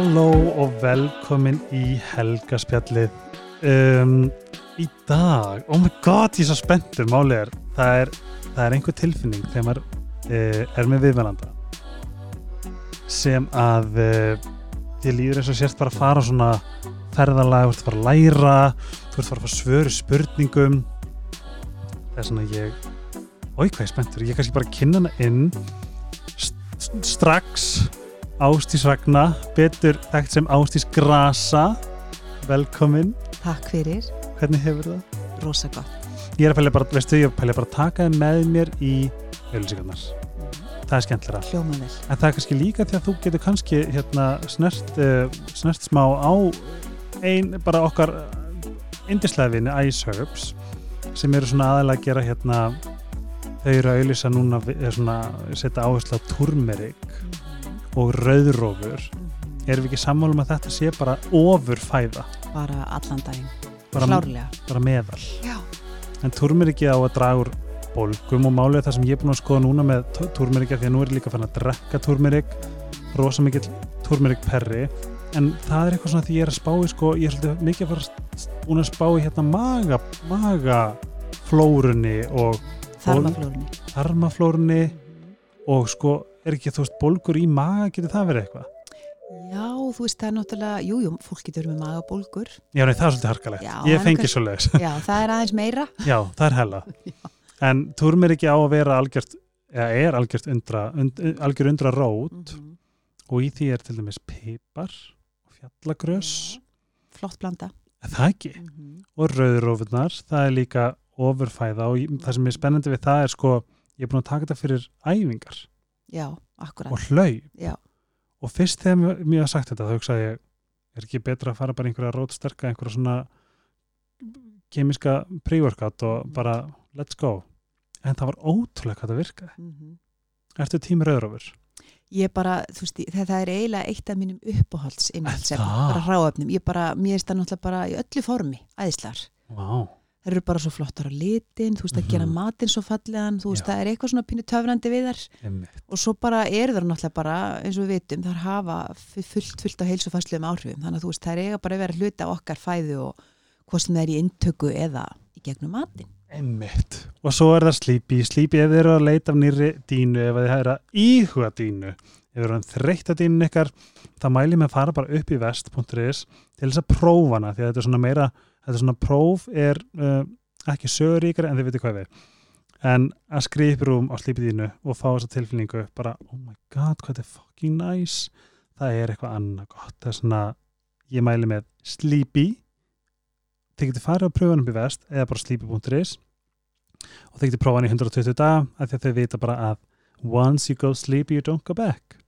Halló og velkomin í helgaspjallið. Um, Í dag, oh my god, ég er svo spenntur. Málið er, það er, það er einhver tilfinning þegar maður uh, er með viðmælanda sem að uh, þið líður eins og sérst bara að fara svona ferðalag, þú ert að fara að læra þú ert að fara að fara svöru spurningum. Það er svona ég oi hvað ég er spenntur, ég kannski bara kynna hana inn st strax Ástís Ragnar, betur þekkt sem Ástís Grasa. Velkomin, Takk fyrir, hvernig hefur það? rosa gott. Ég er að pælja bara, veistu, ég er að pælja bara að taka þið með mér í auðlýsingarnar það er skemmtilega, Hljóma vel. en það er kannski líka því að þú getur kannski hérna snert, uh, snert smá á ein, bara okkar indislega vini, Ice Herbs sem eru svona aðalega að gera hérna þau eru að auðlýsa núna eða svona setja áherslu á turmerik og rauðrófur erum við ekki sammálum að þetta sé bara ofurfæða, Bara allan daginn. Klárlega. bara meðal Já. en turmeriki á að draga úr bólgum og er það sem ég er búin að skoða núna með turmeriki því að nú er líka fann að drekka turmerik rosa mikill turmerik perri en það er eitthvað svona því ég er að spá í sko, ég er svolítið mikið að fara búin að spá í hérna maga magaflórunni og þarmaflórunni og sko er ekki þú veist bólgur í maga, getur það verið eitthvað? Já, þú veist, það er náttúrulega, jú, jú, fólk getur með magabólgur. Já, nei, það er svolítið harkalegt. Já, ég en fengi svo leiðis. Já, það er aðeins meira. Já, það er hella. En turmir ekki á að vera algjört, eða er algjört undra, und, algjör undra rót Mhm. og í því er til dæmis pipar og fjallagrös, Flott blanda. er það ekki? Mhm. Og rauðrófurnar, það er líka ofurfæða og það sem er spennandi við það er sko, ég er búin að taka þetta fyrir æfingar Já, akkurat. og hlaup Já. og fyrst þegar mér- hafa sagt þetta þá hugsaði ég, er ekki betra að fara bara einhverja rótsterka, einhverja svona kemiska pre-workout og bara let's go en það var ótrúlega hvað það virkaði Mhm. Ertu tími rauðrófur? Ég bara, þú veist, það, er eiginlega eitt af mínum uppáhalds innhaldsefnum, það? bara ráefnum. Ég bara, mér er það náttúrulega bara í öllu formi, æðislar. Vá, Það eru bara svo flottar á litin, þú veist, að gera Mhm. matinn svo fallegan, þú veist, Já. það er eitthvað svona pínu töfrandi við þar. einmitt og svo bara eru það náttúrulega bara eins og við vitum, þar hafa fu- fullt fullt á heilsufæsluðum áhrifum, þannig að þú veist það er eiga bara að vera hluti af okkar fæðu og hvort sem það er í intöku eða í gegnum matinn Einmitt. Og svo er það slípi. Slípi ef þið eru að leita af nýri dínu, ef þið eru að íhuga dínu, ef þið eru að þreytta dínun ykkar, það mæli með að fara bara upp í vest.is til þess að prófa hana, því að þetta er svona meira, þetta svona próf er uh, ekki söguríkar en þið veitir hvað við. En að í rúm á slípi dínu og fá þessa tilfinningu, bara, oh my god, hvað þetta er fucking nice, það er eitthvað annað gott. Það er svona, ég mæli með slípi, þið getur farið hann upp í vest eða bara sleepy.is og þið getur prófa hann í 120 daga af því að þau vita bara að once you go sleepy you don't go back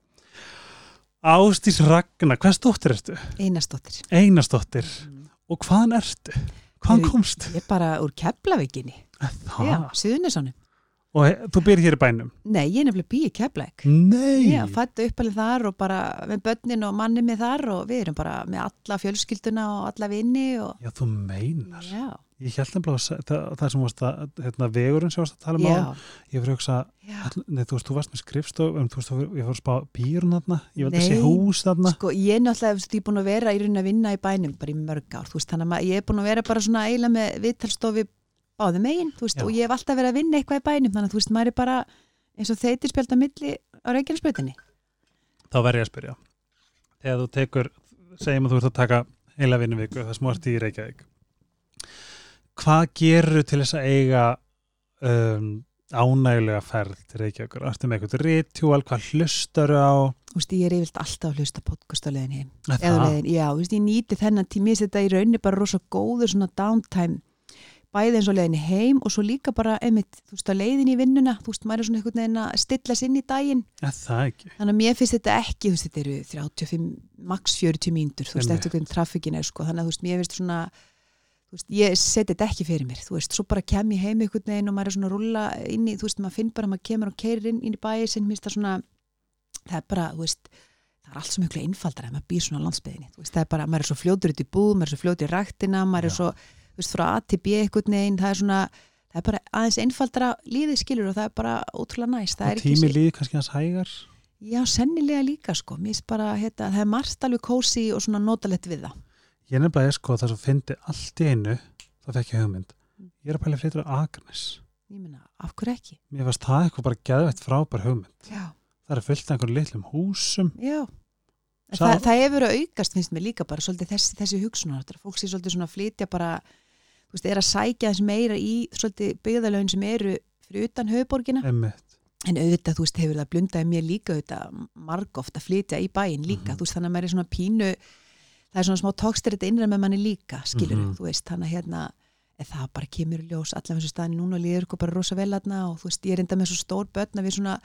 Ástís Ragnar hvað stóttir ertu? einastóttir Einastóttir og hvaðan ertu? Hvaðan komst? ég er bara úr Keflavíkinni já, Það? Og þú byrð hér í bænum? nei, ég er nefnilega bí í Keflavík Nei! Já, fættu uppalið þar og bara með börnin og manni með þar og við erum bara með alla fjölskylduna og alla vini og Já, þú meinar. já, Ég held nefnilega það, það sem varst að, hérna, vegurinn sem varst að tala um á, ég fyrir að hugsa, nei, þú veist, þú varst með skrifstof, um, þú veist, ég fór að spá býrun þarna, ég veit að sé Nei. hús þarna. Sko, ég er náttúrulega, ég er búin að vera í raunin að vinna í bænum bara í mörg ár, þú veist, þannig að ég er búin að vera bara svona eiginlega með viðtalstofi báðum megin, þú veist, Já. og ég hef alltaf verið að vinna eitthvað í bænum, þannig að þú veist, maður er bara eins og þeitir spjálta milli á Reykjanesbrautinni. þá verð ég að spyrja þegar þú tekur, segjum að þú ert að taka heila vinnuviku, það smort í Reykjavík hvað gerur til þess að eiga um, ánægulega ferð til Reykjavíkur, ertu með eitthvað rítjúal, hvað hlustar á Þú veist, ég er yfirlt alltaf að hlusta podcast á leiðin heim. Já, þú veist, ég nýti þennan tími, bæði eins og leiðin heim og svo líka bara, einmitt, þú veist, á leiðin í vinnuna, þú veist, maður er svona einhvern veginn að stilla sér inn í daginn. Er það ekki? Þannig að mér finnst þetta ekki, þú veist, þetta eru 35, max 40 mínútur, þú veist, eftir hvernig trafikkin er, sko, þannig að þú veist, mér finnst svona, þú veist, ég seti þetta ekki fyrir mér, þú veist, svo bara kem ég heim einhvern veginn og maður er svona að rúlla inn í, þú veist, maður finn bara að maður kemur og keirir inn, inn í bæi, sem finnst það svona, það er bara, þú veist, það er allt svo miklu einfaldar að maður býr svona á landsbyðinni, þú veist, það er bara, maður er svo fljótur út í búð, maður er svo fljótur í ræktina, maður er Já. svo, þú veist, frá A til B einhvern veginn, það er svona, það er bara aðeins einfaldara lífið skilur og það er bara ótrúlega næst, og tími líði kannski hans hægar Já, sennilega líka sko, mér finnst bara hérna, það er margt alveg kósi og svona notalett við það. Ég er nefnilega sko þess að fyndi allt í einu það fekk ég hugmynd. Ég er að pæla flytur á Akranes. Ég meina, af hverju ekki? Mér varst það eitthvað bara geðveitt frábær hugmynd. Já. Það er fullt af einhverjum litlum húsum. Já. Sá- Það, það hefur að aukast finnst mér líka bara svolítið þessi, þessi hugsunar. Fólk sé svolítið svona að flytja bara, veist, er að sækja þess meira í svolítið byggðalögin sem eru fyrir utan höfuborgina. Einmitt. En auðvitað, þú veist, hefur það blundaði mér líka auðvitað margóft að flytja í bæinn líka. Mhm. Þú veist, þannig að maður er svona pínu, það er svona smá tókstir þetta innræð með manni líka, skilur Mhm. þú veist, þannig að hérna, það bara kemur ljós allavega þessu staðin núna og líður ykkur bara rosa vel aðna og þú veist, ég er enda með svo stór börn að við svona,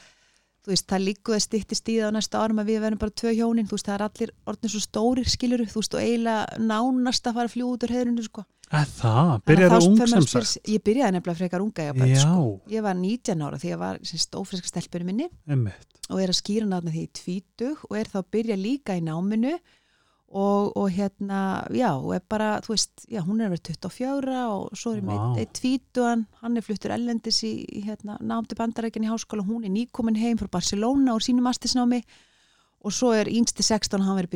þú veist, það líku að styttist í það á næsta árum að við verðum bara tvö hjónin, þú veist, það er allir orðin svo stórir, skilur þú veist, og eiginlega nánast að fara fljú út úr heiðrinu, sko. Að það, það ung sem sagt. Ég byrjaði nefnilega frekar unga ég, Já, sko. ég var 19 ára því ég var sem stófriska stelpunni minni einmitt. og er að skýra náttúrulega því í tvítug og er þá að byrja líka í náminu og, og hérna, já, og er bara, þú veist, já, hún er vera 24 og svo er Vá. með eitt tvítugan, hann er fluttur ellendis í, hérna, námdi bandarækjan í háskóla, hún er nýkomin heim frá Barcelona og sínum astisnámi og svo er yngsti 16 og hann verið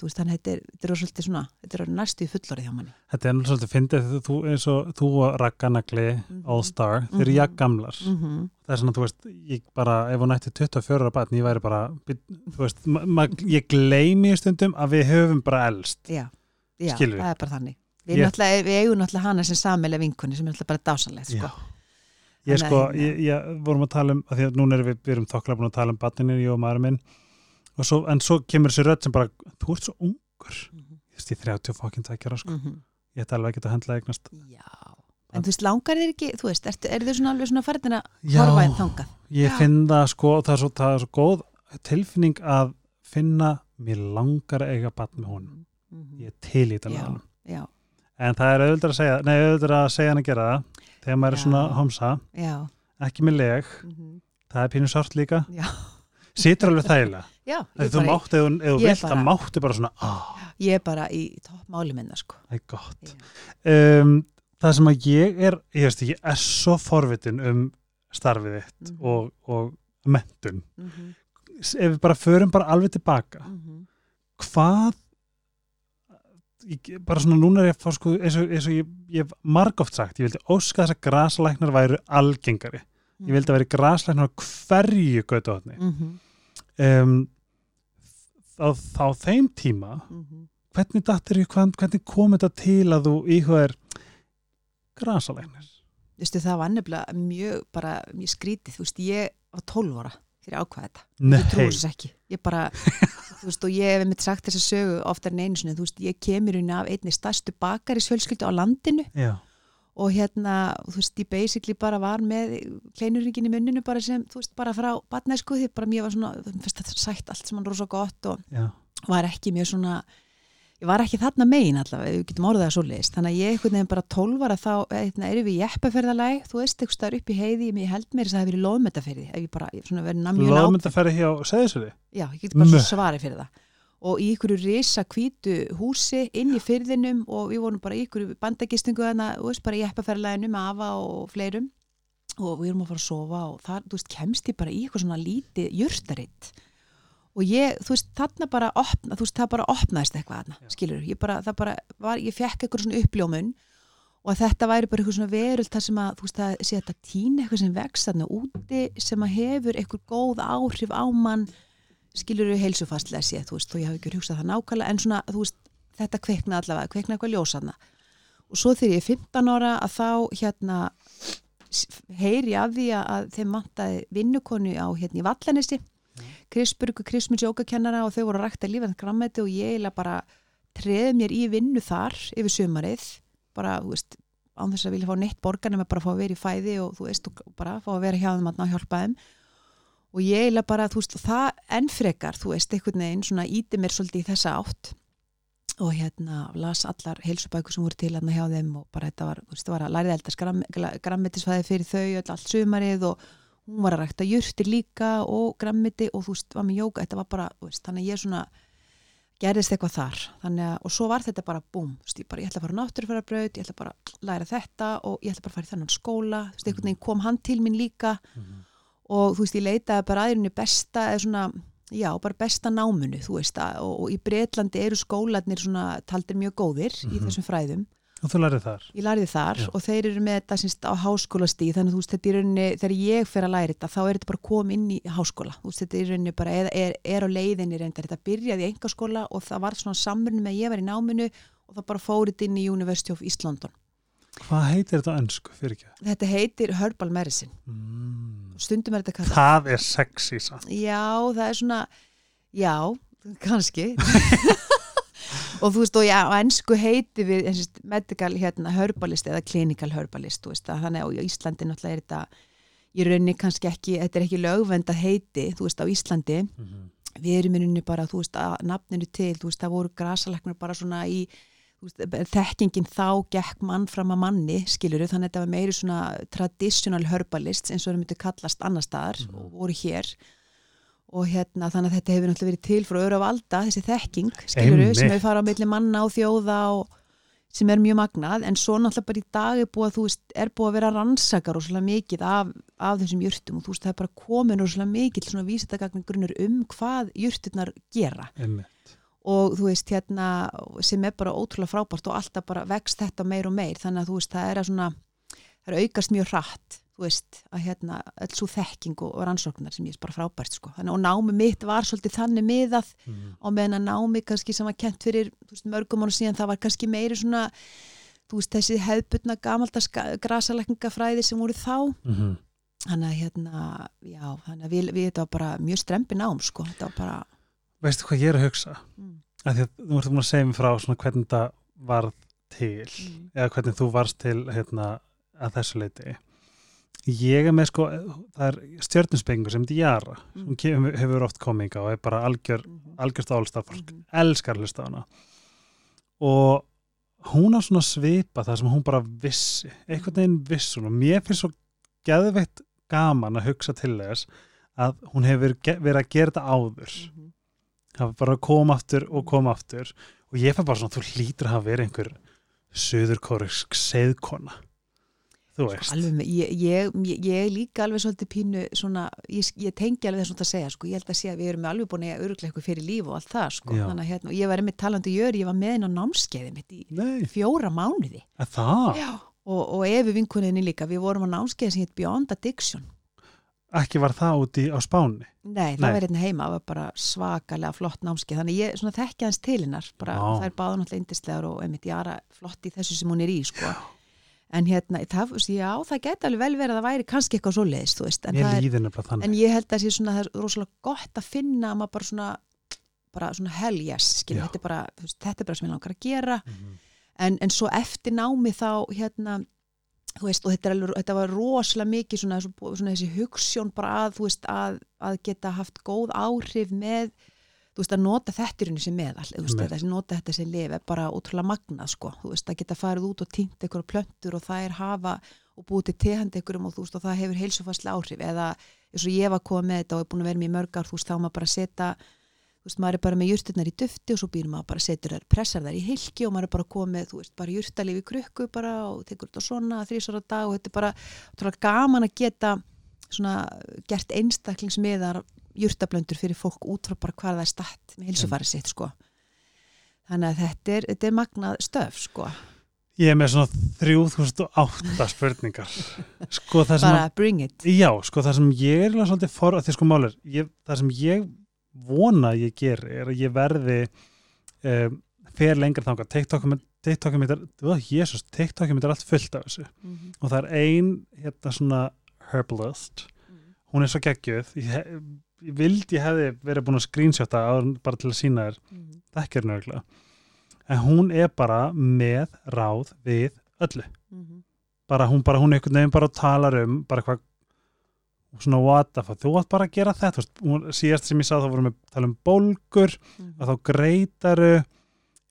þú veist, þannig að þetta er, svolítið svona, þetta er næstu í fullorðið hjá manni. Þetta er náttúrulega svolítið fyndið þegar þú eins og þú og Ragganagli, Mhm. All Star, þeir eru Mhm. jafn gamlar. Mm Það er svona, þú veist, ég bara, ef hún ætti 24 ára batn, ég væri bara, þú veist, ég gleymi stundum að við höfum bara elst. Já, já það er bara þannig. Við, Ég- við eigum náttúrulega hana sem samilega vinkunni sem er náttúrulega bara dásanlegt, sko. Já. Ég sko, ég, ég vorum að tala um, að því að núna erum við, við erum svo, en svo kemur þessi rödd sem bara, þú ert svo ungur. Mhm. Ég veist, ég er 30 fokkin tækjara, sko. Mhm. Ég ætti alveg geta að hendla eignast. Já, en þú veist, langar þér ekki, þú veist, er, er þau svona alveg svona færðin að horfa einn þangað? ég Já. finn það, sko, það er svo, það er svo góð tilfinning að finna, mér langar að eiga batn með honum. Mhm. Ég er til í þetta En það er auðvitað að segja, nei, auðvitað að segja hann að gera það, þegar maður er Já. svona homsa, já, ekki með leg, mhm. það er pínu sárt líka, já, situr alveg þægilega. Já, þú bara, mátt, ef ef vilt, bara- það máttu bara svona, ah, ég er bara í toppmáli minna, sko. það er gott. Um, það sem að ég er, ég veist, ég er svo forvitin um starfið þitt Mhm. og, og mentun. Mhm, Ef við bara förum bara alveg tilbaka, mhm, hvað, ég, bara svona núna er ég að fá sko, eins og, eins og ég, ég hef margóft sagt, ég vildi óska þess að graslæknar væru algengari. Ég vildi að vera graslæknar á hverju götuhotni. mhm, Um, á, á þeim tíma, mhm. hvernig dattir ég, hvernig kom þetta til að þú íhugaðir grasalæknir? Vistu, það var nefnilega mjög, bara mjög skrítið, þú veist, ég var 12 ára fyrir ákvað þetta. Þú trúir þess ekki. Ég bara, þú veist, og ég hef mitt sagt þessa sögu oftar en einu sinni, þú veist, ég kemur inn af einni stærstu bakari svölskyldu á landinu já, og hérna, þú veist, ég basically bara var með kleinurringin í munninu bara sem, þú veist, bara frá batnæsku því bara mér var svona, þú veist, þetta sætt allt sem hann rosa gott og já, var ekki mjög svona ég var ekki þarna megin allavega, við getum orðað það svo leist, þannig að ég einhvern veginn bara tólvara þá, eitthvað, erum við jeppaferðalæg þú veist, eitthvað staðar upp í heiði, ég held mér þess að það hefur verið loðmetaferði, ef ég bara, ég svona verið mjög nátt, loðmyndafæri hjá Seðisöði það og í ykkur risa hvítu húsi inn í fyrðinum og við vorum bara í ykkur bandagistingu þarna, þú veist, bara í jeppaferðalæginu með afa og fleirum. Og við erum að fara að sofa og þar, þú veist, kemst ég bara í eitthvað svona lítið jurtaritt og ég, þú veist, þarna bara opna, þú veist, það bara opnaðist eitthvað þarna, skilur, ég bara, það bara var, ég fekk eitthvað svona uppljómun og að þetta væri bara eitthvað svona veröld þar sem að, þú veist, það sé þetta tína eitthvað sem vex þarna úti sem að hefur eitthvað góð áhrif á mann skilur við heilsufastlega séð, þú veist, og ég hafi ekki hugsað það nákvæmlega, en svona, þú veist, þetta kveikna allavega, kveikna eitthvað ljósanna og svo þegar ég er 15 ára að þá hérna heyri af því að- að þeim vantaði vinnukonu á hérna í Vallanessi Krisburgu, Krismins jókakennara og þau voru að rækta lífað grammeti og ég eiginlega bara treði mér í vinnu þar yfir sumarið, bara, þú veist án þess að vilja fá neitt borgar nema bara fá að vera í fæði og þú veist, og bara fá að vera hjá þeim að hjálpa þeim og ég eiginlega bara, þú veist, það ennfrekar, þú veist, einhvern veginn svona íti mér svolítið í þessa átt. Og hérna las allar heilsubækur sem voru til hérna hjá þeim og bara þetta var, þú veist, það var að lærið eldast gram, grammetisfæði fyrir þau öll allt sumarið og hún var að rækta jurtir líka og grammeti og þú veist, var með jóka, þetta var bara, þú veist, þannig að ég svona gerðist eitthvað þar, þannig að og svo var þetta bara búm, þú veist, ég bara, ég ætla að fara náttúrufæra braut, ég ætla bara að læra þetta og ég ætla bara að fara í þennan skóla, þú veist, einhvern veginn kom hann til mín líka og þú veist, ég leitaði bara aðrunni besta eða svona, já, bara besta námunu, þú veist, að, og, og í Breitlandi eru skólanir svona taldir mjög góðir í Mhm. þessum fræðum. og þú lærið þar Ég lærði þar Já. og þeir eru með þetta sínst, á háskólastíð, þannig að þú veist, þetta er rauninni, þegar ég fer að læra þetta, þá er þetta bara komið inn í háskóla. Þú veist, þetta er rauninni bara, er, er, er á leiðinni reyndar, þetta byrjaði í engaskóla og það var svona samrunni með að ég var í náminu og það bara fórið inn í University of East London. hvað heitir þetta önsku fyrir ekki Þetta heitir Herbal Medicine. mm. Stundum er þetta kallað það er sexy samt. Já, það er svona já, kannski og þú veist og já, á ennsku heiti við og medical hérna herbalist eða clinical herbalist, þú veist að þannig að á Íslandi náttúrulega er þetta í rauninni kannski ekki, þetta er ekki lögvenda heiti, þú veist á Íslandi Mhm. við erum í rauninni bara, þú veist, að nafninu til, þú veist, það voru grasaleknar bara svona í veist, þekkingin þá gekk mann fram að manni, skiluru, þannig að þetta var meiri svona traditional herbalists eins og það myndi kallast annar staðar Mhm. og voru hér og hérna þannig að þetta hefur náttúrulega verið til frá öru af alda, þessi þekking, skiluru, sem Einmitt. hefur farið á milli manna og þjóða og sem er mjög magnað, en svo náttúrulega bara í dag er búið að þú veist, er búið að vera rannsakar og svolítið mikið af, af þessum jurtum og þú veist, það er bara komin og svolítið mikið svona vísitagagnin grunnur um hvað jurturnar gera Einmitt. Og þú veist hérna sem er bara ótrúlega frábært og alltaf bara vext þetta meir og meir þannig að þú veist það er að svona það er aukast mjög hratt þú veist að hérna öll svo þekking og, rannsóknar sem ég er bara frábært sko þannig og námi mitt var svolítið þannig miðað Mhm. og meðan að námi kannski sem var kent fyrir veist, mörgum ára síðan það var kannski meiri svona þú veist þessi hefðbutna gamaldas grasalekningafræði sem voru þá Mhm. þannig að hérna já þannig að við, við þetta var bara mjög strempi nám sko þetta var bara veistu hvað ég er að hugsa? Mm, að því að þú ert búin að segja mér frá hvernig þetta varð til mm, eða hvernig þú varst til hérna, að þessu leiti ég er með sko það er stjörnuspengur sem Jara Mm. sem hefur oft komið og er bara algjör, mhm, algjörst álstaf fólk. Mhm. elskar hlusta hana. Og hún á svona svipa það sem hún bara vissi einhvern veginn viss hún. Og mér finnst svo geðveitt gaman að hugsa til þess að hún hefur verið að gera þetta áður. Mhm. það var bara koma aftur og koma aftur. Og ég fær bara svona, þú hlýtur að hafa verið einhver söðurkórisk seðkona þú veist. Alveg ég, ég, ég, líka alveg svolítið pínu svona, ég, ég tengi alveg þess að segja, sko, ég held að sé að við erum alveg búin að öruglega eitthvað fyrir líf og allt það, sko, þannig að hérna, og ég var einmitt talandi jöri, ég var með inn á námskeiði mitt í Nei, fjóra mánuði. Og, og efi vinkuninni líka, við vorum á námskeiði sem heit Beyond Addiction ekki var það úti á Spáni Nei, það Nei. var hérna heima, það var bara svakalega flott námskeið, þannig ég svona þekki hans til hennar, bara Já. það er báða náttúrulega indislegar og einmitt Jara flott í þessu sem hún er í, sko en hérna, það, já, það geti alveg vel verið að það væri kannski eitthvað svo leiðist, þú veist en, er, en ég held að það sé svona, það er rosalega gott að finna að maður bara svona bara svona hell yes, skilja, Já. þetta er bara veist, þetta er bara sem ég langar að gera Mhm. en, en svo eftir námi þá hérna þú veist, og þetta, alveg, þetta var rosalega mikið svona, svona, svona þessi hugssjón bara að, þú veist, að, að geta haft góð áhrif með þú veist, að nota þetta í rauninni sem meðal þú veist, þessi nota þetta sem lifi bara ótrúlega magnað, sko, þú veist, að geta farið út og týnt einhverja plöntur og það er hafa og búið til tehandi einhverjum og þú veist, og það hefur heilsufastlega áhrif, eða eins og ég var komið með þetta og er búin að vera með í mörg ár, þú veist, þá maður bara að setja þú veist, maður er bara með jurtirnar í dufti og svo býr maður bara setur þær, pressar þær í hilki og maður er bara komið, þú veist, bara jurtalíf í krukku bara og tekur þetta svona þrísar á dag og þetta er bara trúlega gaman að geta svona gert einstaklingsmiðar jurtablöndur fyrir fólk út frá bara hvað það er statt með hilsufæri sitt, sko. Þannig að þetta er, þetta er magnað stöf, sko, Ég er með svona 3008 spurningar. Sko það sem bara bring it. Að, já, sko það sem ég er svolítið for að því sko málir, ég, það sem ég vona ég geri er að ég verði um, fer lengra þangað, TikTokum er, ó, jésus, TikTokum er allt fullt af þessu. Mm -hmm. og það er ein hérna svona herbalist. Hún er svo geggjöð ég, ég vildi ég hefði verið búin að screenshota bara til að sína þér. Þekkir nörglega en hún er bara með ráð við öllu. Bara hún, bara, hún einhvern veginn bara talar um bara hvað svona what the fuck, þú átt bara að gera þetta síðast sem ég sá þá vorum við að tala um bólgur og þá greitaru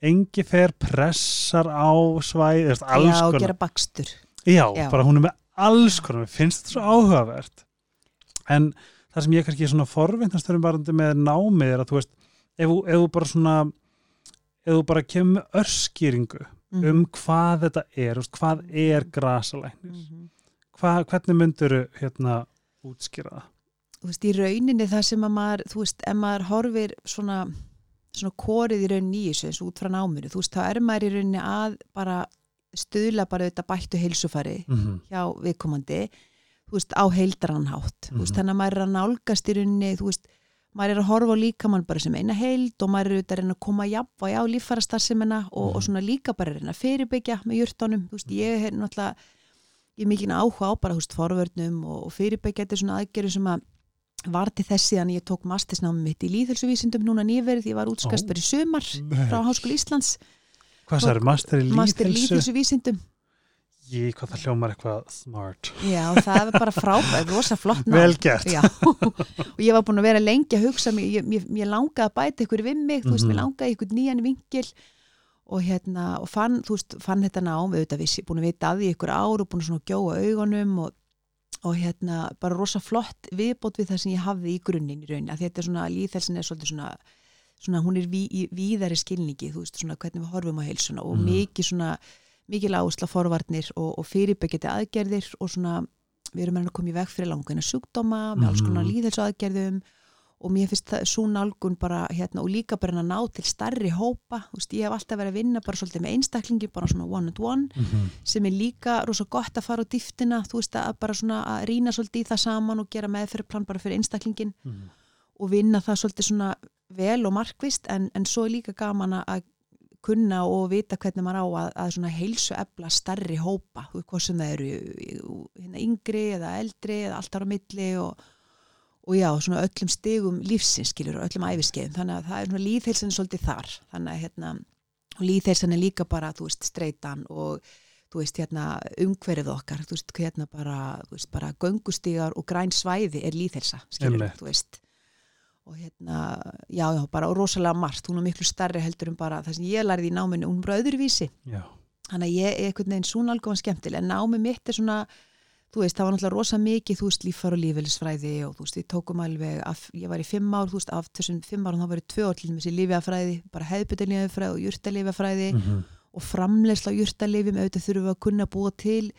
engi fer pressar á svæð, Já, konar gera bakstur Já, Já. bara hún er með alls konar, mér finnst þetta svo áhugavert en það sem ég kannski er svona forvindastörum varandi með námið er að þú veist, ef, þú- ef þú bara svona ef þú bara kemur með örskýringu Mhm. um hvað þetta er, veist, hvað er grasalæknir, Mhm. Hva, hvernig myndur hérna útskýra það? þú veist, í rauninni það sem að maður, þú veist, ef maður horfir svona, svona korið í rauninni í þessu eins og út frá náminu, þú veist, þá er maður í rauninni að bara stuðla bara auðvitað bættu heilsufari mhm, hjá viðkomandi, þú veist, á heildranhátt, þú veist, Mhm. þannig að maður er að nálgast í rauninni, þú veist, maður er að horfa á líkamann bara sem eina heild og maður er auðvitað að reyna að koma jafnvæg á líffærastarsimina og, Mhm. og svona líka bara að reyna að fyrirbyggja með jurtunum, þú veist, ég er náttúrulega ég mikið áhuga á bara, veist, forvörnum og, og fyrirbyggja þetta svona aðgerðu sem að var til þessi þannig ég tók mastisnámi mitt í líðhelsuvísindum núna nýverið, ég var útskast í sumar frá Háskóla Íslands, Hvað það er master í líðhelsuvísindum Ég, hvað það hljómar eitthvað smart. Já, það er bara frábæð, rosa flott nám. Vel gert. Já, og ég var búin að vera lengi að hugsa ég, ég, ég langaði að bæta ykkur við mig, þú veist, Mhm. mér langaði ykkur nýjan vingil og hérna, og fann, þú veist, fann þetta nám, auðvitað vissi, búin að vita að því ykkur ár og búin að gjóa augunum og, og hérna, bara rosa flott viðbót við það sem ég hafði í grunninn í rauninni, að þetta er svona, líðhelsin er svolítið svona, svona, hún er ví, í víðari skilningi, þú veist, svona hvernig við horfum á heilsuna og Mhm. mikið svona, mikið áhersla forvarnir og, og fyrirbyggjandi aðgerðir og svona, við erum að koma í veg fyrir langveina sjúkdóma með alls konar Mhm. líðhelsu aðgerðum og mér finnst það svo nálgun bara hérna og líka bara að ná til starri hópa, þú veist, ég hef alltaf verið að vinna bara svolítið með einstaklingi, bara svona one and one Mhm. sem er líka rosa gott að fara á dýftina, þú veist, að bara svona að rýna svolítið í það saman og gera meðferðplan bara fyrir einstaklingin Mhm. og vinna það svolítið svona vel og markvist en, en svo er líka gaman að- kunna og vita hvernig maður á að, að svona heilsu efla starri hópa, hvað sem það eru hérna, yngri eða eldri eða alltaf á milli og, og já, svona öllum stigum lífsins skilur og öllum æfiskeiðum, þannig að það er svona líðheilsan svolítið þar, þannig að hérna líðheilsan er líka bara, þú veist, streitan og þú veist, hérna umhverfið okkar, þú veist, hérna bara þú veist, bara göngustígar og græn svæði er líðheilsa, skilur, Einmitt. þú veist. Og hérna, já, já, bara og rosalega margt, hún er miklu starri heldur en bara það sem ég lærði í náminu, hún er bara öðruvísi. Já. þannig að ég er einhvern veginn þú veist, það var náttúrulega rosa mikið, þú veist, líffar og lífeylisfræði og þú veist, við tókum alveg af, ég var í fimm ár, þú veist, af þessum fimm árum þá var ég tvö ár til þessi lífjafræði, bara hefðbyttalífjafræði og jurtalífjafræði Mhm. og framlegsla á jurtalífjum, auðvitað þurfum við að kunna búa til,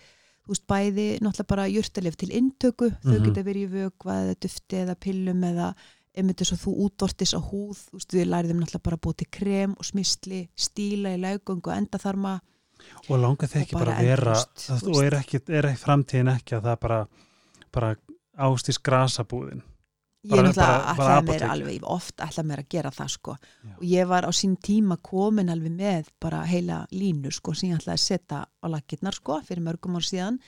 þú veist, bæði náttúrulega bara jurtalíf til inntöku þau Mhm. geta verið í vökva eða dufti eða pillum eða einmitt þess að þú útvortis á húð, þú veist, við læriðum náttúrulega bara að búa til krem og smysli, stíla í laugöngu og endaþarma Og langar Og ekki bara að vera, það, og er ekki, er ekki framtíðin ekki að það bara, bara ástís grasabúðin. Ég Bara- náttúrulega ætlaði mér apótekið. alveg, oft ætlaði mér að gera það sko Já. og ég var á sín tíma komin alveg með bara heila línu sko sem ég ætlaði að setja á lakirnar sko fyrir mörgum ár síðan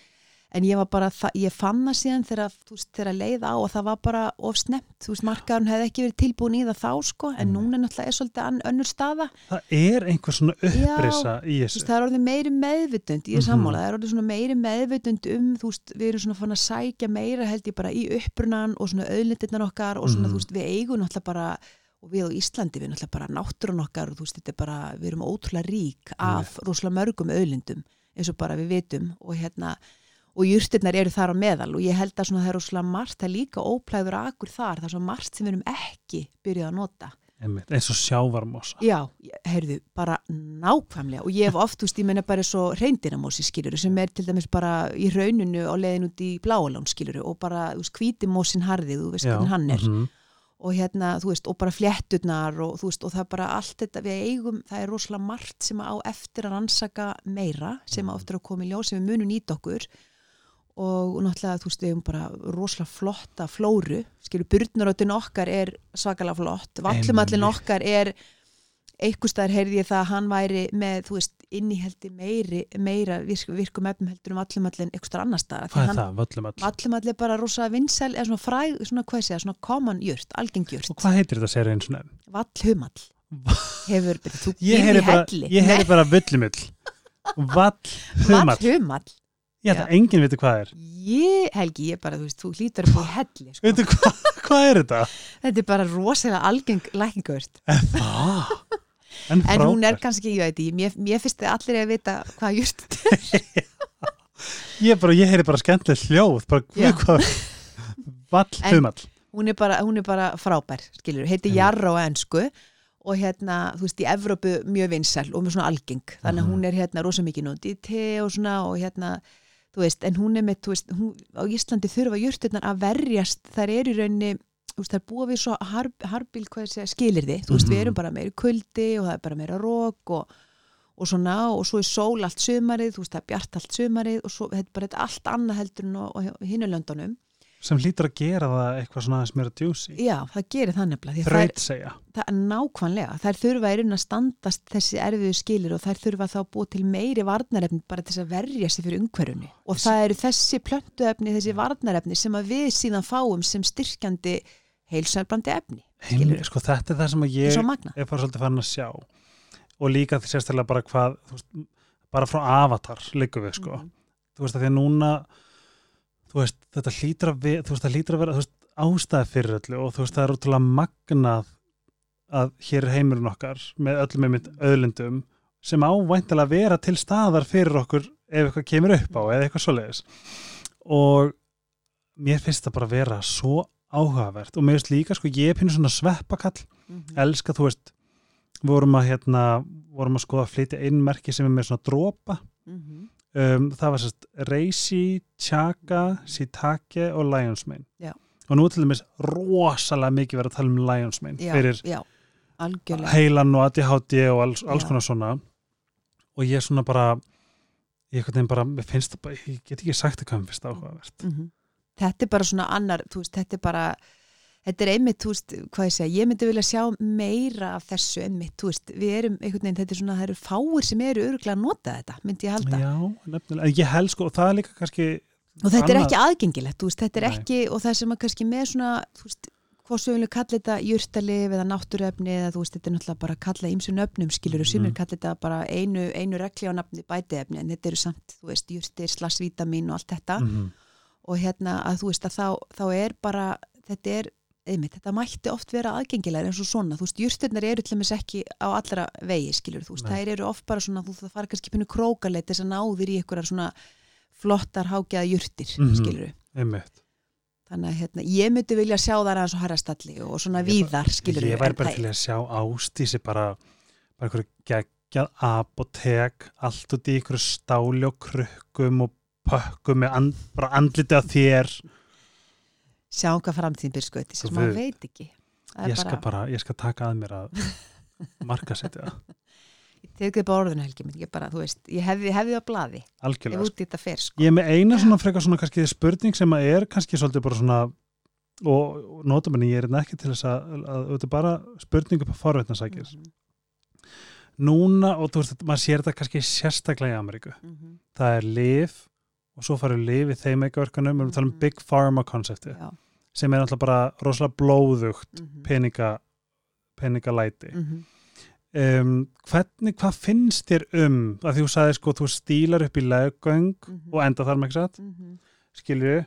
en ég var bara, ég fann það síðan þegar, veist, þegar leið á og það var bara of snemt, þú veist, markaðurinn hefði ekki verið tilbúin í það þá sko en Mm. núna náttúrulega er svolítið önnur staða Það er einhver svona upprisa í þessu. veist, það er orðið meiri meðvitund ég er Mhm. sammála, það er orðið svona meiri meðvitund um, þú veist, við erum svona fann að sækja meira held ég bara í upprunan og svona auðlindirnar okkar og svona, Mhm. þú veist, við eigum náttúrulega bara og við á Íslandi, við erum náttúrulega bara náttúrun okkar og þú veist, þetta er bara, við erum ótrúlega rík af rosalega mörgum auðlindum eins og bara við vitum og hérna og júrstirnar eru þar á meðal og ég held að það er rosalega margt, er líka óplæður akur þar, það er svona margt sem við erum ekki byrjuð að nota Einmitt, eins og sjávarmosa. Já, heyrðu, bara nákvæmlega og ég hef oft, þú veist, ég menna bara svo reyndiramósi skiluru sem er til dæmis bara í rauninu á leiðin út í bláalán skiluru og bara, þú veist, hvítimósin harðið, þú veist hvernig hann er mhm. og hérna, þú veist, og bara flétturnar og þú veist, og það bara allt þetta við eigum, það er rosalega margt sem á eftir að rannsaka meira sem á eftir að koma í ljós sem við munum nýta okkur og, náttúrulega, þú veist, við hefum bara rosalega flotta flóru, skilur, byrnarötin okkar er svakalega flott, vallumallin okkar er einhverstaðar heyrði ég það að hann væri með, þú veist, inniheldi meiri, meira virk, virkum efnum heldur um vallumallin einhverstaðar annar staðar Hvað er það? Völlum all. Vallumall er bara rosa vinsæl eða svona fræg, svona hvað ég segja, svona common jurt, algeng jurt Og hvað heitir þetta sér og nefn? Vallhumall hefur, þú Ég heyri bara, bara völlumill. Vallhumall. Ég ætla að enginn viti hvað er. ég, Helgi, ég bara, þú veist, þú hlýtur að búið helli sko. Veitu hvað, hvað er þetta? þetta er bara rosalega algeng lækingurt Ah, en en hún er kannski, ég veit ekki mér, finnst þið allir að vita hvað jurt þetta er. Ég, bara, ég heyri bara skemmtileg hljóð. Bara, guð, hvað? Vallhumall. hún er bara, hún er bara frábær skilur, heiti. Jarrá á ennsku og hérna, þú veist, í Evrópu mjög vinsæl og með svona algeng, þannig að hún er hérna rosa mikið nótið í te og svona og hérna þú veist, en hún er með, þú veist, hún, á Íslandi þurfa jurtirnar að verjast, þær eru í rauninni þú veist, þær búa við svo har, harbil hvað segja, skilir þið, þú veist, við Mhm. erum bara meiri kuldi og það er bara meira rók og, og svona, og svo er sól allt sumarið, þú veist, það er bjart allt sumarið og svo, þetta er bara þetta allt annað heldur en á, á hinu löndunum, sem hlýtur að gera það eitthvað svona aðeins meira juicy. Já, það gerir það nefnilega, þraut segja. það er nákvæmlega, þær þurfa í rauninni að standast þessi erfiðu skilir og þær þurfa þá að búa til meiri varnarefni bara til þess að verja sig fyrir umhverjunni og það eru þessi plöntuefni, þessi varnarefni sem að við síðan fáum sem styrkjandi heilsælbrandi efni Heim, sko, þetta er það sem að ég er bara svolítið farin að sjá. Og líka því sérstaklega bara hvað veist, bara frá avatar líka við sko Mhm. Þú veist þetta hlýtur að, við, þú veist, það hlýtur að vera þú veist, ástæði fyrir öllu og þú veist það er útrúlega magnað að hér er heimurinn okkar með öllum einmitt öðlindum sem ávæntilega vera til staðar fyrir okkur ef eitthvað kemur upp á eða eitthvað svoleiðis og mér finnst það bara að vera svo áhugavert og mér finnst líka sko ég pínu svona sveppakall Mhm. elska, þú veist vorum að hérna, vorum að skoða að flytja inn merki sem er með svona dropa Mhm. Um, það var sérst Reishi, Chaka, Shiitake og Lion's Mane. Já. og nú til dæmis rosalega mikið verið að tala um Lion's Mane já, fyrir heilan og ADHD og alls, alls konar svona. Og ég er svona bara ég, bara, finnst það bara ég get ekki sagt það hvað mér finnst það áhugavert. Mhm. þetta er bara svona annar þú veist, þetta er bara þetta er einmitt, þú veist, hvað ég segja, ég myndi vilja sjá meira af þessu einmitt, þú veist, við erum einhvern veginn, þetta er svona, það eru fáir sem eru öruglega að nota þetta, myndi ég halda Já, nefnilega, en ég held sko og það er líka kannski og þetta er annað- ekki aðgengilegt, þú veist, þetta er Nei. ekki og það sem að kannski með svona, þú veist hvað svo vilja kalla þetta jurtalif eða náttúruefni eða þú veist, þetta er náttúrulega bara að kalla ímsu nöfnum, skilur og sumir Mhm. kalla þetta bara einu, einu regli á nafni bætiefni, en þetta eru samt, þú veist, jurtir, slags vítamin og allt þetta Mhm. og hérna að þú veist að þá, þá er bara, þetta er einmitt, þetta mætti oft vera aðgengilega eins og svona, þú veist, jurtirnar eru til dæmis ekki á allra vegi, skilur, þú veist, þær eru oft bara svona, þú það fara kannski pínu krókaleit þess að náðir í einhverjar svona flottar hágjaða jurtir, Mhm. skilur einmitt. Þannig að hérna, ég myndi vilja sjá þar aðeins og harrastalli og svona Ég víðar, skilur ég væri bara til að sjá ástísi bara, bara einhverju geggjað apotek, allt út í einhverju stáli og krukkum og pökkum með and, bara andliti að þér sjá hvað framtíðin byrð skauti sem Guð. maður veit ekki Það ég skal bara, ég skal taka að mér að marka setja það, ég tekið bara orðinu helgi minn, ég bara, veist, ég hefði, hefði á þetta fer, sko Ég er með eina svona frekar svona kannski spurning sem að er kannski svolítið bara svona og, og notum henni, ég er hérna ekki til þess að, að, þetta er bara spurning upp á forveitnarsækir. Mhm, Núna, og þú veist, maður sér þetta kannski sérstaklega í Ameríku. mhm, Það er liv og svo farið liv í þeim eitthvað verkanum, við erum að tala um Mhm. Big Pharma konsepti já, sem er alltaf bara rosalega blóðugt mhm, peninga, peningalæti. mhm. Um, hvernig, hvað finnst þér um að þú sagði sko, þú stílar upp í leggöng Mhm. og enda þar með ekki satt? Mhm. skilju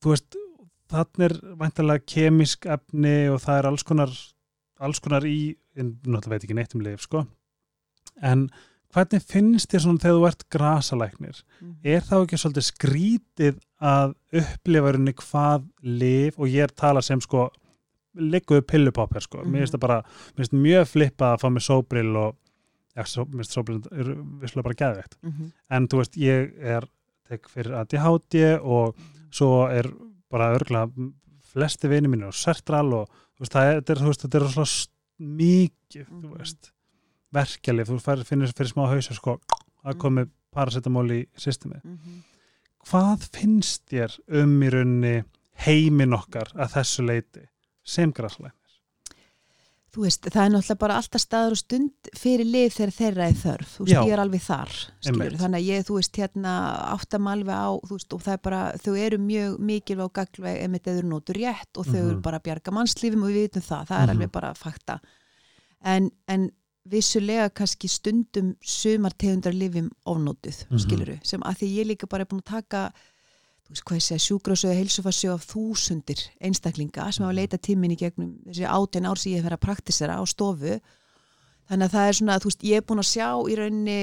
þú veist, þannig er væntalega kemisk efni og það er alls konar alls konar í, ég náttúrulega veit ekki neitt um lif, sko en hvernig finnst þér svona þegar þú ert grasalæknir, Mhm. er þá ekki svolítið skrítið að upplifarinni hvað lif og ég er tala sem sko ligguðu pillupopper sko, Mhm. mér finnst það bara mér finnst mjög flippað að fá mig sóbrill og mér finnst sóbrill er visslega bara geðveikt Mhm. en þú veist, ég er tek fyrir ADHD og svo er bara örgla flesti vini mínu og sertral og þú veist, það er, þetta er, þú veist, þetta er svona mikið, þú Mhm. veist verkjalið, þú fær, finnir fyrir smá hausa sko, að Mhm. komi paracetamol í systemi. Hvað finnst þér um í rauninni heimin okkar að þessu leiti sem graslein? Þú veist, það er náttúrulega bara alltaf staður og stund fyrir lif þegar þeirra er þörf þú veist, Já. ég er alveg þar, skilur þannig að ég, þú veist, hérna áttam alveg á, þú veist, og það er bara þau eru mjög mikilvæg og gaglveg ef þetta eru nótur rétt og þau eru Mhm. bara bjarga mannslífum og við vitum það, það er Mhm. alveg bara fakta en, en vissulega kannski stundum sumar tegundar lifum ofnótuð, Mhm. skiluru sem að því ég líka bara er búin að taka sjúkrásöðu, heilsufarsöðu af þúsundir einstaklinga sem hafa leita tímin í gegnum þessi átján ár sem ég hef verið að praktisera á stofu þannig að það er svona, þú veist, ég er búin að sjá í rauninni,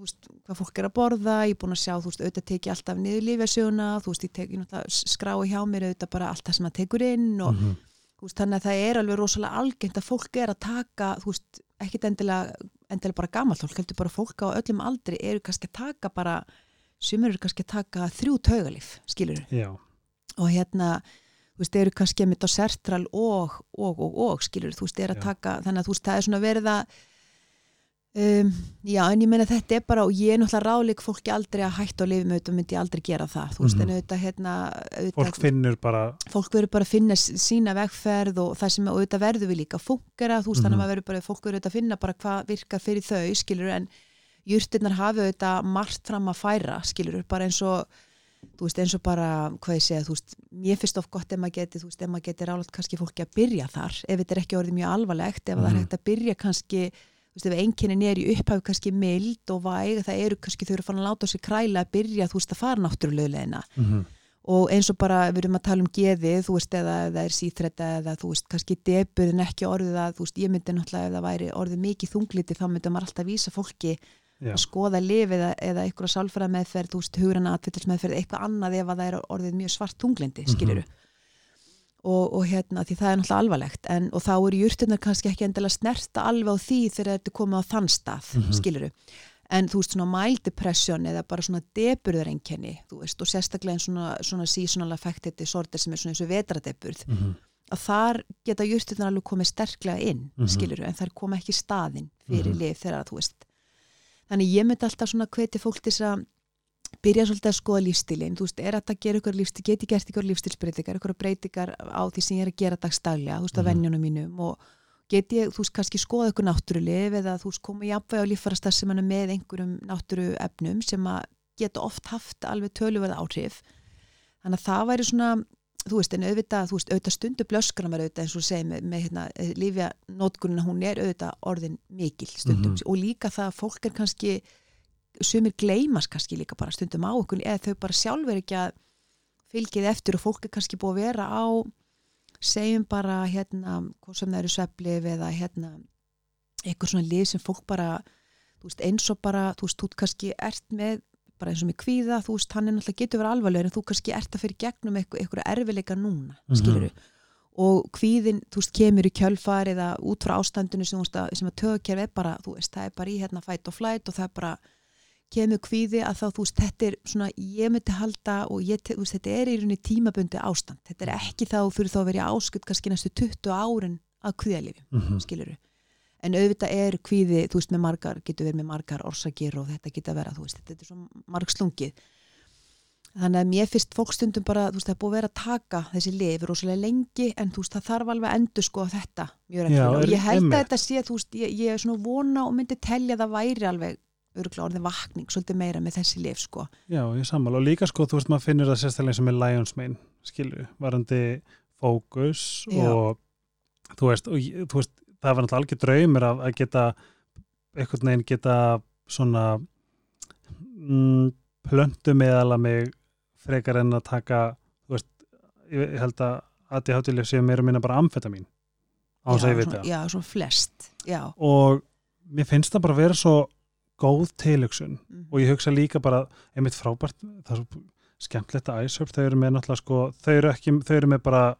veist, hvað fólk er að borða, ég er búin að sjá, veist, auðvitað teki alltaf niður náttúrulega skrái hjá mér auðvitað bara allt það sem það tekur inn og Mhm. þú veist, þannig að það er alveg rosalega algengt að fólk er að taka, ekkit endilega, endilega bara gamalt fólk, heldur bara fólk á öllum aldri eru kannski að taka bara sumur eru kannski að taka þrjú taugalif, skilur og hérna, þú veist, eru kannski að mynda á sertral og, og, og, og skilur, þú veist, eru að taka þannig að þú veist, það er svona verið að um, já, en ég meina þetta er bara og ég er náttúrulega ráðleik fólki aldrei að hætta á lifum auðvitað myndi ég aldrei gera það þú veist, Mhm. en auðvitað hérna auðvitað, fólk finnur bara fólk verður bara að finna sína vegferð og það sem auðvitað verður við líka fungera, þú veist, þannig að Mhm. maður verður bara fólk verður auðvitað að finna bara hvað virkar fyrir þau skilur, en jurtirnar hafi auðvitað margt fram að færa, skilur bara eins og, þú veist, eins og bara hvað ég segja, þú veist, mér finnst of gott ef maður geti, þú veist, ef maður geti ráðlagt kannski fólki að byrja þar, ef þetta er ekki orðið mjög alvarlegt, ef það er Mhm. hægt að byrja kannski þú veist, ef einkennin er í upphæfu kannski mild og væg, það eru kannski þau eru fann að láta sig kræla að byrja, þú veist, að fara náttúrulegleina mm og eins og bara við erum að tala um geðið, þú veist, eða það er síþretta eða þú veist, kannski deburðin ekki orðið að, þú veist, ég myndi náttúrulega ef það væri orðið mikið þungliti, þá myndi maður alltaf vísa fólki já, að skoða lif eða, eða einhverja sálfræða meðferð, þú veist, hugurana og, og hérna, því það er náttúrulega alvarlegt en, og þá eru jurtunar kannski ekki endilega snerta alveg á því þegar þetta er komið á þann stað, Mhm. skiluru en þú veist svona mild depression eða bara svona deburðarenkenni, þú veist og sérstaklega en svona, svona seasonal affected disorder sem er svona eins og vetradeburð mm að þar geta jurtunar alveg komið sterklega inn, Mhm. skiluru en þær koma ekki staðinn fyrir Mhm. lif þegar þú veist þannig ég myndi alltaf svona hveti fólk þess að byrja svolítið að skoða lífstílinn, þú veist, er þetta að gera ykkur lífstíl, geti gert ykkur lífstílsbreytingar, ykkur breytingar á því sem ég er að gera dagstaglega, þú veist, á Mhm. venjunum mínum og geti ég, þú veist, kannski skoða ykkur náttúrulif eða þú veist, koma í jafnvæg á líffarastar sem hann er með einhverjum náttúruefnum sem að geta oft haft alveg töluverð áhrif þannig að það væri svona þú veist, en auðvitað, þú veist, auðvitað stundu blöskana var auðvitað eins og þú segir með, með hérna, lífja nótkunina, hún er auðvitað orðin mikil stundum Mhm. og líka það að fólk er kannski sumir gleymast kannski líka bara stundum á okkur eða þau bara sjálfur ekki að fylgið eftir og fólk er kannski búið að vera á segjum bara hérna hvað sem það eru sveflif eða hérna eitthvað svona lið sem fólk bara þú veist eins og bara, þú veist, þú kannski ert með bara eins og með kvíða, þú veist, hann er náttúrulega getur verið alvarlegur en þú kannski ert að fyrir gegnum eitthvað, erfileika núna, Mhm. skilur og kvíðin, þú veist, kemur í kjölfar eða út frá ástandinu sem, þú sem að tögkerfi er bara, þú veist, það er bara í hérna fight or flight og það er bara kemur kvíði að þá, þú veist, þetta er svona, ég myndi halda og ég, veist, þetta er í rauninni tímabundi ástand, þetta er ekki þá fyrir þá að vera áskutt kannski næstu 20 árin að kvíðalífi, -hmm. skiluru en auðvitað er kvíði, þú veist, með margar getur verið með margar orsakir og þetta geta vera, þú veist, þetta er svo marg slungið þannig að mér finnst fólkstundum bara, þú veist, það er búið að vera að taka þessi lif rosalega lengi, en þú veist, það þarf alveg að endur sko þetta mjög reglulega og ég held að þetta sé, þú veist, ég, ég er svona vona og myndi telja að það væri alveg örgulega orðin vakning, svolítið meira með þessi lif sko. Já, ég sammála. Og líka sko, þú veist, maður finnur það sérstaklega sem er Lions Mane, skilju, varandi fókus og þú veist, og, þú veist, það var náttúrulega algjör draumur að, að geta einhvern veginn geta svona mm, plöntu meðala mig frekar en að taka þú veist, ég, held að ADHD-lif séu meira og minna bara amfetamin á þess að ég veit það. já, svona flest já, og mér finnst það bara að vera svo góð tilhugsun Mhm. og ég hugsa líka bara, einmitt frábært það er svo skemmtilegt að æsöp þau eru með náttúrulega sko, þau eru ekki þau eru með bara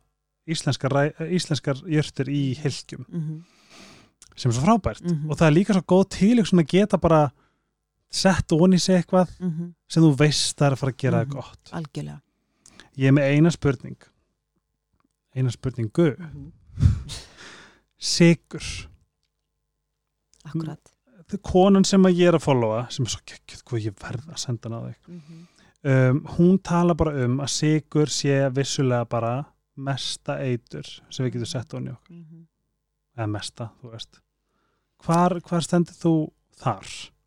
íslenskar, ræ- íslenskar jörtur í hilkjum Mhm. sem er svo frábært Mhm. og það er líka svo góð tilhugsun að geta bara sett onni sig eitthvað Mhm. sem þú veist það er að fara að gera það Mhm. gott algjörlega ég er með eina spurning eina spurningu Mhm. sigur akkurat konan sem að ég er að followa sem er svo geggjöð, hvað ég verð að senda hana á þig Mhm. um, hún tala bara um að sigur sé vissulega bara mesta eitur sem við getum sett onni okkur, Mhm. eða mesta, þú veist hvar, hvar stendur þú þar?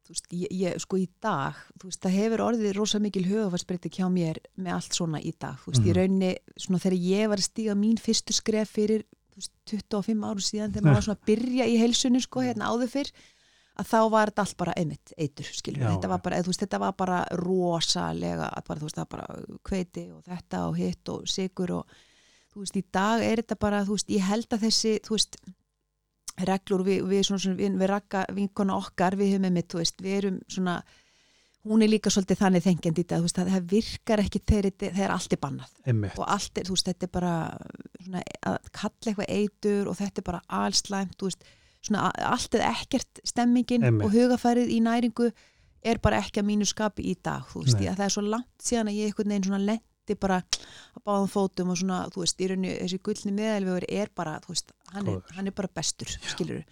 þú veist, ég, ég, sko í dag þú veist, það hefur orðið rosa mikil hugafarsbreyting hjá mér með allt svona í dag þú veist, Mhm. í rauninni, svona þegar ég var að stíga mín fyrstu skref fyrir veist, 25 árum síðan þegar maður var svona að byrja í heilsunni, sko, hérna áður fyrr að þá var þetta allt bara einmitt eitur, skilur, Já, þetta var bara, þú veist, þetta var bara rosalega, bara, þú veist, það bara kveiti og þetta og hitt og sigur og þú veist, í dag er þetta bara, þú veist, ég held að þessi, þú veist, reglur við, við, svona, svona, við, við rakka vinkona okkar, við höfum einmitt, þú veist, við erum svona, hún er líka svolítið þannig þengjandi í þetta, þú veist, að það virkar ekki þegar, þegar allt er bannað. Einmitt, og allt er, þú veist, þetta er bara svona, að kalla eitthvað eitur og þetta er bara allslæmt, þú veist svona allt eða ekkert stemmingin Einmitt. og hugafærið í næringu er bara ekki að mínu skapi í dag þú veist, það er svo langt síðan að ég einhvern veginn svona lendi bara að báðum fótum og svona, þú veist, í rauninni þessi gullni meðalvegur er bara, þú veist hann er, hann er bara bestur, skilur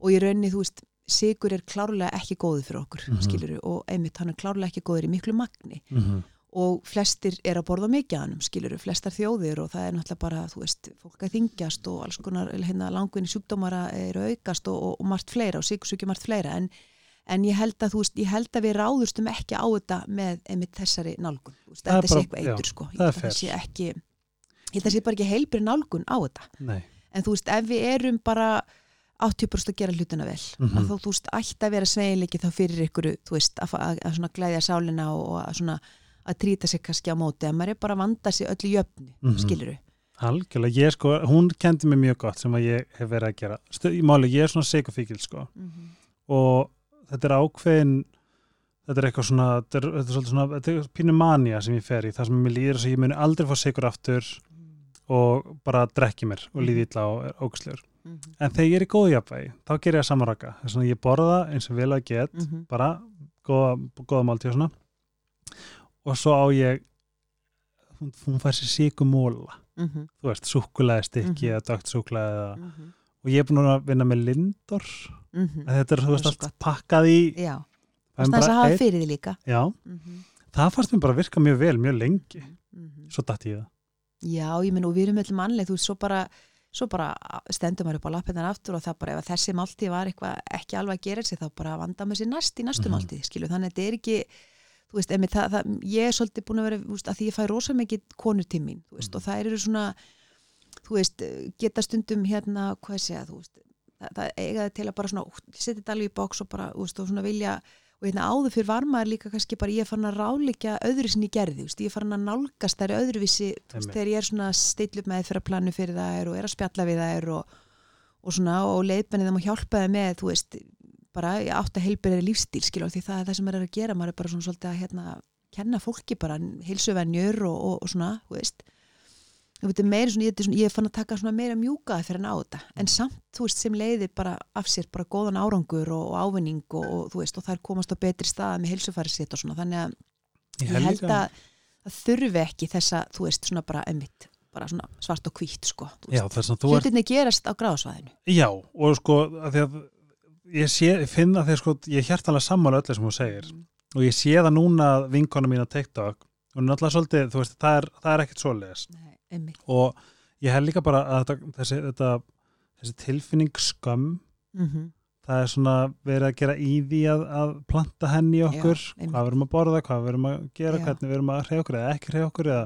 og í rauninni, þú veist, sigur er klárlega ekki góður fyrir okkur, Mhm. skilur og einmitt, hann er klárlega ekki góður í miklu magni. Mm og flestir er að borða hann skilur flestar þjóðir og það er náttúrulega bara þú veist, fólk að þingjast og alls konar hérna, langvinni sjúkdómara að aukast og, og, og margt fleira og sigursugju margt fleira. En, en ég held að þú veist, ég held að við ráðustum ekki á þetta með einmitt þessari nálgun. Þú veist, Það er þetta sé eitthvað eitur sko. Ég það er held að fair. sé ekki ég held að sé bara ekki heilbrið nálgun á þetta. Nei, en þú veist, ef við erum bara 80% að gera hlutina vel Mhm. að þá, þú veist, ætti að vera sveigleiki þá fyrir ykkur, þú veist, að, að, að svona glæðja sálina og, og að svona að trýta sig kannski á móti, að maður er bara að vanda sig öllu í jöfnu, mm Mhm. skiluru algjörlega, ég sko, hún kendi mig mjög gott sem að ég hef verið að gera. Stu, í máli, ég er svona sigurfíkil sko. Og þetta er ákveðin þetta er eitthvað svona þetta er, þetta er svona, þetta er pínu mania sem ég fer í, það sem mér líður þess að ég muni aldrei fá sigur aftur og bara drekki mér og líði illa og er ógæslegur en þegar ég er í góðu jafnvægi, þá ger ég að samanraka þess að ég borða eins og vel að get Mhm. bara góða, góða máltíð og svona og svo á ég hún, hún fær sér síku móla Mhm. þú veist, súkulega stykki Mhm. eða dögt súkulega eða, og ég er búin að vinna með Lindor Mhm. að þetta er, þú Það veist, allt pakkað í já, það er þess að bara hafa fyrir því líka já, Mhm. það fannst mér bara virka mjög vel, mjög lengi Mhm. svo datt ég það já, ég menn og við erum öll mannleg, þú veist, svo bara svo bara stendur maður upp á lappinnar aftur og það bara ef að þessi máltíð var eitthvað ekki alveg að gera sig þá bara vanda með sér næst í næstu Mhm. máltíð, skilu, þannig að þetta er ekki þú veist, emi, það, það, ég er svolítið búin að vera veist, að því ég fæ rosa mikið konur til mín veist, og það eru svona þú veist, geta stundum hérna hvað að, þú veist það, það eiga það til að bara svona, setja þetta alveg í bóks og bara, þú veist, og svona vilja og hérna áður fyrir var maður líka kannski bara ég er fann að ráleika öðru sinni gerði, veist, ég er fann að nálgast þær öðruvísi, veist, þegar ég er svona steill upp með fyrir að planu fyrir þær og er að spjalla við þær og, og svona, og leiðbennið þeim að hjálpa þeim með, þú veist, bara átt að heilbyrðið lífstíl, skilur, því það er það sem maður er að gera, maður er bara svona svolítið að hérna, kenna fólki bara heilsuvenjur og, og, og svona, þú veist. Meira svona, ég, ég fann að taka meira mjúka fyrir en á þetta, en samt, þú veist, sem leiði bara af sér bara góðan árangur og, og ávinning og, og og þær komast á betri stað með heilsufæri sitt og svona, þannig að ég held að það þurfi ekki þessa, þú veist, svona bara emmitt, bara svona svart og hvít, sko að hlutinni gerast á gráðsvæðinu Já, og sko, að því að ég sé, ég finn að því að sko, ég hjartalega sammála öllu sem hún segir. Og ég sé það núna vinkona mín á TikTok og náttúrulega svolítið, þú veist, það er, það er ekkert emmitt og ég held líka bara að þetta, þessi, þetta, þessi tilfinning skömm mm það er svona verið að gera í því að, að planta henni í okkur. Já, hvað við erum að borða, hvað við erum að gera Já. hvernig við erum að hreyja okkur eða ekki hreyja okkur eða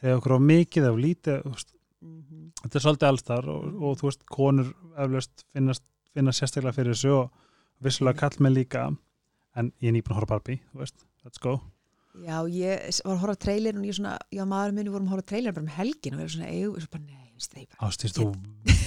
hreyja okkur á mikið eða á lítið þú veist, Mhm. þetta er svolítið alls þar og, og þú veist, konur eflaust finnast, finnast sérstaklega fyrir þessu og vissulega kall með líka en ég er nýbúin að horfa Barbie, þú veist, let's go. Já, ég var að horfa á trailer og ég svona, já, maður minni vorum að horfa á trailer bara um helgin og við erum svona, eigum, og svo bara, nei, veist þið bara Ástýr, þú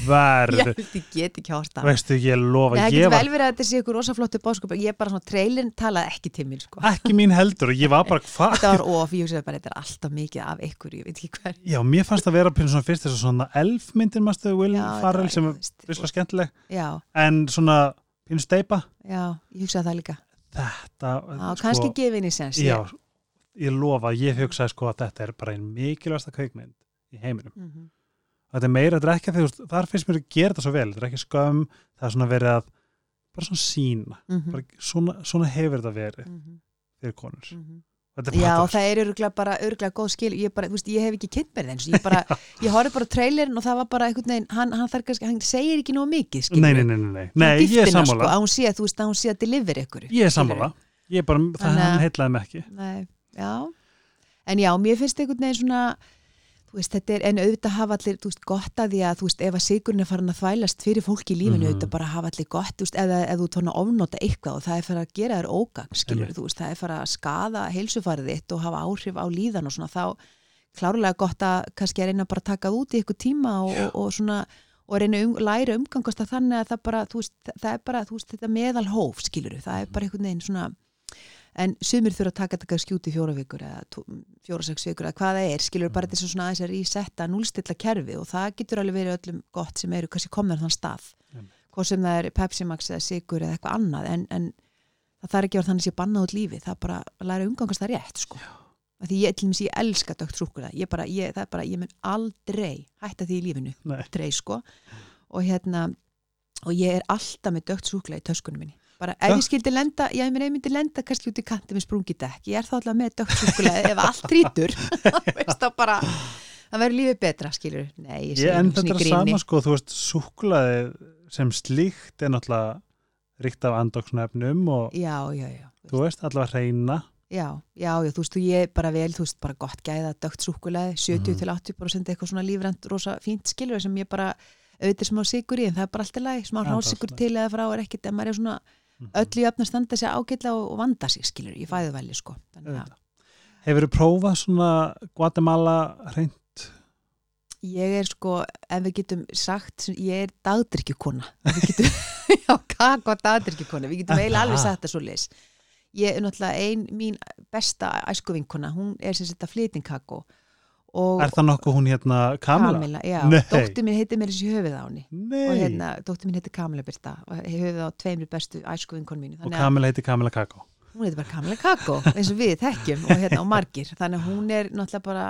verð Ég get ekki horta veistu, ég lofa, Nei, það ég getur var vel verið að þetta sé ykkur rosa flottu bóskap ég bara svona, trailerin talaði ekki til mér sko. ekki mín heldur og ég var bara, hvað Þetta var of, ég hugsaði bara, þetta er alltaf mikið af ykkur, ég veit ekki hver. Já, mér fannst það vera pínu svona fyrst þess að svona elfmyndir mástu Will Já, Farrell sem er visslega skemmtileg. Já, en svona pínu steipa já, ég hugsaði það líka. Þetta Já, kannski gefinni sens Sko, já, ég lofa, ég hugsaði sko að þetta er bara einn mikilvægsta kveikmynd í heiminum. Mhm. Þetta er meira, þetta er ekki að því, þar finnst mér að gera þetta svo vel, þetta er ekki skömm það er svona verið að, bara svona sína Mhm. bara, svona, svona hefur þetta verið Mhm. fyrir konur. Þetta er Já, það er örgulega bara, örgulega góð skil ég, bara, veist, ég hef ekki kynnt mér og ég ég horfði bara trailerin og það var bara veginn, hann, hann, kannski, hann segir ekki nóg mikið, nei, nei, nei, nei, nei, ég er sammála. sko, að hún sé að, veist, að hún sé að deliver ykkur ég er sammála, ég er bara, það hann heitlaði mig ekki. Nei, já. En já, mér finnst einhvern veginn svona veist, er, en auðvitað hafa allir veist, gott að því að, veist, ef að sigurinn er farin að þvælast fyrir fólki í lífinu, Mhm. auðvitað bara hafa allir gott, eða ef þú tóna ofnota eitthvað og það er fyrir að gera þér ógang, skilur það er fyrir að skada heilsufarið þitt og hafa áhrif á líðan og svona, þá klárlega gott að kannski að reyna bara að taka það út í eitthvað tíma og, og, og svona og reyna um, læra umgangast að þannig að það bara, það- er bara, þetta meðal hóf, skilur það er bara einhvern veginn svona en sumir þurfa að taka þetta skjúti fjóra vikur eða fjóra sex vikur eða hvað það er, skilur bara þetta er svona aðeins að resetta núlstilla kerfi og það getur alveg verið öllum gott sem eru kannski komin á þann stað. Hvað sem það er Pepsi Max eða Sigur eða eitthvað annað en, en það þarf ekki að vera þannig að sé bannað út lífi það er bara að læra að umgangast það rétt sko. Af því ég, ég elska dögt súkulega ég bara, ég, er bara, ég mun aldrei hætta því í lífinu, aldrei sko. Og hérna og ég er alltaf með dögt súkulega í töskunum minni bara ef ég skildi lenda, já ég ég myndi lenda kannski út í kanti með sprungi dekk, ég er þá alltaf með dögt súkulega ef allt rítur veist bara, það verður lífið betra skilur, nei, ég Ég enda í þetta gríni sama sko, þú veist, súklaði sem slíkt er náttúrulega ríkt af andóksnefnum og já, já, já, þú veist, allavega hreina Já, já, já, þú veist, og ég bara vel, þú veist, bara gott gæða, dögt súkulega, 70 Mhm. til 80% eitthvað svona lífrænt, rosa fínt skilur sem ég bara, auðvitað smá sigur í, en það er bara alltaf læg, smá Já, rásigur það er til eða frá er ekkit, en maður er svona. Öllu jöfn að standa sig ágætla og, vanda sig, skilur, ég fæðu veli, sko. Hefur þú prófað svona Guatemala hreint? ég er sko, ef við getum sagt, ég er getum, já, kakó dagdrykkjukona, við getum eiginlega alveg sagt það svo leis. Ég er náttúrulega ein, mín besta æskuvinkona, hún er sem sagt að flytingkakó og Er það nokkuð hún hérna Kamila? Kamila, já, dóttir mín heitir mér þessi höfuð á henni. Og hérna, dóttir mín heitir Kamila Birta og höfuð á tveimur bestu æskuvinkon mínu. Og Kamila heiti Kamila Kakó. Hún heitir bara Kamila Kakó eins og við þekkjum og, hérna, og margir, þannig að hún er náttúrulega bara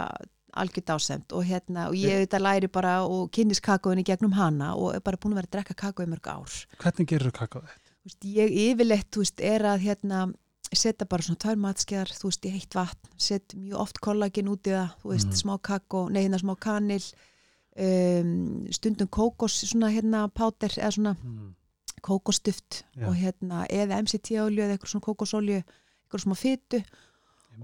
algjör dásemt og hérna og ég auðvitað læri bara og kynnist kakóinu gegnum hana og er bara búin að vera að drekka kakó í mörg ár. Hvernig gerur kakóið? Þú veist, ég yfirleitt þú veist, er að hérna setja bara svona tvær matskjar þú veist, í heitt vatn, set mjög oft kollagen út í það, þú veist, Mhm. smá kakó nei, hérna smá kanil um, stundum kókos svona hérna páter eða svona Mm. kókosduft Já. og hérna eða MCT-olju eða eitthvað svona kókosolju eitthvað smá fytu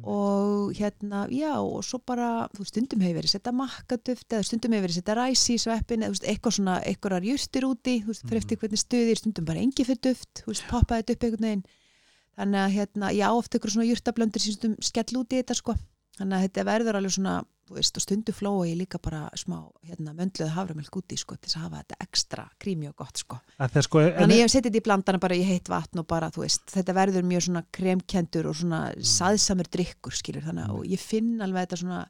og hérna, já, og svo bara þú veist, stundum hefur verið setja makkaduft eða stundum hefur verið setja ræsi í sveppin eða veist, eitthvað svona, eitthvað jurtir úti þú veist, fyrir eftir hvernig stuðir, stundum bara engi fyrir duft þú veist, þannig að hérna, já, oft eitthvað svona jurtablöndur sem stundum skell út í þetta sko. Þannig að þetta verður alveg svona þú veist, og stundu flóa ég líka bara smá hérna, möndluð haframjölk úti sko, til þess að hafa þetta ekstra krími og gott sko. Að sko, Þannig ég hef setið þetta í blandana bara í heitt vatn og bara, þú veist, þetta verður mjög svona kremkendur og svona saðsamur drikkur, skilur, þannig að og ég finn alveg þetta svona,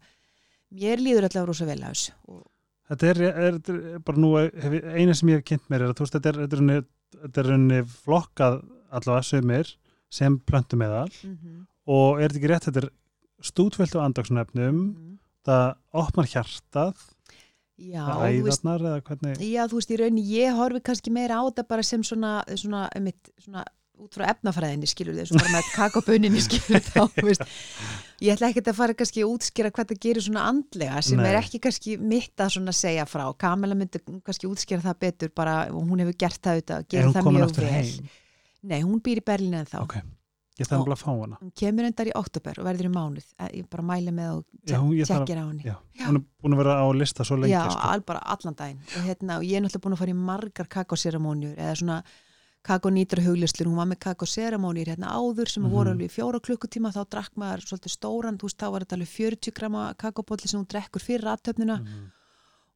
mér líður allavega rosa vel að þessu. Og, þetta er, er, er bara nú eina sem ég hef kynnt mér er að þú veist, þetta er, þetta er, flokkað allavega sumir sem plöntu meðal. Og er þetta ekki rétt, þetta er stútfyllt á andóksnefnum það opnar hjartað Já, þú veist, æðarnar eða hvernig? Já, þú veist, í rauninni, ég horfi kannski meira á þetta bara sem svona, svona, einmitt, svona, út frá efnafræðinni, skilur þau, svo bara með kakoböninni, skilur þá, veist, ég ætla ekkert að fara kannski að útskýra hvað það gerir svona andlega sem Nei. er ekki kannski mitt að svona segja frá, Kamila myndi kannski útskýra það betur bara, og hún hefur gert það auðvitað, er hún það mjög vel. heim Nei, hún býr í Berlín en þá. ok, ég þarf bara að fá hana Hún kemur endar í oktober og verður í mánuð. Eh, Ég bara mæli með og tjekkir á henni. já, Já. hún er búin að vera á lista svo lengi Já, sko. al, bara allan daginn. Og, hérna, og ég er náttúrulega búin að fara í margar kakóseramónjur eða svona kakónýtra huglistlur. Hún var með kakóseramónjur hérna áður sem Mhm. voru alveg í fjóra klukkutíma. Þá drakk maður svolítið stóran, þú veist, þá var þetta alveg 40 grama kakóbolli sem hún drekkur fyrir aðtöfnuna Mhm.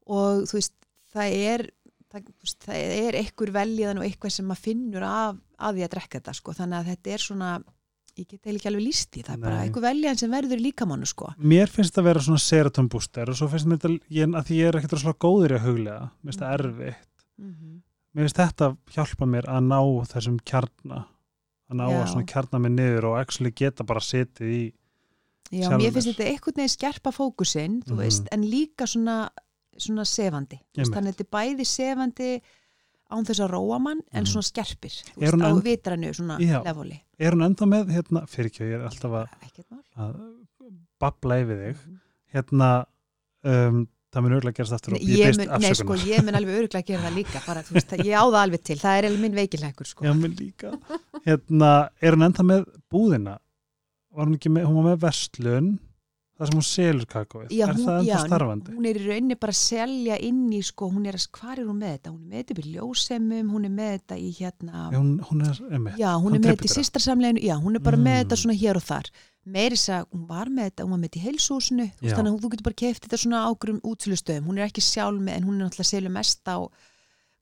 og þú veist, það er það, það er einhver veljiðan og eitthvað sem maður finnur af, af því að drekka þetta sko. þannig að þetta er svona ég get eiginlega ekki alveg líst í, það er bara Nei. einhver veljiðan sem verður líkamannu sko. mér finnst það að vera svona seroton booster og svo finnst mér þetta, að því ég er ekkert svona góður í að huglega, mér finnst það Mhm. erfitt mér finnst þetta hjálpa mér að ná þessum kjarna að ná Já. að svona kjarna mig niður og actually geta bara setið í Já, mér finnst þetta einhvern veginn skerpa fókusinn, þú Mhm. veist, en líka svona, svona sefandi. Þannig að þetta er bæði sefandi án þess að róa mann, en Mhm. svona skerpir, Er veist, á vitrannu, svona Já. leveli. er hún enda með, hérna, fyrir ekki ég er alltaf að, að babla yfir þig Mhm. hérna um, það mun örgulega gerast aftur og ég Ég byrst mun, nei, sko, afsökunar ég mun alveg öruglega gera það líka, bara, veist, ég á það alveg til, það er alveg minn veikilegur, sko. Já, mér líka. Hérna, er hún enda með búðina? Var hún ekki með, hún var með verslun, það sem hún selur kakóið. Já, er hún- það enda já, starfandi? hún er í rauninni bara að selja inn í sko, hún er að, hvað er hún með þetta? Hún er með þetta í ljósemum, hún er með þetta í hérna, Já, hún, hún er, emmi, já, hún er með þetta í sýstarsamleginu, já, hún er bara með Mm. þetta svona hér og þar. Meiri þess að hún var með þetta, hún var með þetta í heilsúsinu, Já. þannig að þú getur bara keift þetta svona ágrum útsölustöðum, hún er ekki sjálf með, en hún er náttúrulega selja mest á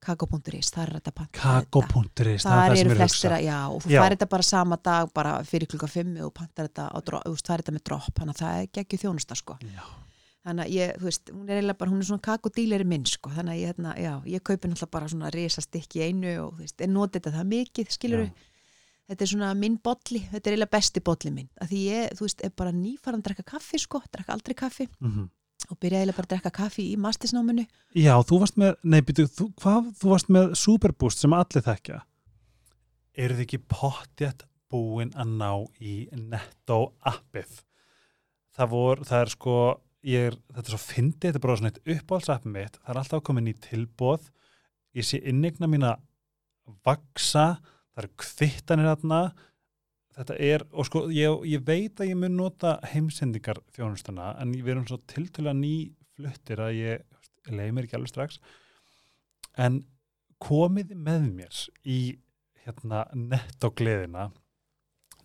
kakó.is, það er þetta þetta. Kakó.is, það er það sem er flestir að, já, og þú Já. færi þetta bara sama dag, bara fyrir klukka fimm og pantar þetta, þú veist, færi þetta með dropp, þannig að það er geggju þjónusta, sko. Þannig að ég, þú veist, hún er eiginlega bara hún er svona kakodíleri minn, sko, þannig að ég, hérna, já, ég kaupi náttúrulega bara svona risa stykki í einu og þú veist, en noti þetta það mikið, skilur Já. þetta er svona minn bolli, þetta er eiginlega besti bolli minn, að því ég, þú veist, er bara nýfaran að drekka kaffi sko, drekka aldrei kaffi. Mm og byrjaði bara að drekka kaffi í mastisnáminu Já, þú varst með, nei, byrju, þú, hvað, þú varst með Superboost sem allir þekkja. Er þið ekki pottjætt búin að ná í netto appið? Það vor, það er sko, ég er, þetta er svo fyndið, þetta er bara svona eitt uppáhaldsappið mitt, það er alltaf komin í tilbóð, ég sé innegna mína vaksa, það eru kvittanir þarna, þetta er, og sko, ég, ég veit að ég mun nota heimsendingar þjónustuna, en við erum svo tiltölu ný fluttir að ég, ég leiði mér ekki alveg strax, en komið með mér í hérna nettogleðina,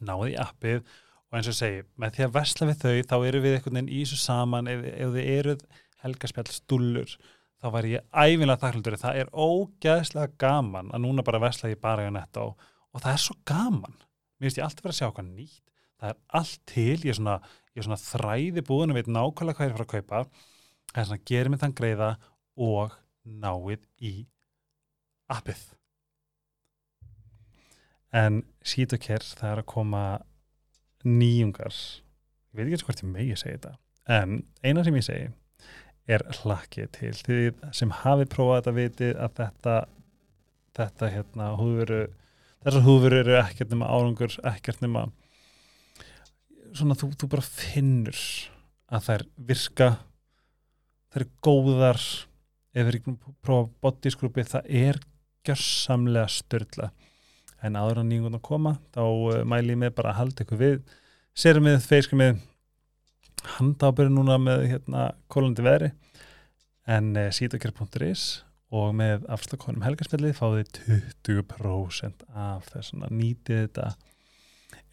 náði appið og eins og segi, með því að vesla við þau, þá eru við einhvern veginn í þessu saman, ef, ef þið eruð helgaspjall stúllur, þá væri ég æfinlega þakklundur, það er ógæðslega gaman að núna bara vesla ég bara í netto og það er svo gaman mér finnst ég alltaf verið að sjá hvað nýtt. Það er allt til, ég er svona, ég er svona þræði búin og veit nákvæmlega hvað ég er að fara að kaupa. Það er svona, gerir mig þann greiða og náið í appið. En sít og kér það er að koma nýjungar. Ég veit ekki eins og hvort ég megi segja þetta. En eina sem ég segi er hlakkið til því sem hafi prófað þetta vitið að þetta þetta hérna húðveru þessar húðveru eru ekkert nema árangur ekkert nema svona þú, þú bara finnur að þær virka þær eru góðar. Ef við erum að prófa bodysgrúpi það er gjörsamlega störla en áður en nýjum að koma þá uh, mæli ég með bara að halda ykkur við sérum við, feiskum við handábyrju núna með hérna kólandi veðri. En uh, sítakjör.is og með afslakonum helgarspjallið fáið 20% af þessuna nýtið þetta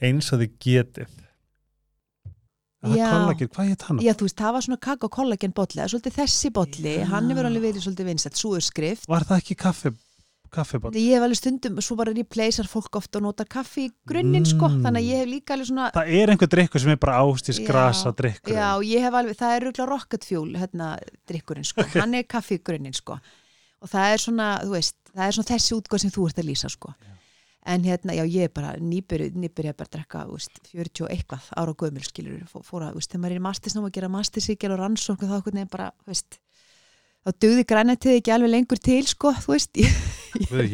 eins og þið getið kollagir, hvað heit hann? Já, þú veist, það var svona kakka og það er svolítið þessi bolli, Já. hann hefur alveg verið svolítið vinsett, súurskrift. Var það ekki kaffi, kaffibótt? Ég hef alveg stundum, svo bara replacear fólk ofta og nota kaffi í grunninn, sko, Mm. þannig að ég hef líka alveg svona, Það er einhver drikkur sem er bara ástís Já. grasa drikkur já, ég hef alveg, það er rúglega rocket fuel, hérna, drikkurinn, sko, hann er kaffi í grunninn, sko, og það er svona, þú veist, það er svona þessi útgóð sem þú ert að lýsa, sko. Já. En hérna, já, ég er bara nýbyrju, nýbyrju bara að drekka, þú veist, 40 og eitthvað ára og gömul, skilur, fó- fór að, þú veist, þegar maður er í mastisnám að gera mastisíkjal og rannsókn og þá hvernig bara, þú veist, þá dugði grænættið ekki alveg lengur til, sko, þú veist, ég,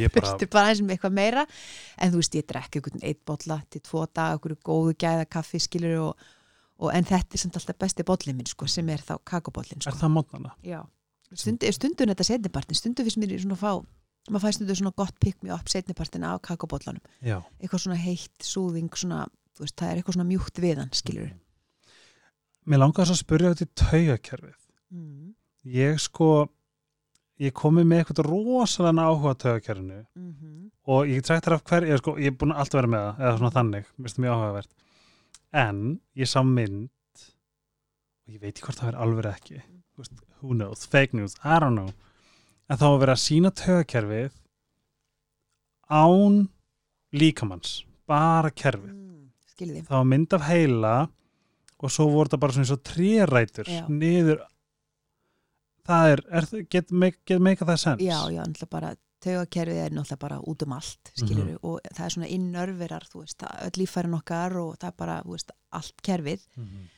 ég bara, bara eins með eitthvað meira, en þú veist, ég drekka einhvern eitt bolla til tvo dag, einhverju góðu gæða kaffi, skilur, og, og en þetta er samt alltaf besti bollin minn, sko, sem er þá kakobollin, er sko. Það mótnana? Já. Stundu, stundun þetta setnipartin, stundu fyrst mér í svona fá, maður fæ stundu svona gott pick me up setnipartin af kakobóllanum Já. eitthvað svona heitt, súðing svona, veist, það er eitthvað svona mjúkt við hann, skilur Mér langar svo að spyrja út í taugakerfið. mm. Ég sko, ég komi með eitthvað rosalega áhuga taugakerfinu mm -hmm. og ég trækt þar af hver, ég, sko, ég er búin að alltaf vera með það, eða svona þannig, mér finnst það mjög áhugavert. En ég sá mynd og ég veit ekki hvort það er alveg ekki. Þú Veist, who knows, fake news, I don't know. En þá var verið að sína taugakerfið án líkamanns, bara kerfið. mm. var mynd af heila og svo voru það bara svona svo trérætur Já. niður það er, er get, make, get make það sens já, já, náttúrulega bara taugakerfið er náttúrulega bara út um allt skilur Mhm. og það er svona innörverar þú veist, það- öll líffærin okkar og það er bara, þú veist, allt kerfið Mhm.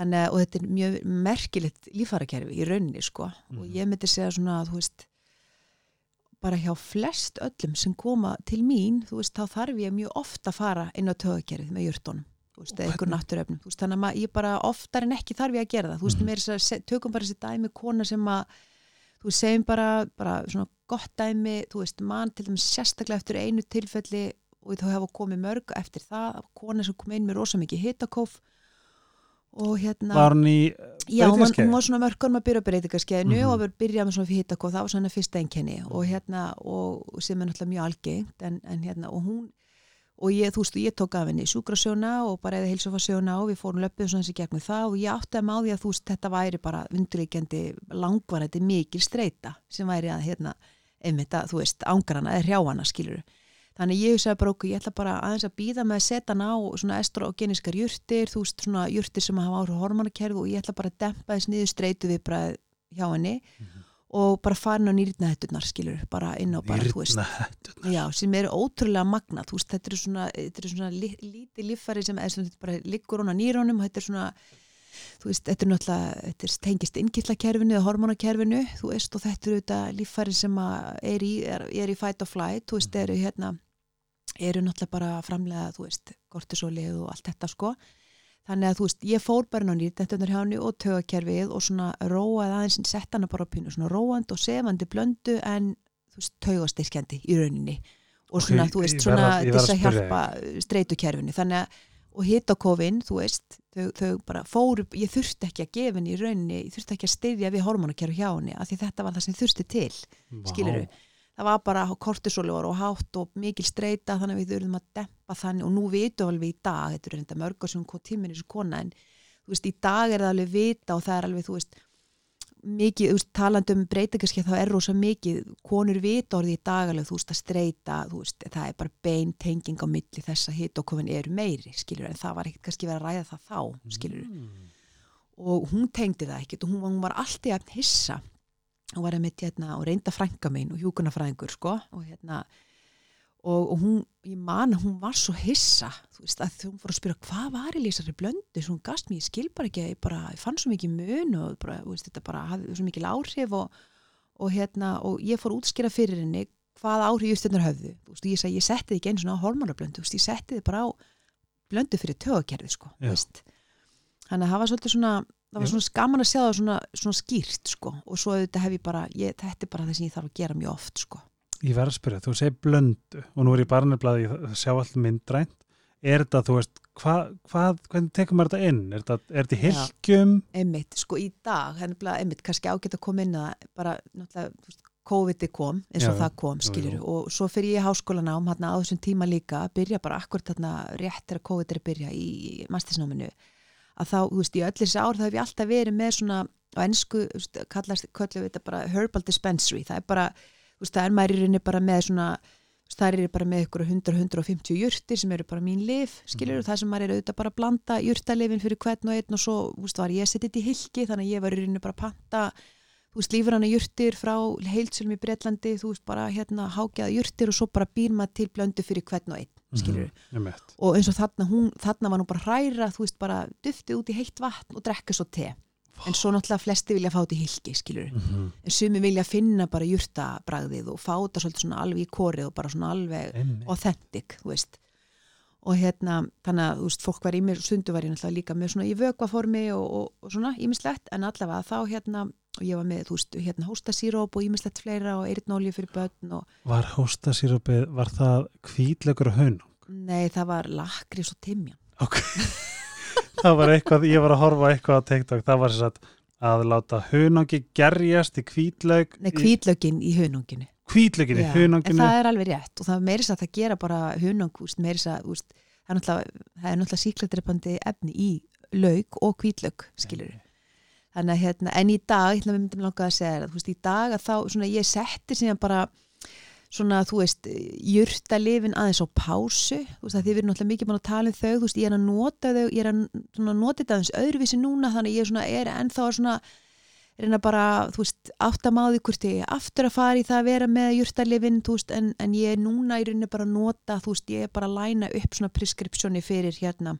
Þannig að, og þetta er mjög merkilegt líffærakerfi í rauninni, sko og Mhm. ég myndi segja svona, þú veist bara hjá flest öllum sem koma til mín, þú veist, þá þarf ég mjög ofta að fara inn á tögakerfið með jurtunum þú veist, eða einhver Hvernig? náttúrefnum þú veist, þannig að ég bara oftar en ekki þarf ég að gera það þú veist, Mhm. mér er þess að tökum bara þessi dæmi kona sem að, þú veist, segjum bara bara svona gott dæmi þú veist, mann til dæmis sérstaklega eftir einu tilfelli og þau hafa komið mörg eftir það, kona sem kom inn með rosa mikið hitakóf og hérna var hann í Já, hún var, hún var svona mörgur með að byrja breytingarskeiðinu Mhm. og við byrjaði með svona hitakóð, það var svona fyrsta einkenni og hérna, og sem er náttúrulega mjög algengt en, en hérna, og hún og ég, þú veist, ég tók af henni sjúkrasjóna og bara eða heilsofasjóna og við fórum löpum svona þessi gegnum það og ég átti að máði að þú veist, þetta væri bara vindurleikjandi langvarandi mikil streyta sem væri að, hérna, einmitt að, þú veist, ángrana eða hrjáana, skilur Þannig ég hugsaði bara okkur, ég ætla bara aðeins að býða með að setja hann á svona estrogenískar jurtir, þú veist svona jurtir sem hafa áhrif hormonakerfi og ég ætla bara að dempa þess niður streitu við bara hjá henni og bara farin á nýrnahettunar skilur, bara inn á bara, þú veist. Já, sem eru ótrúlega magnað, þú veist, þetta eru svona, þetta eru svona li, lítið líffæri sem er svona, þetta bara liggur hún á nýrónum þetta er svona, þú veist, þetta er náttúrulega, þetta er tengist innkýrlakerfinu eða hormonakerfinu, þú veist, og þetta eru þetta líffæri sem er í, er, er í fight or flight, þú veist, eru hérna, eru náttúrulega bara að framlega, þú veist, kortisólið og allt þetta, sko. Þannig að, þú veist, ég fór bara ná nýrnettunar hjá henni og tögakerfið og svona róað aðeins, sett hana bara á pínu, svona róand og sefandi blöndu en, þú veist, tögastyrkjandi í rauninni. Og svona, Ok, þú veist, svona að- þess að að hjálpa streytukerfinu, þannig að og kofin, þú veist þau, þau bara fóru, ég þurfti ekki að gefa henni í rauninni, ég þurfti ekki að styðja við hormonakerfi hjá henni, af því þetta var það sem þurfti til skiluru, það var bara kortisóli og hátt og mikil streyta þannig að við þurfum að dempa þannig og nú vitum við alveg í dag, þetta er reynda mörgur sem tíminn í þessu kona en þú veist, í dag er það alveg vita og það er alveg, þú veist mikið, þú veist, talandi um breytingarski þá er rosa mikið, konur vita orðið í dag alveg, þú veist, að streyta, þú veist það er bara bein tenging á milli þess að hitt og kofin eru meiri, skilur en það var ekkert kannski verið að ræða það þá, skilur Mm. og hún tengdi það ekkert og hún, hún var alltaf hissa og var einmitt hérna og reynda frænka mín og hjúkunarfræðingur sko og hérna og, og hún, ég man að hún var svo hissa þú veist að hún fór að spyrja hvað var í lýsari blöndu, svo hún gast mér, ég skil bara ekki ég bara, ég fann svo mikið mun og bara, þú veist, þetta bara hafði svo mikið áhrif og, og hérna, og ég fór að útskýra fyrir henni hvað áhrif justinnar höfðu. Þú veist, og ég sagði, ég setti þið ekki einu svona á hormonablöndu. Þú veist, ég setti þið bara á blöndu fyrir tögakerfi sko, þú þannig að það var svolítið svona það var svona skaman að sjá það svona, svona skýrt sko, og svo auðvitað hef ég bara ég, þetta er bara það sem ég þarf að gera mjög oft sko. Ég verð að spyrja, þú segir blöndu og nú er ég barnablaði að sjá allt myndrænt er þetta, þú veist, hvað, hvað hvernig tekum maður þetta inn? Er þetta, er þetta hilkjum? einmitt, sko í dag hennilega, einmitt, kannski ágætt að koma inn að bara, náttúrulega, þú veist, COVID kom eins og Já, það kom, jú. og svo fyrir ég í háskólanám hérna á þessum tíma líka að byrja bara akkur þarna rétt þegar COVID er að byrja í mastisnáminu að þá, þú veist, í öll þessi ár það hef ég alltaf verið með svona á ennsku, kallast, kallum við þetta bara herbal dispensary, það er bara þú veist, það er maður í rauninni bara með svona það er bara með ykkur 100-150 jurtir sem eru bara mín lif, skilur Mhm. og það sem maður er auðvitað bara að blanda jurtalifin fyrir hvern og einn og svo, þú veist, var ég þetta í hilki þannig að ég var í rauninni bara að panta þú veist, lífrana jurtir frá heilsölum í Bretlandi, þú veist, bara hérna hágjaða jurtir og svo bara býr maður til blöndu fyrir hvern og einn, skilur Mm -hmm. og eins og þarna, hún, þarna var nú bara hræra þú veist, bara duftið út í heitt vatn og drekka svo te, en svo náttúrulega flesti vilja fá þetta í hilki, skilur mm en sumi vilja finna bara jurtabragðið og fá þetta svolítið svona alveg í korið og bara svona alveg -hmm. authentic, þú veist. Og hérna, þannig að þú veist, fólk var í mér sundu var ég náttúrulega líka með svona í vökvaformi og, og, og svona ímislegt, en allavega þá hérna, og ég var með, þú veist, hérna hóstasíróp og ímislegt fleira og eirnólju fyrir börn og Var hóstasýrupið, var það hvítlegur og haun? nei, það var lakris og timjan Ok. það var eitthvað, ég var að horfa eitthvað á TikTok, það var þess að að láta hunangi gerjast í hvítlaug nei, hvítlaugin í hunanginu hvítlaugin í Já, en það er alveg rétt og það er þess að það gera bara meira þess að það er náttúrulega, síkladreipandi efni í laug og hvítlaug skilur þannig að hérna, en í dag, við myndum langa að segja þér að, þú veist, í dag að þá, svona, ég setti síðan bara svona, þú veist, jurta lifin aðeins á pásu, þú veist, að þið verður náttúrulega mikið búin að tala um þau, þú veist, ég er að nota þau, ég er að svona, nota þetta aðeins öðruvísi núna, þannig ég er svona, er ennþá svona, reyna bara, þú veist, áttamáði hvort ég er aftur að fara í það að vera með jurtalifin, þú veist, en, en ég er núna í rauninni bara að nota, þú veist, ég er bara að læna upp svona preskripsjoni fyrir hérna,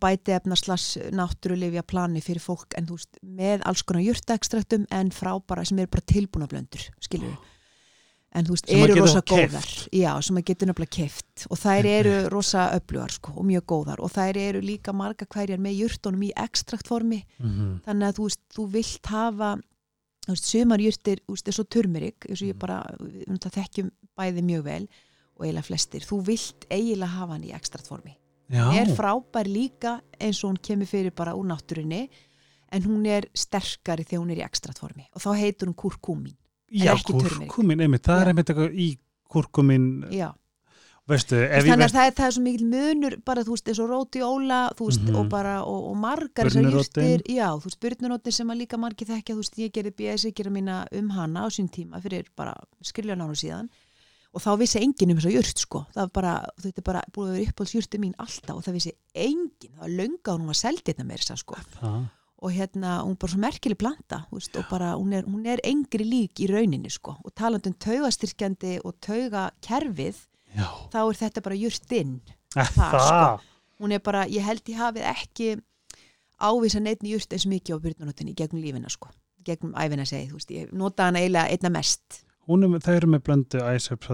bæti efna slags náttúrulifja plani fyrir fólk, en þú veist, með alls konar jurtaekstraktum, en frá bara sem eru bara tilbúna blöndur, við. En þú veist, Sem eru rosa góðar. Já, sem maður getur nefnilega keft og þær eru rosa öflugar sko og mjög góðar og þær eru líka marga hverjar með jurtunum í ekstraktformi Mhm. þannig að þú veist, þú vilt hafa þú veist, sumar jurtir, þú veist, eins og turmerik eins og ég Mhm. bara, náttúrulega þekkjum bæði mjög vel og eiginlega flestir þú vilt eiginlega hafa hann í ekstraktformi Já, er frábær líka eins og hún kemur fyrir bara úr náttúrunni en hún er sterkari þegar hún er í ekstraktformi og þá heitur hún kurkumin já kurkumin, einmitt, það Já. er einmitt eitthvað í kurkumin, Já, veistu, ef ég veist það er, það er svo mikil munur bara þú veist eins og rótióla þú veist Mhm. og bara og, og margar þessar jurtir. Já þú veist burnurótin sem að líka margir þekkja þú veist ég gerði BS gera mína um hana á sín tíma fyrir bara skilja nánu síðan og þá vissi enginn um þessa jurt sko. Það var bara þetta er bara búið að vera uppáhaldsjurti mín alltaf og það vissi enginn. Það var lönga og hún var seldið þetta með þess sko. Það, og hérna, hún er bara svo merkileg planta veist, og bara, hún er, hún er engri lík í rauninni sko, og talandum taugastyrkjandi og taugakerfið Já. þá er þetta bara jurtinn Það, sko. hún er bara, ég held ég hafið ekki ávisa neittni jurt eins mikið á byrnunotinni í gegnum lífina sko. Gegnum æfina segi, þú veist, ég nota hana eiginlega einna mest er, með- þau eru með blöndu æsöp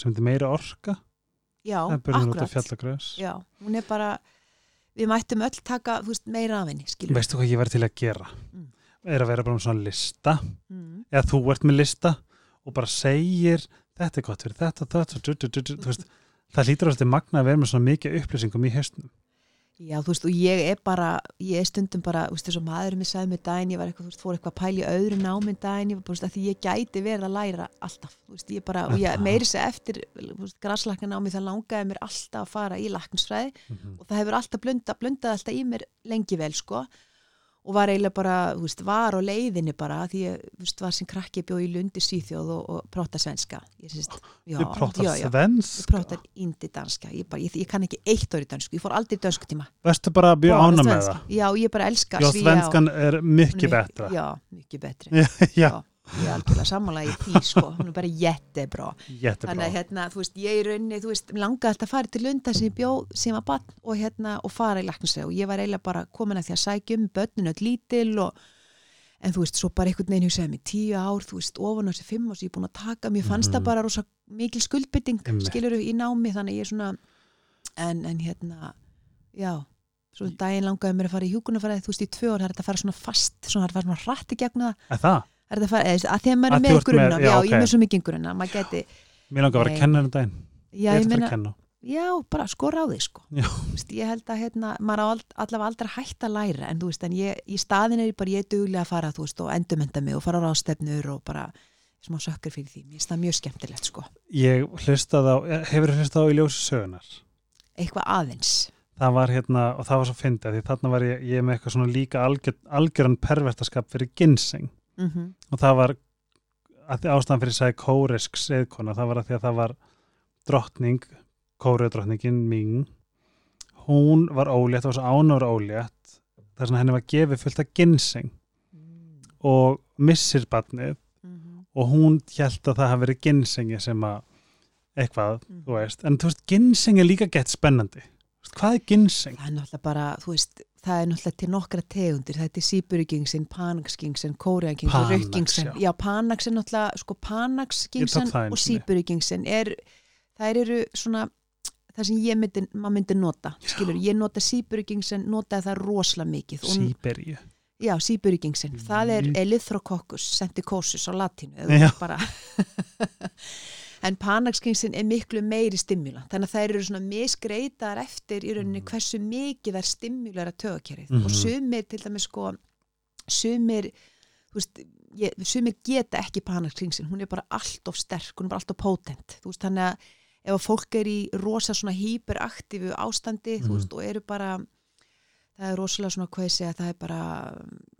sem þetta meira orka. Já, það er akkurat. já, hún er bara við mættum öll taka, veist, meira af henni Veistu hvað ég verð til að gera? Mm. Er að vera bara með svona lista. Mm. eða þú ert með lista og bara segir þetta er gott fyrir þetta, þetta, du, du, þú veist, það að þetta magna að vera með svona mikið upplýsingum í hausnum Já, þú veist, og ég er bara, ég er stundum bara, þú veist, þess að maðurinn mér sagði með daginn, ég var eitthvað, þú veist, fór eitthvað að pæla í öðru náminn daginn, ég var bara, þú veist, að því ég gæti verið að læra alltaf, þú veist, ég bara, og ég meiri sér eftir, þú veist, graslakna námi, það langaði mér alltaf að fara í laknsfræði Mhm. og það hefur alltaf blunda, blundað alltaf í mér lengi vel, sko, og var eiginlega bara, þú veist, var á leiðinni bara, því ég, þú veist, var sem krakki bjóð í Lundi Svíþjóð og, og próta svenska, ég syns, já, prótar já, já, svensk ég prótar indi danska, ég, bara, ég, ég kann ekki eitt orð í dansku, ég fór aldrei dansku tíma. Vestu bara að Bara ána með svenska. það? Já, ég bara elska Já, svenskan er mikið betra. Já, mikið betri Já, já, Ég er algjörlega sammála í tí, sko. Hún er bara jättebra Þannig að hérna, þú veist, ég rauninni, þú veist langaði alltaf að fara til lunda sem ég bjóð sem var bann og hérna, og fara í laknisveg og ég var eiginlega bara komin að því að sækja um börnun öll lítil og en þú veist, svo bara einhvern veginn hugsaði mig tíu ár, þú veist, ofan á þessi fimm og svo ég er búin að taka, mér fannst Mhm. það bara rosa mikil skuldbytting, skilur í námi. Þannig að ég er svona en, en hérna, já svo daginn langaði mér að fara í hjúkunarfæraði þú veist, í tvö ár, það er þetta að fara svona fast svona, það er að fara svona rætt í gegna það Er það? að fara, eða, að því að maður Að er með grunna, já, já, ok. ég er með svo mikið grunna maður geti, Mér langar að vera Nei. að kenna henni daginn já, Ég ætla að meina kenna já, bara skora á því, sko. Þú veist, ég held að hérna, maður allavega aldrei hægt að læra, en þú veist, en ég í staðin er ég bara, ég er duglega að fara, þú veist, og endurmenda mig og fara á ráðstefnur og bara smá sökkur fyrir því, mér finnst það mjög skemmtilegt, sko Ég hlustaði á, hefur hlustað á í ljósi sögunar eitthvað aðeins Það var hérna, og það var svo fyndið því þarna var ég, ég með eitthvað svona líka algjör, algjöran pervertaskap fyrir ginseng mm og það var ástæðan fyrir sæði kórisk seðkona, það var að því að það var drottning, kóriðdrottningin Ming hún var ólétt, það var svo ánur ólétt þess að henni var gefið fullt af ginseng og missir barnið. Og hún held að það hafi verið ginsengi sem að eitthvað, þú veist, en þú veist ginseng er líka gett spennandi. Hvað er ginseng? það er náttúrulega bara, þú veist það er náttúrulega til nokkra tegundir, þetta er síburugingsin panaxgingsin, kóreagingsin Panax, rökkingsin, já. er náttúrulega sko einu og sinni. síburugingsin er, það eru svona það sem ég myndi, maður myndi nota skilur, ég nota síburugingsin notaði það rosalega mikið Sýberíu já, síburugingsin, það er Mm. elithrococcus senticosus á latínu bara en panaxkingsin er miklu meiri stimula þannig að þær eru svona misgreitar eftir í rauninni Mm. hversu mikið þær stimulara tögakerið Mhm. og sumir til dæmis sko sumir veist, ég, sumir geta ekki panaxkingsin, hún er bara allt of sterk hún er bara allt of potent veist, þannig að ef að fólk er í rosa svona hyperaktífu ástandi þú Mhm. veist, og eru bara það er rosalega svona hvað ég segja það er bara,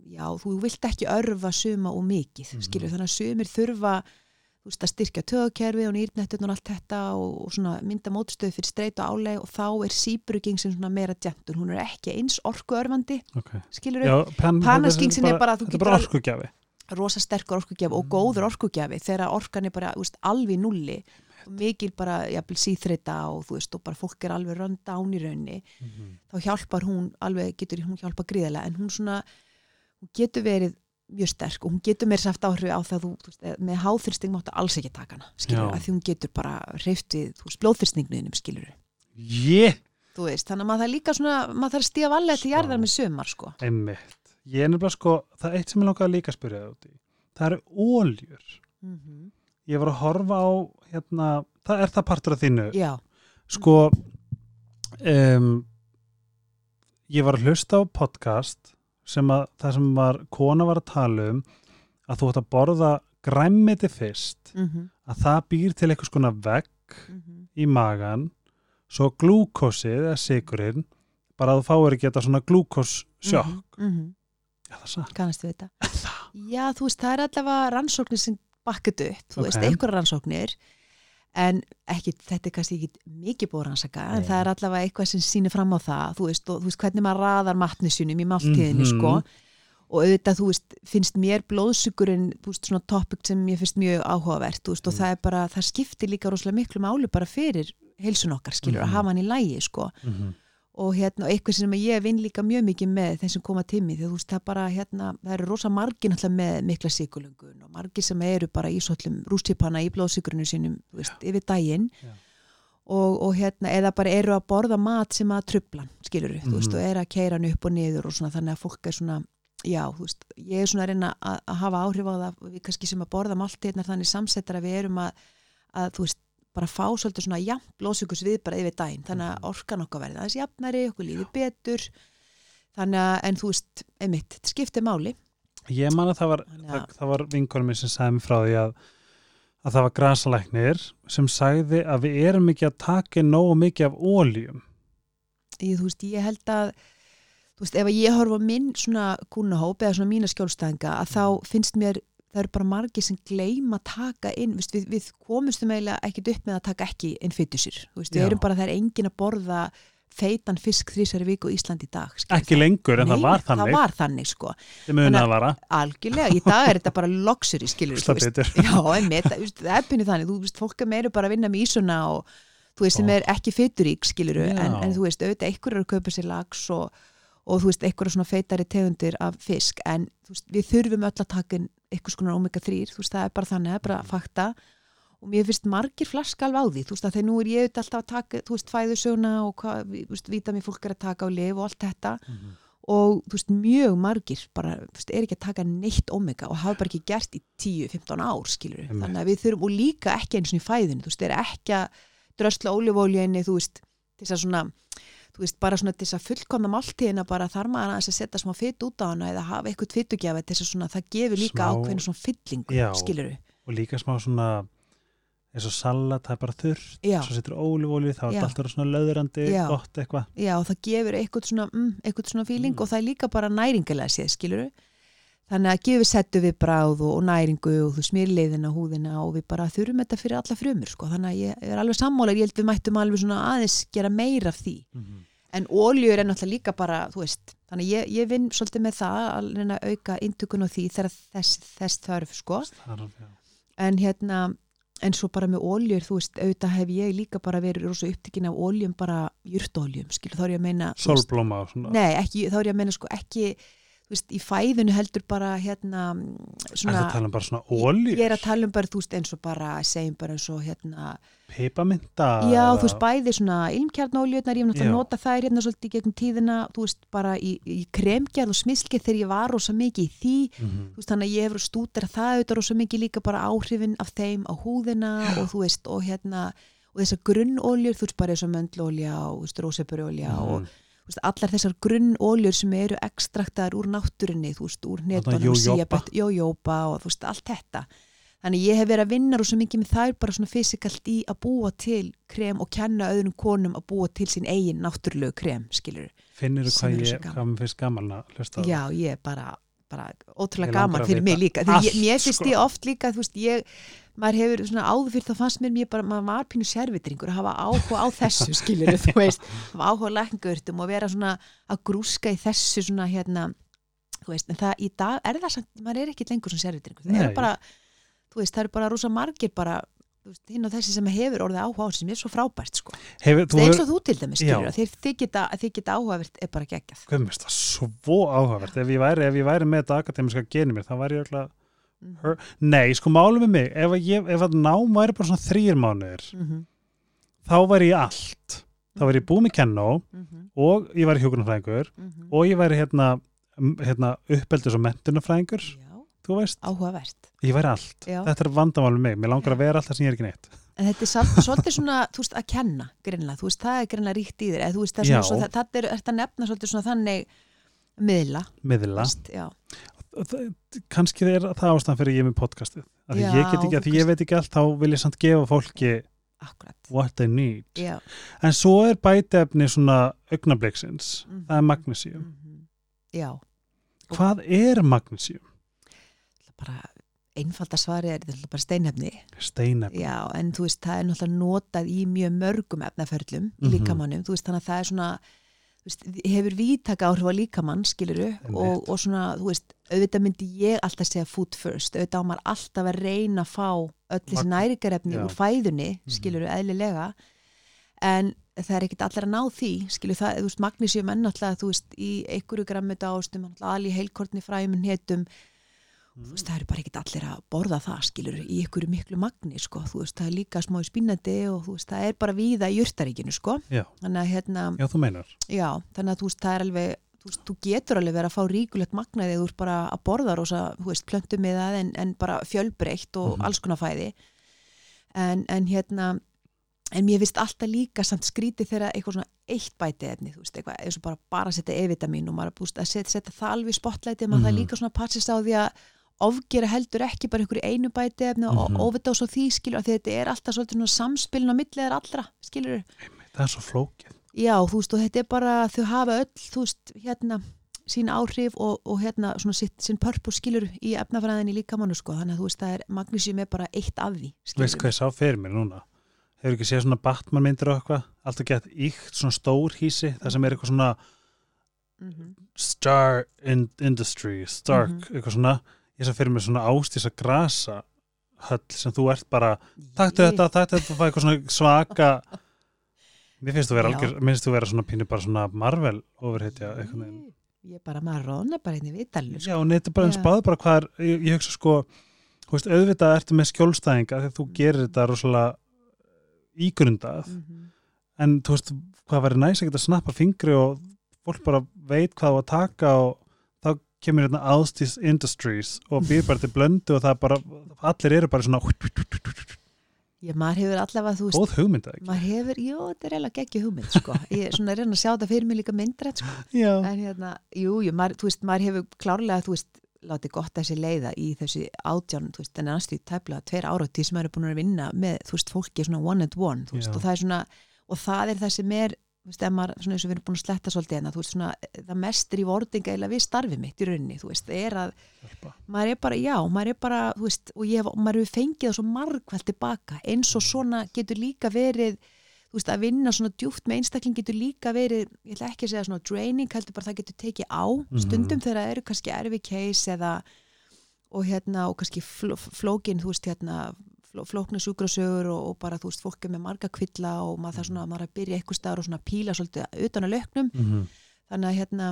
já, þú vilt ekki örfa suma og mikið, Mhm. skilur þannig að sumir þurfa veist, að styrkja tögakerfi og nýrnetturn og allt þetta og, og svona mynda mótstöð fyrir streit og áleg og þá er síbrugingsin svona meira djentur, hún er ekki eins orkuörfandi, okay. skilur pan, Panaskingsin er bara að þú getur rosa sterkur orkugjafi og Mm. góður orkugjafi þegar orkan er bara veist, alveg nulli og mikil bara síþreita og þú veist og bara fólk er alveg rönd án í raunni þá hjálpar hún alveg, getur hún hjálpa gríðarlega. En hún svona, hún getur verið mjög sterk og hún getur meira saft áhrif á það þú, þú veist, með háþyrsting máttu alls ekki taka hana, skilur, að því hún getur bara reyft við, þú veist, blóðþyrstingnuðinum, skilur Ég, þú veist, þannig að maður það líka svona, maður þarf stíða vallega til Sko. jarðar með sömar, sko. Einmitt. Ég er nefnilega sko, það er eitt sem ég langaði líka að spyrja það út í Það eru óljur mm -hmm. Ég var að horfa á, hérna það er það partur af þínu? Já, Sko um, Ég var að hlusta á podcast sem að það sem var kona var að tala um að þú ætti að borða græmmiti fyrst mm -hmm. að það býr til eitthvað skona vegg í magan svo glúkósið eða sigurinn bara að þú fáir ekki þetta svona glúkóssjokk mm -hmm. Já, það er satt. kannast við þetta já, þú veist, það er allavega rannsóknir sem bakkut upp, þú veist, Ok. einhverja rannsóknir en ekki, þetta er kannski ekki mikið rannsaka, en það er allavega eitthvað sem sýnir fram á það, þú veist, og þú veist hvernig maður raðar matnisjunum í máltíðinni, Mhm. sko og auðvitað, þú veist, finnst mér blóðsugurinn, þú veist, svona topic sem ég finnst mjög áhugavert, þú veist, og Mm. það er bara, það skiptir líka rosalega miklu máli bara fyrir heilsun okkar, skilur, Mhm. að hafa hann í lægi, sko Mhm. Og hérna, eitthvað sem ég vinn líka mjög mikið með þeim sem koma til mig, því þú veist, það bara hérna, það eru rosa margir náttúrulega með mikla síkulungun og margir sem eru bara í svollum rústipanna í blóðsíkurinu sínum, veist, yfir daginn Já. og, og hérna, eða bara eru að borða mat sem að trublan, skilur þú veist, Mhm. og eru að keira hann upp og niður og svona, þannig að fólk er svona já, þú veist, ég er svona að reyna að, að hafa áhrif á það, við kannski sem að borða máltíðnar þannig samsettar að við erum að, að þú veist, bara fá svolítið svona jafn blóðsökus við bara yfir daginn þannig að orkan okkar verði aðeins jafnari okkur lífi betur. Þannig að, en þú veist, einmitt, þetta skiptir máli. Ég man að það var, það, að- það var vinkonum minn sem sagði mér frá því að, að það var grasalæknir sem sagði að við erum ekki að taka nógu mikið af óljum. ég, þú veist, ég held að þú veist, ef ég horfa minn svona kúnahóp eða svona mína skjólstæðinga að þá finnst mér, það eru bara margir sem gleyma að taka inn, veist, við, við komumstum eiginlega ekkit upp með að taka ekki inn fytusir, við erum bara, það er engin að borða feitan fisk þrísari viku í Ísland í dag skilur Ekki lengur en Nei, það var þannig. það var þannig sko, algjörlega í dag er þetta bara einmitt, það, er pínu þannig þú veist, fólk er meira bara að vinna með ísuna og þú veist, sem er ekki fyturík skilur Já. en, en þú veist, auðvitað, einhver eru að kaupa sér lags og, og þú veist, einhver svona feitari tegundir af fisk, en veist, við þurfum öll að taka einhvers konar omega 3 þú veist, það er bara þannig, það er bara fakta og mér finnst margir flaska alveg á því þú veist, að þegar nú er ég auðvitað alltaf að taka þú veist, fæðusöguna og hvað, þú veist, vitamin fólk er að taka á lif og allt þetta Mhm. og þú veist, mjög margir bara, þú veist, er ekki að taka neitt omega og hafa bara ekki gert í 10-15 ár skilur Einmitt. þannig að við þurfum, og líka ekki eins og í fæðinu, þú veist, er ekki að drösla ólífólíinni, þú veist þess að svona, þú veist, bara svona þess að fullkomna máltíðina bara þar maður aðeins að setja smá fytt út á hana eða hafa eitthvað fyttugjafi þess að svona, það gefur líka ákveðinu svona fyllingu, skilur Og líka smá svona, eins og salat, það er bara þurrt. Já. Svo setur ólífólið, þá er alltaf svona löðrandi, Já. gott eitthvað. Já, og það gefur eitthvað svona, mm, eitthvað svona fíling Mm. og það er líka bara næringalega séð, skilur Þannig að gefur settu við bráð og, og næringu og þú smýr leiðina húðina og við bara þurfum þetta fyrir alla frumur, sko. Þannig að ég er alveg sammálar, ég held við mættum alveg svona aðeins gera meira af því. Mhm. En óljur er náttúrulega líka bara, þú veist, þannig að ég, ég vinn svolítið með það að auka intökun á því þegar þess, þess sko. Þarf, já. En hérna, en svo bara með óljur, þú veist, auðvitað hef ég líka bara verið rosa upptikinn af óljum, bara jurtóljum, skilur, þá er ég að meina... Sólblóma og svona. Nei, ekki, þá er ég að meina sko ekki veist, í fæðinu heldur bara hérna Er svona, tala um bara ég er að tala um bara þú veist eins og bara, segjum bara eins og hérna, Pipamynda? já þú veist bæði svona ilmkjarnóljötnar, ég Já. nota þær hérna svolítið gegnum tíðina, þú veist bara í, í kremgerð og smislgerð þegar ég var rosa mikið í því, Mhm. þú veist þannig að ég hefur stútir það auðvitað rosa mikið líka bara áhrifin af þeim á húðina og þú veist og hérna og þessar grunnoljur, þú veist bara eins og möndlólja og og Mhm. þú veist, allar þessar grunnoljur sem eru ekstraktar úr náttúrinni, þú veist, úr netónum, jójóba. jójóba og þú veist, allt þetta. Þannig ég hef verið að vinna rosa mikið með þær bara svona fysikalt í að búa til krem og kenna öðrum konum að búa til sín eigin náttúrulegu krem, skilur. Finnir þú hvað ég, hvað mér finnst gaman að hlusta það? Já, ég er bara, bara ótrúlega gaman fyrir mig líka. Því ég, allt, mér finnst sko. ég oft líka, þú veist, ég, maður hefur svona áður fyrir þá fannst mér, mér bara, maður var pínu sérvitringur að hafa áhuga á þessu, skilur, þú veist, hafa áhuga á lækningurtum og vera svona að grúska í þessu svona hérna, þú veist, en það í dag er það samt, maður er ekki lengur svona sérvitringur. Það eru bara, þú veist, það eru bara rosa margir bara, þú veist, hinn og þessi sem hefur orðið áhuga á þessu sem er svo frábært, sko. Hefur, Þú þú eins og þú til dæmis, skilur, að þið, geta, geta áhugavert er bara geggjað. Með þetta öll Mhm. Her- Nei, sko málum með mig, ef, ég, ef að nám væri bara svona þrýr mánuðir, Mhm, þá væri ég allt. Þá væri ég búið með kennó mhm, og ég væri hjúkunarfræðingur mhm. og ég væri hérna, hérna uppeldis og mentunarfræðingur, Já, þú veist, áhugavert. ég væri allt. Já. Þetta er vandamálum mig, mér langar að vera allt það sem ég er ekki neitt. En þetta er samt, svolítið svona, þú veist, að kenna greinlega, þú veist, það er greinlega ríkt í þér eða þú veist, það er Já. svona, svo, það, það er, er að nefna svolítið svona þannig miðla, Miðla. veist, já, kannski það er það ástæðan fyrir ég er með podcastið. Að Já, ég get ekki, að því ég veit ekki allt þá vil ég samt gefa fólki akkurat what they need. Já, en svo er bætefni svona augnabliksins, Mhm. það er magnesium. Mhm, já. Hvað er magnesium? bara einfalda svari er þetta er bara steinefni. Steinefni. Já, en þú veist, það er náttúrulega notað í mjög mörgum efnaförlum í Mhm. líkamannum, þú veist, þannig að það er svona hefur vítaka áhrif á líkamann skiluru og, og svona, þú veist, auðvitað myndi ég alltaf segja food first, auðvitað á maður alltaf að reyna að fá öll þessi Já. úr fæðunni, Mhm. skiluru, eðlilega en það er ekkit allir að ná því skilur það, þú veist, magnísjum enn alltaf þú veist, í einhverju grammuta ástum allir heilkortni fræmum hétum þú veist, það eru bara ekkit allir að borða það skilur, í einhverju miklu magni sko, veist, það er líka smá spínandi og veist, það er bara víða í jurtaríkinu sko, þannig að hérna Já, já, þannig að það er alveg þú, getur alveg verið að fá ríkulegt magna þegar þú ert bara að borða rosa, plöntum með það en, en bara fjölbreytt og Mhm. alls konar fæði. En, en hérna en mér finnst alltaf líka samt skrítið þegar eitthvað svona eitt bæti efni, þú veist, eitthvað, eins og bara bara setja E-vitamin og maður búist að setja, setja það alveg í spotlæti, maður það Mhm. líka svona passist á því að ofgera heldur ekki bara einhverju einu bæti efni og Mhm. óvita og svo því skilur, að þetta er alltaf svolítið svona samspilin á milliðar allra, skilur Það er svo flókið. Já, þú veist, og þetta er bara, þau hafa öll, þú veist, hérna, sín áhrif og, og hérna, svona sitt, sín purpose skilur í efnafræðinni líka mannu, sko, þannig að þú veist, það er, magnesium er bara eitt af því, skilur. Veist hvað ég sá fyrir mér núna? Hefur ekki séð svona Batman myndir og eitthvað? Alltaf gett íkt svona stór hísi, það sem er eitthvað svona Mm -hmm. Star in Industry, Stark, Mhm. eitthvað svona. Ég sá fyrir mér svona ástísa grasa höll sem þú ert bara, taktu þetta, taktu þetta og fæ eitthvað svaka Mér finnst þú vera algjör, finnst þú vera svona pínu bara svona Marvel neginn. Ég er bara, maður róna bara inn í vitalinu, sko. Já, og neitt er bara en Já. spáðu bara hvað er, ég, ég hugsa sko, veist, auðvitað ertu með skjólstæðinga þegar þú gerir þetta rosalega ígrundað, Mm -hmm. en þú veist, hvað væri næst að geta snappa fingri og fólk bara veit hvað þú að taka og kemur hérna Ástis Industries og býr bara til blöndu og það er bara, allir eru bara svona Já, maður hefur allavega, þú veist, góð hugmynda ekki. maður hefur, jú, þetta er eiginlega ekki hugmynd, sko. Ég er svona að reyna að sjá þetta fyrir mig líka myndrætt, sko. Já, En hérna, jú, jú, maður, þú veist, maður hefur klárlega, þú veist, látið gott sér leiða í þessi átján, þú veist, en næstu tæplega tveir áratí sem maður er búin að vinna með, þú veist, fólki svona one and one, þú veist, Já. og það er svona, og það er það sem er, þú veist, maður, svona eins og við erum búin að sletta svolítið hérna, þú veist, svona, það mestir í vordinga eða við starfið mitt í rauninni, þú veist, er að hjálpa. maður er bara, já, maður er bara, þú veist, og ég maður hefur fengið það svo margvælt tilbaka, eins og svona getur líka verið, þú veist, að vinna svona djúpt með einstakling getur líka verið, ég ætla ekki að segja svona draining, heldur bara það getur tekið á Mhm. stundum þegar það eru kannski erfi case eða, og hérna, og kannski fló, flókin, þú veist, hérna, flóknu sjúkrasögur og, og bara, þú veist, fólk er með marga kvilla og maður það svona, maður að byrja eitthvað staðar og svona píla svolítið utan að löknum, Mm þannig að hérna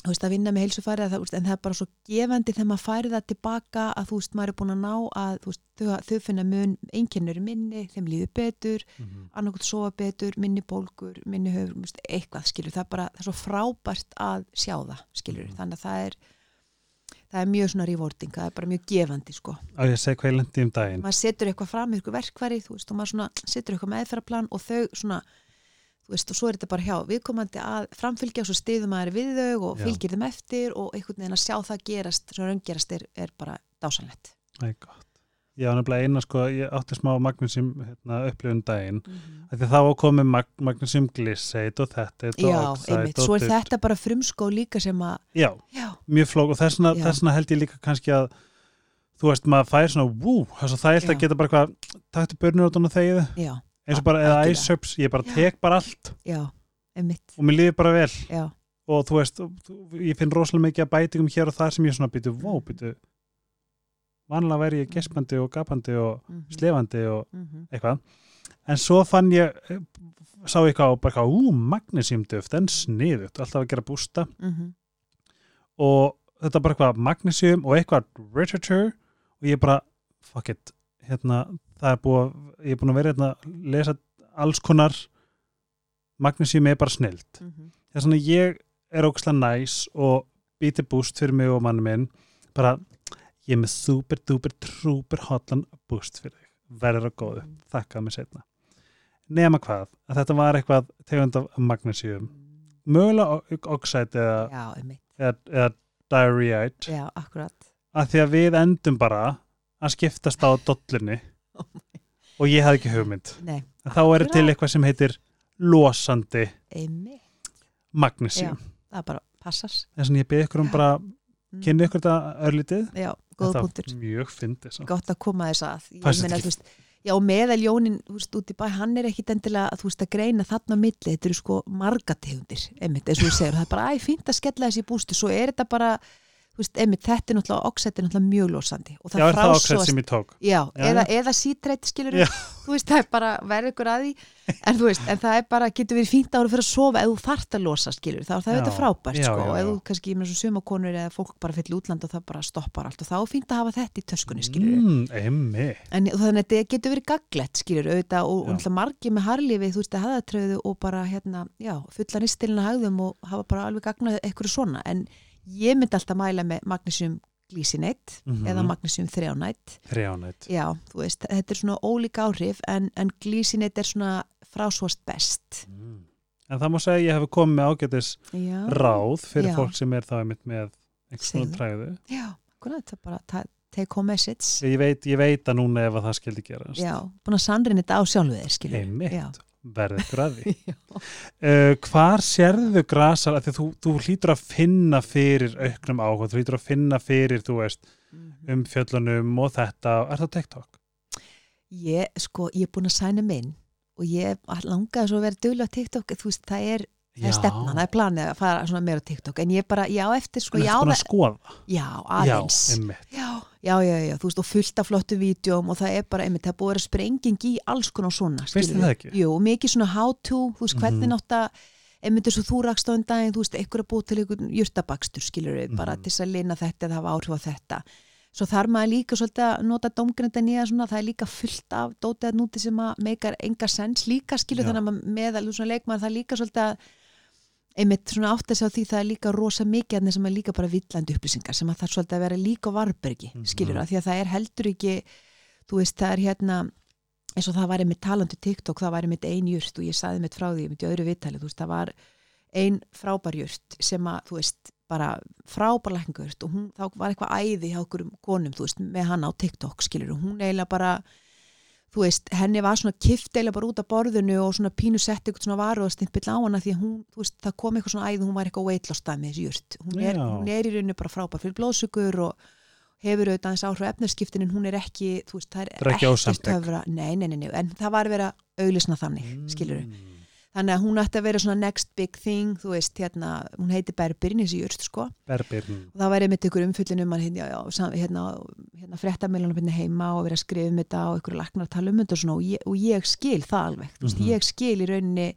þú veist að vinna með heilsufæri það, þú veist, en það er bara svo gefandi þegar maður færi það tilbaka að þú veist maður er búin að ná að þú veist, þau, þau finna mun einkennur minni, þeim líður betur -hmm. annarkot sofa betur, minni bólgur minni höfur, veist, eitthvað skilur það er bara, það er svo frábært að sjá það skilur, Mhm. þannig að það er það er mjög svona rewarding, það er bara mjög gefandi sko, Á ég að segja hvað ég lendi um daginn. maður setur eitthvað fram ykkur verkværi, þú veist, og maður svona setur eitthvað meðferðarplan og þau svona þú veist, og svo er þetta bara hjá viðkomandi að framfylgja og svo stiðum maður við þau og Já. fylgir þeim eftir og einhvern veginn að sjá það gerast sem raungerast er, er bara dásanlegt Var nefnilega eina sko, ég átti smá magnesium hérna, upplifun daginn. mm -hmm. Því þá komið mag magnesium glycate og þetta Já, einmitt, svo er þetta bara frumskó líka sem að Já, já, mjög flók og þessna, Já. þessna held ég líka kannski að þú veist, maður fær svona wú, þess að það Já. að geta bara hvað taktu börnur út og þegiðu, já, eins og bara eða iSubs, ég bara Já. tek bara allt. Já, einmitt. Og mér líður bara vel. Já, og þú veist, ég finn rosalega mikið að bætingum hér og það sem ég svona býtu, vó, býtu vanlega væri ég gespandi og gapandi og mm slefandi og -hmm. eitthvað en svo fann ég sá ég eitthvað og bara, ú, magnesiumduft en sniðut, alltaf að gera bústa Mhm. og þetta er bara eitthvað magnesium og eitthvað literature og ég bara, fuck it hérna, það er búið ég er búin að vera hérna að lesa alls konar magnesium er bara snilt Mhm. það er svona ég er ógæslega næs og býti búst fyrir mig og manni minn bara, ég er með super duper trúper hotlan búst fyrir þig. Verður að góðu, þakkaði mig setna nema hvað, að þetta var eitthvað tegund af magnesium. Mögulega oxide eða, eða, eða diarrheate já, akkurat. Að því að við endum bara að skiptast á dollunni Oh og ég hafði ekki hugmynd. Nei, þá er til eitthvað sem heitir losandi einmitt. magnesium. Það bara passar. Þess að ég byrði ykkur um bara Mm. kynni ykkur þetta örlítið. Já, góð Þetta var punktur mjög fyndið gott að koma þess að. Meina, veist, Já, meðaljónin, út í bæ, hann er ekkit endilega, þú veist, að greina þarna milli, þetta eru sko margategundir, eins og þú segir, það er bara, æ, fínt að skella þessi bústu, svo er þetta bara, þú veist, einmitt, þetta er náttúrulega, oxett er náttúrulega mjög losandi. Og það frásogast- ákveð sem ég tók? Já, Já, eða, eða sítreit, skilur Já. þú veist, það er bara, verður ykkur að því, en þú veist, en það er bara, getur verið fínt ára fyrir að sofa ef þú þarft að losa, skilur, þá er það þetta frábært, já, sko, já, og já. þú kannski, með svo sumakonur eða fólk bara fyrir útland og það bara stoppar allt. Og þá er fínt að hafa þetta í töskunni, skilur mm, En þannig að þetta getur verið gaglegt, skilur, auðvitað og, og margir með eitthvað ég myndi alltaf mæla með magnesium glísineitt Mhm. eða magnesium þrjánætt, Þrjánætt já, þú veist, þetta er svona ólík áhrif, en, en glísineitt er svona frásvast best. mm. En það má segja ég hef komið með ágætis Já, ráð fyrir Já. fólk sem er þá einmitt með Segðu. svona træðu já, hvernig þetta er bara ta- take home message. ég veit, ég veit að núna ef að það skildi gerast Já, búin að sannreina þetta á sjálfu þeir, skilur. Einmitt, Já. verði ykkur að því Já. uh, Hvar sérðu grasar því þú, þú hlýtur að finna fyrir auknum áhuga, þú hlýtur að finna fyrir þú veist, Mhm. um fjöllunum og þetta, er það TikTok? Ég, sko, ég er búin að sæna minn og ég langaði svo að vera duglega á TikTok, þú veist, það er, það er stefnan, það er planið að fara svona meira á TikTok, en ég bara, já, eftir, sko, já, já, aðeins. Já. Já, já, já, þú veist, og fullt af flottu vídjóm og það er bara, einmitt, það búið að vera sprenging í alls konar svona, Finnst skilurðu. það ekki? Jú, mikið svona how to, þú veist, hvernig Mhm. nátt að, einmitt eins og þú rakst á einn daginn, þú veist, einhver að búið til einhvern jurtabakstur, skilur við, bara Mhm. til þess að lina þetta eða hafa áhrif á þetta. Svo þarf maður líka svolítið að nota domgrinda nýja svona, það er líka fullt af dótið að núti sem að meikar enga sens líka, skilur Já. þannig að meðal svona leikmaður, það líka svolítið að einmitt svona átt að segja því það er líka rosa mikið að sem er líka bara villandi upplýsingar sem að það er svolítið að vera líka varbergi Mhm. skilur það, því að það er heldur ekki þú veist, það er hérna eins og það var einmitt talandi TikTok, það var einmitt ein jurt og ég saði mitt frá því, einmitt í öðru viðtali þú veist, það var ein frábær jurt sem að, þú veist, bara frábær lækningurt og hún, þá var eitthvað æði hjá okkur konum, þú veist, með hana á TikTok skilur, og hún eiginlega bara þú veist, henni var svona kift eiginlega bara út af borðinu og svona pínu sett eitthvað svona varu og stimpill á hana því hún, þú veist, það kom eitthvað svona æði, hún var eitthvað loss dæmi þessi jurt, hún er, hún er í rauninu bara frábær fyrir blóðsugur og hefur auðvitað aðeins áhrif efnarskiptin en hún er ekki, þú veist, það er, ekki ekkert Ozempic. töfra, nei, nei, nei, nei, en það var að vera auðlisna þannig, mm. skilur þannig að hún ætti að vera svona next big thing, þú veist, hérna, hún heiti Berbirn þessi jurt, sko, Berbirn. Og hérna, fréttamilunum hérna heima og vera að skrifa um þetta og ykkur laknar tala um þetta og svona og ég, og ég skil það alveg, veist, Mhm. ég skil í rauninni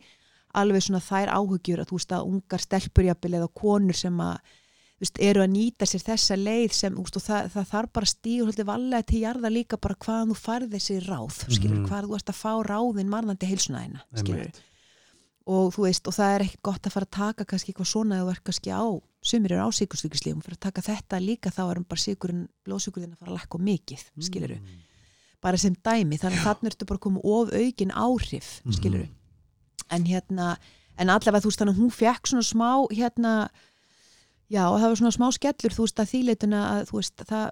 alveg svona þær áhugjur að þú veist að ungar stelpurjapil eða konur sem að veist, eru að nýta sér þessa leið sem, veist, og það, það þarf bara stígur svolítið valega til jarða líka bara hvaðan þú farð þessi ráð, skilur, Mhm. hvað þú ert að fá ráðin marðandi heilsuna þína, skilur og þú veist, og það er ekkert gott að fara að taka kannski eitthvað svona eða ert kannski á sumir eru á síkurstyrkislífum, fyrir að taka þetta líka þá erum bara síkurinn, blóðsíkurinn að fara að lakka mikið, skiluru, Mm. bara sem dæmi þannig að þannig ertu bara koma of aukin áhrif Mhm. skiluru en hérna, en allavega þú veist þannig að hún fekk svona smá hérna já, það var svona smá skellur þú veist að þýleituna að þú veist það,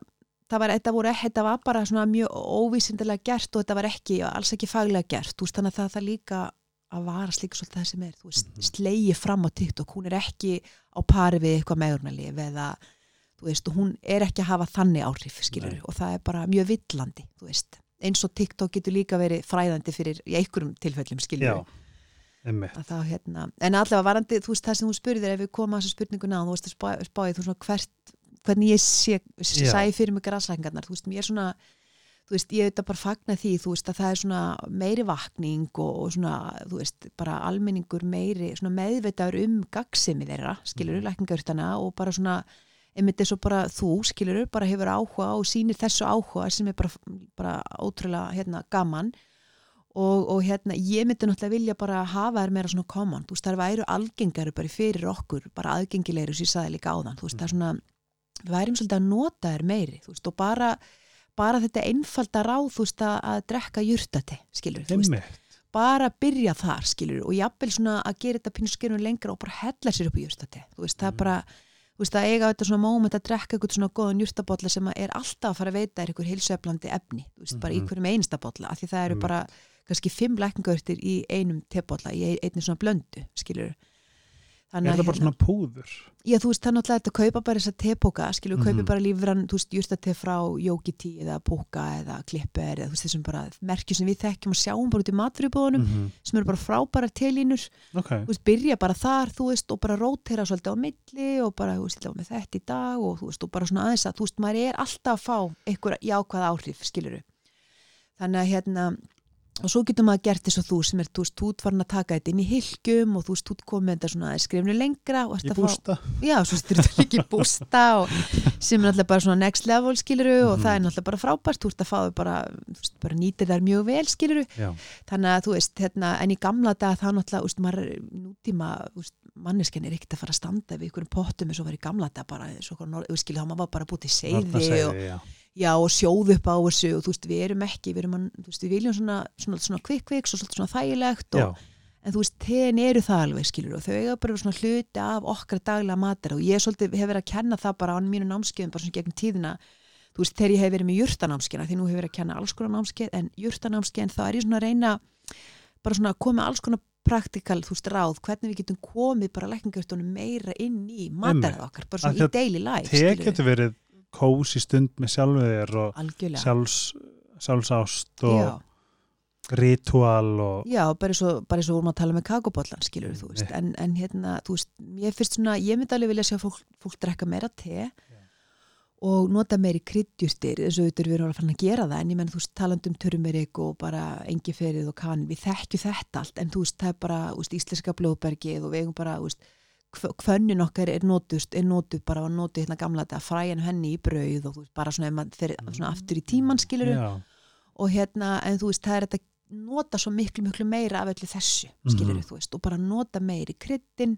það var, þetta voru, þetta var bara svona mjög óvísindilega gert og þetta var ekki alls ekki faglega gert, þú veist þannig að það, það líka að vara slíka svolítið það sem er. Þú veist, Mhm. slegi fram á TikTok hún er ekki á pari við eitthvað meðurnalif eða, þú veist, hún er ekki að hafa þannig áhrif, skilur og það er bara mjög villandi, eins og TikTok getur líka verið fræðandi fyrir í einhverjum tilfellum, skilur þá hérna, en allavega varandi þú veist það sem þú spurðir ef við komum að þessu spurninguna og þú veist að spá- spáði þú svona hvert hvernig ég sé, sæði fyrir mig græslækingarnar, þú veist, mér svona þú veist, ég auðvitað bara fagna því þú veist að það er svona meiri vakning og, og svona, þú veist, bara almenningur meiri, svona meðvitaður um gagsemi þeirra, skilur, Mhm. lækningaurtana og bara svona, einmitt eins og bara þú, skilur, bara hefur áhuga og sýnir þessu áhuga sem er bara, bara ótrúlega, hérna, gaman og, og hérna, ég myndi náttúrulega vilja bara hafa þær meira svona common, þú veist, þær væru algengari bara fyrir okkur, bara aðgengilegri sem ég saði líka áðan, þú veist, það er svona við værim svolítið að nota þær meiri, þú veist, og bara bara þetta einfalda ráð, þú veist, að, að drekka jurtati, skilur, þú veist, bara byrja þar, skilur, og jafnvel svona að gera þetta pínu skilur lengra og bara hella sér upp í jurtati, þú veist, það er Mm. bara þú veist, að eiga þetta svona moment að drekka eitthvað svona góðan jurtabotla sem er alltaf að fara að veita er eitthvað heilsueflandi efni, þú veist, bara í Mhm. hverjum einsta botla, af því það eru Einmitt. bara kannski fimm lækningaurtir í einum tebotla, í einni svona blöndu, skilur Þannig Er að það bara svona púður? Já, þú veist, það er náttúrulega að kaupa bara þessa tepóka, skilur, mm Mhm. kaupa bara lífrann, þú veist, júrtate frá Jókiti eða Póka eða Klipper eða þú veist, þessum bara merkjum sem við þekkjum og sjáum bara út í maturubóðunum Mm sem eru bara frábæra telínur, Ok, þú veist, byrja bara þar, þú veist, og bara rótera svolítið á milli og bara, þú veist, þetta með þetta í dag og þú veist, og bara svona aðeins að, þú veist, maður er alltaf að fá einhver jákvæð áhrif, skiluru. Þannig að hérna, og svo getur maður gert þess að þú sem er, þú veist, þú ert farin að taka þetta inn í hilgjum og þú veist, þú ert komið þetta svona skrifnu lengra og ert ég að fá bústa. Já, svo styrir þetta ekki bústa og sem er náttúrulega bara svona next level skiluru og Mhm. það er náttúrulega bara frábært. Þú ert að fá þau bara, þú veist, bara nýtir þær mjög vel skiluru, Já, þannig að þú veist hérna, en í gamla dag það náttúrulega, þú veist, maður nútíma, þú veist, manneskjan er ekkert að fara að standa við einhverjum pottum eins og í gamla dag bara, og þá maður var bara búið til seiði og, já. já, og sjóð upp á þessu og þú veist, við erum ekki, við erum að, veist, við viljum svona, svona, svona kvikk-kvikk, svona, svona þægilegt og, en þú veist, ten eru það alveg skilur og þau eiga bara svona hluti af okkar daglega matur og ég svolítið hef verið að kenna það bara á mínu námskeiðum, bara svona gegn tíðina þú veist, þegar ég hef verið með jurtanámskeiðina því nú hef verið að kenna alls konar námskeið en jurtanámskeiðin þá er ég svona að reyna bara svona að koma alls konar praktikal, þú veist, ráð, hvernig við getum komið bara lækningartunum meira inn í matarað okkar, bara svona í daily life skilurðu. getur verið kós í stund með sjálfið þér og sjálfs, sjálfsást og Já. ritual og Já, bara eins og, og vorum að tala með kakobóllan, skilur þú veist, en, en hérna, þú veist, ég fyrst svona, ég myndi alveg vilja sjá fólk, fólk drekka meira te og nota meiri kryddjurtir, eins og auðvitað við erum að fara að gera það, en ég menn, þú veist, talandum turmerik og bara engiferið og kann, við þekkju þetta allt, en þú veist, það er bara, veist, íslenska blóðbergið og við eigum bara, kvönnin okkar er notust, er notuð bara að notu hérna gamla þetta, fræjan henni í brauð og veist, bara svona, fer svona aftur í tíman, skilur og hérna, en þú veist, það er þetta nota svo miklu, miklu meira af öllu þessu skilur Mhm. þú veist, og bara nota meiri kryddin,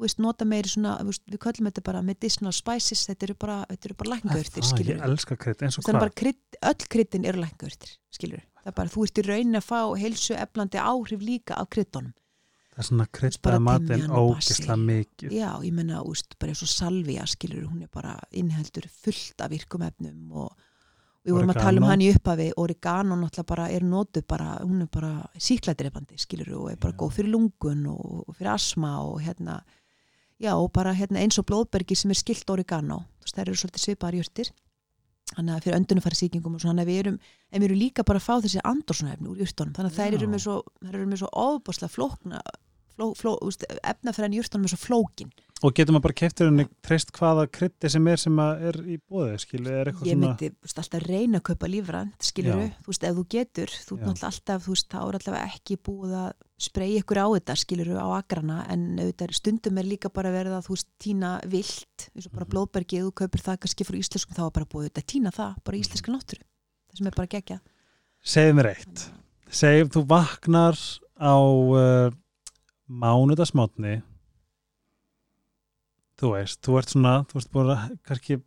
þú veist, nota meiri svona, við köllum þetta bara medicinal spices, þetta eru bara, bara lækngaurtir, það, skilur ég elska krydd eins og hvað bara krydd, öll kryddin eru lækngaurtir skilur, það er bara, þú ert í raunin að fá heilsu eflandi áhrif líka af kryddunum. Það er svona timjan og ógisla mikið. Já, ég menna, úst, bara eins og salvia skilur, hún er bara innheldur fullt af virkum efnum og við vorum að tala um hann í upphafi oregano náttúrulega bara er nótuð bara, hún er bara síkladreifandi skilur og er bara góð fyrir lungun og, og fyrir asma og hérna já bara hérna eins og blóðbergi sem er skilt oregano, það eru svolítið svipaðar jurtir. Þannig að fyrir öndunumfæri sýkingum og svona, en við erum, en við erum líka bara að fá þessi andorsunarefni úr jurtunum, þannig að þær eru með svo, þær eru með svo ofbáslega flókna fló, fló, efnafæran jurtunum er svo flókin og getur maður bara keftir henni treyst hvaða kryddi sem er sem að er í bóði skilu, er eitthvað ég svona myndi þú veist, alltaf reyna að kaupa lífrænt skilur Já. þú veist, ef þú getur þú ert náttúrulega alltaf, þú veist, þá er alltaf ekki búið að spreyja ykkur á þetta, skilur á agrana, en auðvitað er- stundum er líka bara verið að þú veist, tína vilt eins og bara Mhm. blóðbergið, þú kaupir það kannski frá íslenskum, þá er bara búið þetta, tína það bara í íslenska náttúru, það sem er bara gegja segð mér eitt. Segð þú vaknar á uh, mánudagsmátni þú veist, þú ert svona þú veist búin að kannski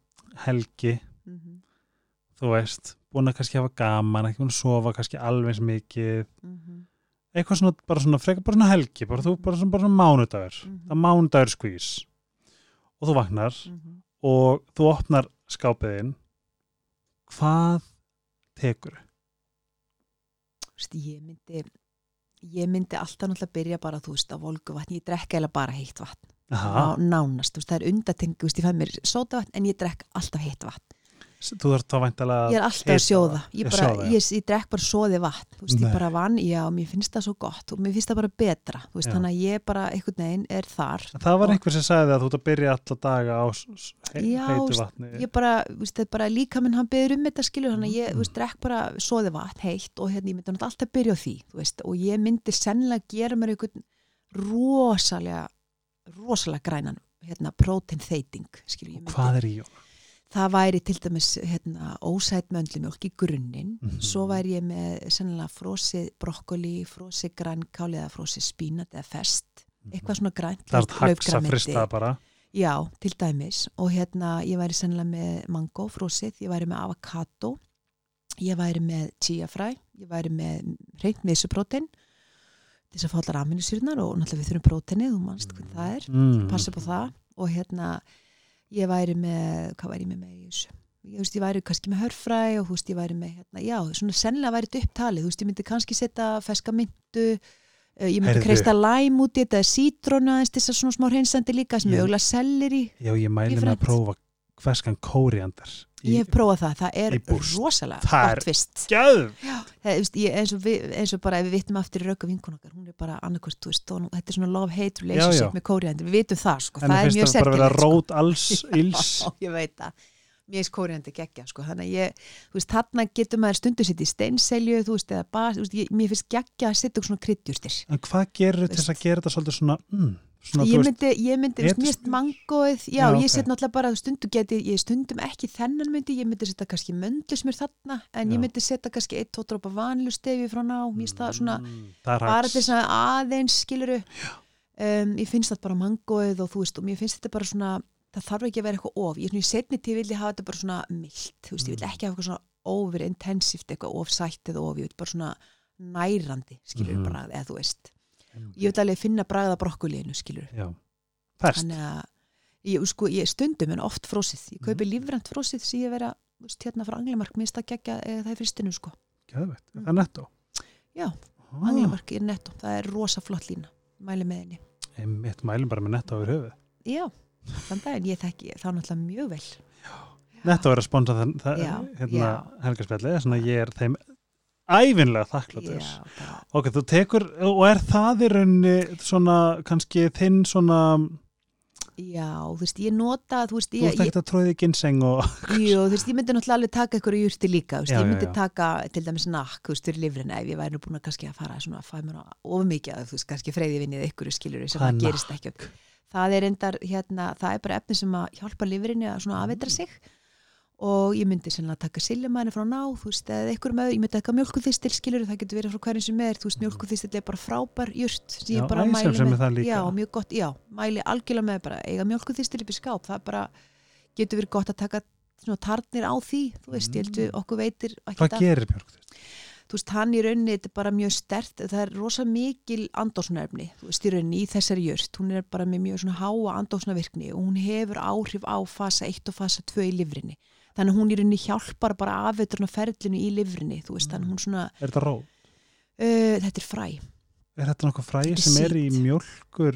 helgi. Mm -hmm. þú veist, búin að kannski hafa gaman ekki búin að sofa kannski alveg eins mikið. Eitthvað svona, bara svona frekar bara svona helgi, bara þú, bara svona, bara svona mánudagur. Mhm. það er mánudagur skvís og þú vaknar og þú opnar skápiðinn hvað tekur Vist, ég myndi ég myndi alltaf náttúrulega byrja bara þú veist á volgu vatn, ég drekka eða bara heitt vatn. Aha, Ná, nánast, þú veist, það er undatengi þú veist, ég fæ mér sóta vatn en ég drekk alltaf heitt vatn þú þarf þá væntalega ég er alltaf að sjóða ég, bara, sjóða, já. ég, ég drekk bara sóði vatn veist, ég bara vann, já, mér finnst það svo gott og mér finnst það bara betra, veist, Já. þannig að ég bara einhvern veginn er þar það var Og- einhver sem sagði að þú ert að byrja alla daga á he Já, heitu vatni ég bara, veist, það bara líka minn hann byrður um þetta skilur, þannig að ég, Mm. drekk bara sóði vatn heitt og hérna, ég myndi alltaf byrja á því, og ég myndi sennilega gera mér einhvern rosalega rosalega grænan, hérna, protein þeiting, skilur, ég myndi hvað er í honum? Það væri til dæmis hérna, ósætt möndlumjólk í grunninn. Mhm. svo væri ég með sennilega frósið brokkoli, frósið grænkál eða frósið spínat eða fest eitthvað svona grænt það er hax að laufgrænmeti. frista bara. Já, til dæmis. Og hérna ég væri sennilega með mango frósið, ég væri með avokado. Ég væri með chia fræ ég væri með reynd misuprótein þess að fá allar aminusýrnar og náttúrulega við þurfum próteinið, þú manst hvernig það er. Mm. passa upp á það. Og hérna ég væri með, hvað væri ég með með þessu ég, veist, ég væri kannski með hörfræ og veist ég væri með hérna, já, svona sennilega væri þetta upptalið þú veist ég myndi kannski setja feska myndu Uh, ég myndi Heyrðu. kreista læm út í þetta sítrónu aðeins til þess að svona smá hreinsandi líka sem Ég- auðvitað sellir í Já, ég mæli með að prófa ferskan kóriandar. Ég hef prófað það, það er rosalega Það er- gott vist það, ég, eins, og við, eins og bara ef við vittum aftur í rauka vinkun okkar hún er bara annarkvist, þú veist, og, þetta er svona love-hate relationship já. með kóriandir, við vitum það sko, En það er finnst mjög það bara vera sérkennilegt sko. rót alls ills. Já, ég veit það. Mér er kóriandi geggja sko. þannig að ég, þú veist, þarna getur maður stundu sitt í steinselju, þú veist, eða bara, þú veist, ég, mér finnst geggja að setja svona kryddjúrstir En hvað gerir til þess að gera þetta svolítið svona, mm, svona, ég myndi, ég myndi, þú veist, mangóið já, Já, ég ok. set náttúrulega bara, stundu geti ég stundum ekki þennan myndi, ég myndi setja kannski möndlusmjör þarna, en Já. ég myndi setja kannski eitt, tótt drópa vanlustefi frá ná mér það svona, mm, það bara til þess að aðeins skiluru um, ég finnst það bara mangóið og þú veist, og mér finnst þetta bara svona það þarf ekki að vera eitthvað of, ég er svona í setni tíð vil ég hafa þetta bara svona mild, þú veist, ég Mm. vil ekki hafa eitthvað svona over intensíft, eitthvað of sætt eða of, ég vil bara svona nærandi skilur Mhm. bragð, eða þú veist ég vil alveg finna bragða brokkulínu skilur Já, þannig að ég, sko, ég stundum en oft frósið, ég kaupi Mhm. lífrænt frósið sem ég vera, veist, hérna frá Anglemark minnst að gegja eða það er fristinu sko. Gjöðvegt, Mm. það er nettó. Já, Ah, Anglemark er netto, það er rosa flott lína. Mæli með henni. Mitt mælum bara með nettó yfir höfuð. Já, þann daginn. Ég þekki þá náttúrulega mjög vel. Nettó er að sponsa það, það Já, hérna, já. helgarspjalli, svona ég er þeim ævinlega þakkláttur. Já, Ok, þú tekur, og er það í rauninni svona, kannski þinn svona, já, þú veist, ég nota þú veist, þú ég, ert ekkert að tróði ginseng og, jú, þú veist, ég myndi náttúrulega alveg taka ykkur í júrti líka, þú veist, Já, ég já, myndi já. taka til dæmis nakk, þú veist, fyrir lifrina ef ég væri nú búin að kannski að fara svona að fæ mér of mikið, að þú veist, kannski freyði vinnið ykkur skilur sem það gerist ekki. Það er endar, hérna, það er bara efni sem að hjálpa lifrinni að svona afeitra sig og ég myndi sennilega taka siljumæni frá ná, þú veist, eða ykkur með ég myndi taka mjölkuþistil, skilur, það getur verið frá hverjum sem er. Þú veist, mjölkuþistil er bara frábær jurt sem ég bara mæli með. það já, mjög gott, já, mæli algjörlega með bara eiga mjölkuþistil upp í skáp, það bara getur verið gott að taka svona tarnir á því, þú veist, ég heldur okkur veitir Mm. hvað ekkert af- gerir Björg? þú veist, hann í rauninni, þetta er bara mjög stert það er rosa mikil andósnefni þú veist, í rauninni, í þessari jört hún er bara með mjög svona háa andósnavirkni og hún hefur áhrif á fasa 1 og fasa 2 í livrinni þannig hún í rauninni hjálpar bara afveiturna ferlinu í livrinni, þú veist, þannig hún svona Er þetta ró? uh, þetta er fræ Er þetta Þetta er sem er í mjölkur,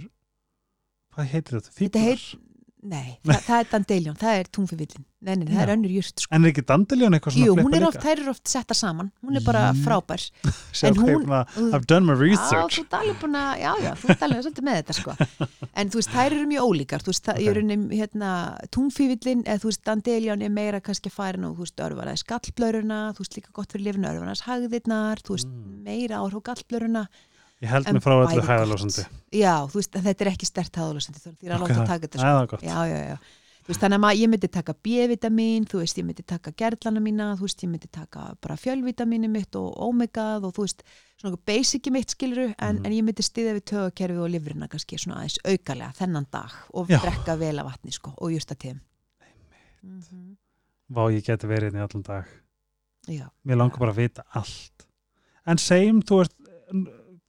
hvað heitir þetta? þetta Fíblar? heit, nei, það, það er dandeljón það er túnfivillin, nei, nei, það er Já. önnur jurt sko. En er ekki dandeljón eitthvað svona Jú, hún er oft, þær eru oft settar saman hún er bara frábær Sjá, en hvað hún- ég búin að- Þú- I've done my Já, research. þú alveg búin að, já, já, þú alveg svolítið með þetta, sko. En þú veist, þær eru mjög ólíkar, þú veist, það, Ok. ég er unni, hérna, túnfífillin, eða þú veist, dandelján er meira kannski að færa nú, þú veist, örfanaðis gallblöruna, þú veist, líka gott fyrir lifinu örfanaðis hagðirnar, þú veist, Mm. meira áhrif á gallblöruna. Ég held mig frá öllu hæðalósandi. Já, þú veist, þetta er ekki stert hæðalösandi, þú er alveg Ok, okay, að það- taka þetta, það er sko. gott. Já, já, já. Þú veist, þannig að ég myndi taka B-vitamin, þú veist, ég myndi taka gerlana mína, þú veist, ég myndi taka bara fjölvitamini mitt og omegað og þú veist, svona basiki mitt skiluru, en, Mhm. en ég myndi stiða við tögakerfi og lifrina kannski svona aðeins aukalega þennan dag og Já. drekka vel af vatni, sko, og júrtatíðum. Mm -hmm. Vá, ég geti verið hérna í allan dag. Já, Mér langar bara að vita allt. En segjum, þú veist,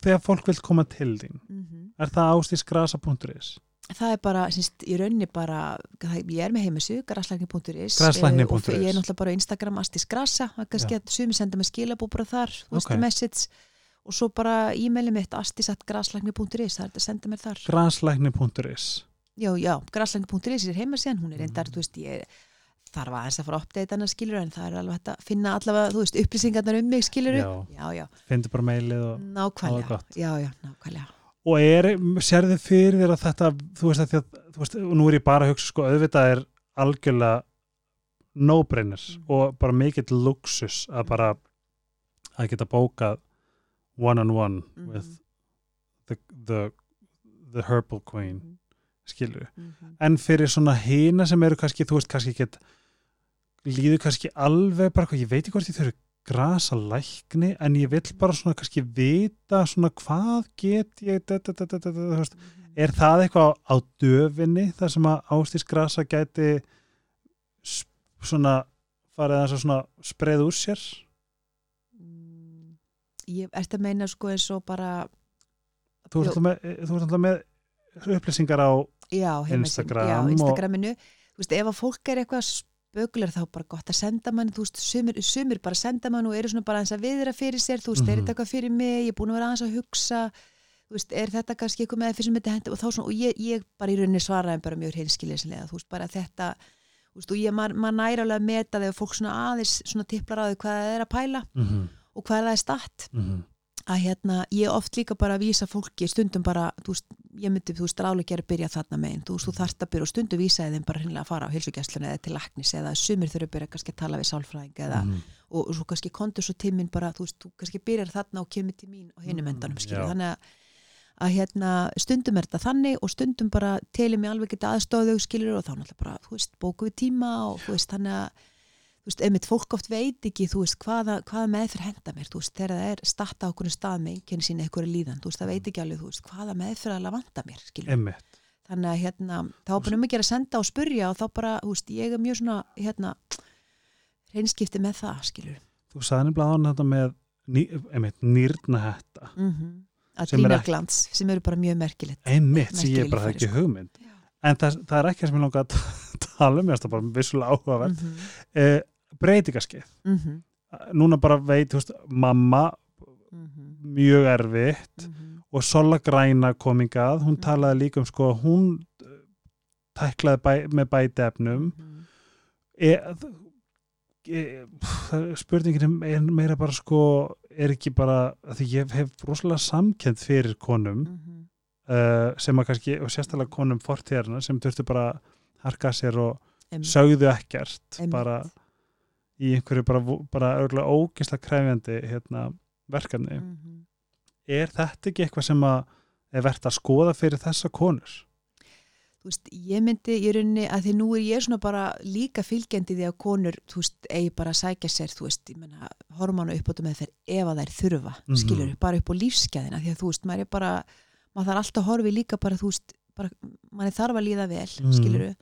þegar fólk vil koma til þín, mm er það ástísgrasa.is? það er bara, sínst, í rauninni bara ég er með heimisug, graslækni.is Graslækni.is. ég er náttúrulega bara á Instagram Astis Grasa, það er kannski að sumi senda með skilabú bara þar, þú veist, Ok. message og svo bara e-maili mitt astis.graslækni.is, það er þetta að senda mér þar Graslækni.is já, já, graslækni.is er heimasíðan, hún er reyndar, Mm. þú veist, ég þarf aðeins að fara að uppdata hana skilur en það er alveg hægt að finna allavega, þú veist, upplýsingarnar um mig skilur Já. já, já, Fyndu bara meilið og... nákvæmlega já, já, nákvæmlega Og er, sérðu fyrir þér að þetta, þú veist að því að, þú veist, og nú er ég bara að hugsa, sko, auðvitað er algjörlega no-brainer Mm. og bara mikill luxus að bara að geta bókað one-on-one Mhm. with the, the, the herbal queen, Mhm, skilur mhm. en fyrir svona hina sem eru kannski, þú veist, kannski ekki líður kannski alveg bara, hvað, ég veit ekki hvort ég þurfi grasa lækni, en ég vill bara svona kannski vita svona hvað get ég da, da, da, er það eitthvað á döfinni þar sem að ástís grasa gæti svona farið að svona spreið úr sér? Mm, ég ert að meina sko eins og bara þú ert alltaf með, þú ert alltaf með upplýsingar á já, Instagram já, og- Instagraminu. Þú veist, ef að fólk er eitthvað spökular þá er bara gott að senda mann þú veist, sumir, sumir bara senda mann og eru svona bara aðeins að viðra fyrir sér, þú veist, er Mhm. þetta eitthvað fyrir mig ég er búin að vera aðeins að hugsa þú veist, er þetta kannski eitthvað með fyrir sem þetta henda og þá svona, og ég, ég bara í rauninni svaraði bara mjög hinskilislega, þú veist, bara þetta þú veist, og ég, maður mað næra alveg að meta þegar fólk svona aðeins svona tipplar á því hvað það er að pæla mm og hvað það er statt -hmm. Að hérna, ég oft líka bara að vísa fólki stundum bara, þú veist, ég myndi þú veist, rálega gera að byrja þarna megin, þú veist, þú þarft að byrja og stundum vísaði þeim bara hreinlega að fara á hilsugjastluna eða til laknis eða sumir þurfa að byrja kannski að tala við sálfræðing eða, Mhm. og, og svo kannski kontur svo tíminn bara, þú veist, þú kannski byrjar þarna og kemur til mín og hinum Mm, endanum, skilur, já. þannig að að hérna, stundum er þetta þannig og stundum bara telur mig alveg geta aðstóðu skilur og þá náttúrulega bara, þú veist, bóku við tíma og þú veist, þannig að þú veist, einmitt fólk oft veit ekki, þú veist, hvaða, hvaða meðferð henda mér, þú veist, þegar það er starta á okkur stað með einkenni sín eitthvað líðan, þú veist, það veit ekki alveg, þú veist, hvaða meðferð alveg vanda mér, skilur Einmitt. þannig að hérna, þá er bara um að gera að senda og spurja og þá bara, þú veist, ég er mjög svona hérna, reynskipti með það, skilur Þú sagði nefnilega án þetta með ný, einmitt, nýrnahetta mm -hmm. að Sem er drína ekki- glans, sem eru bara mjög merkilegt einmitt sem ég bara ekki sko. hugmynd en það, það er ekki það sem ég langa að tala um ég er bara vissulega áhugaverð mm -hmm. eh, breytingaskeið Mm -hmm. núna bara veit, veist, mamma mjög erfitt og Sola Græna komingað, hún Mhm. talaði líka um sko, hún eh, tæklaði bæ, með bæti efnum e, e, spurningin er meira bara sko, er ekki bara því ég hef rosalega samkend fyrir konum Mhm. uh, sem að kannski, og sérstaklega konum fortíðarna sem þurftu bara harka sér og sögðu ekkert Einmitt. bara í einhverju bara, bara örgulega ógislega kræfjandi hérna, verkefni Mhm. er þetta ekki eitthvað sem að er verðt að skoða fyrir þessa konur þú veist, ég myndi í rauninni að því nú er ég svona bara líka fylgjandi því að konur, þú veist, eigi bara að sækja sér, þú veist, ég menna hormánu uppbóta með þeir ef að þær þurfa Mhm. skilur, bara upp á lífsgæðina því að þú veist, maður er bara, maður þarf alltaf að horfi líka bara, þú veist, bara, maður þarf að líða vel, Mhm. skilur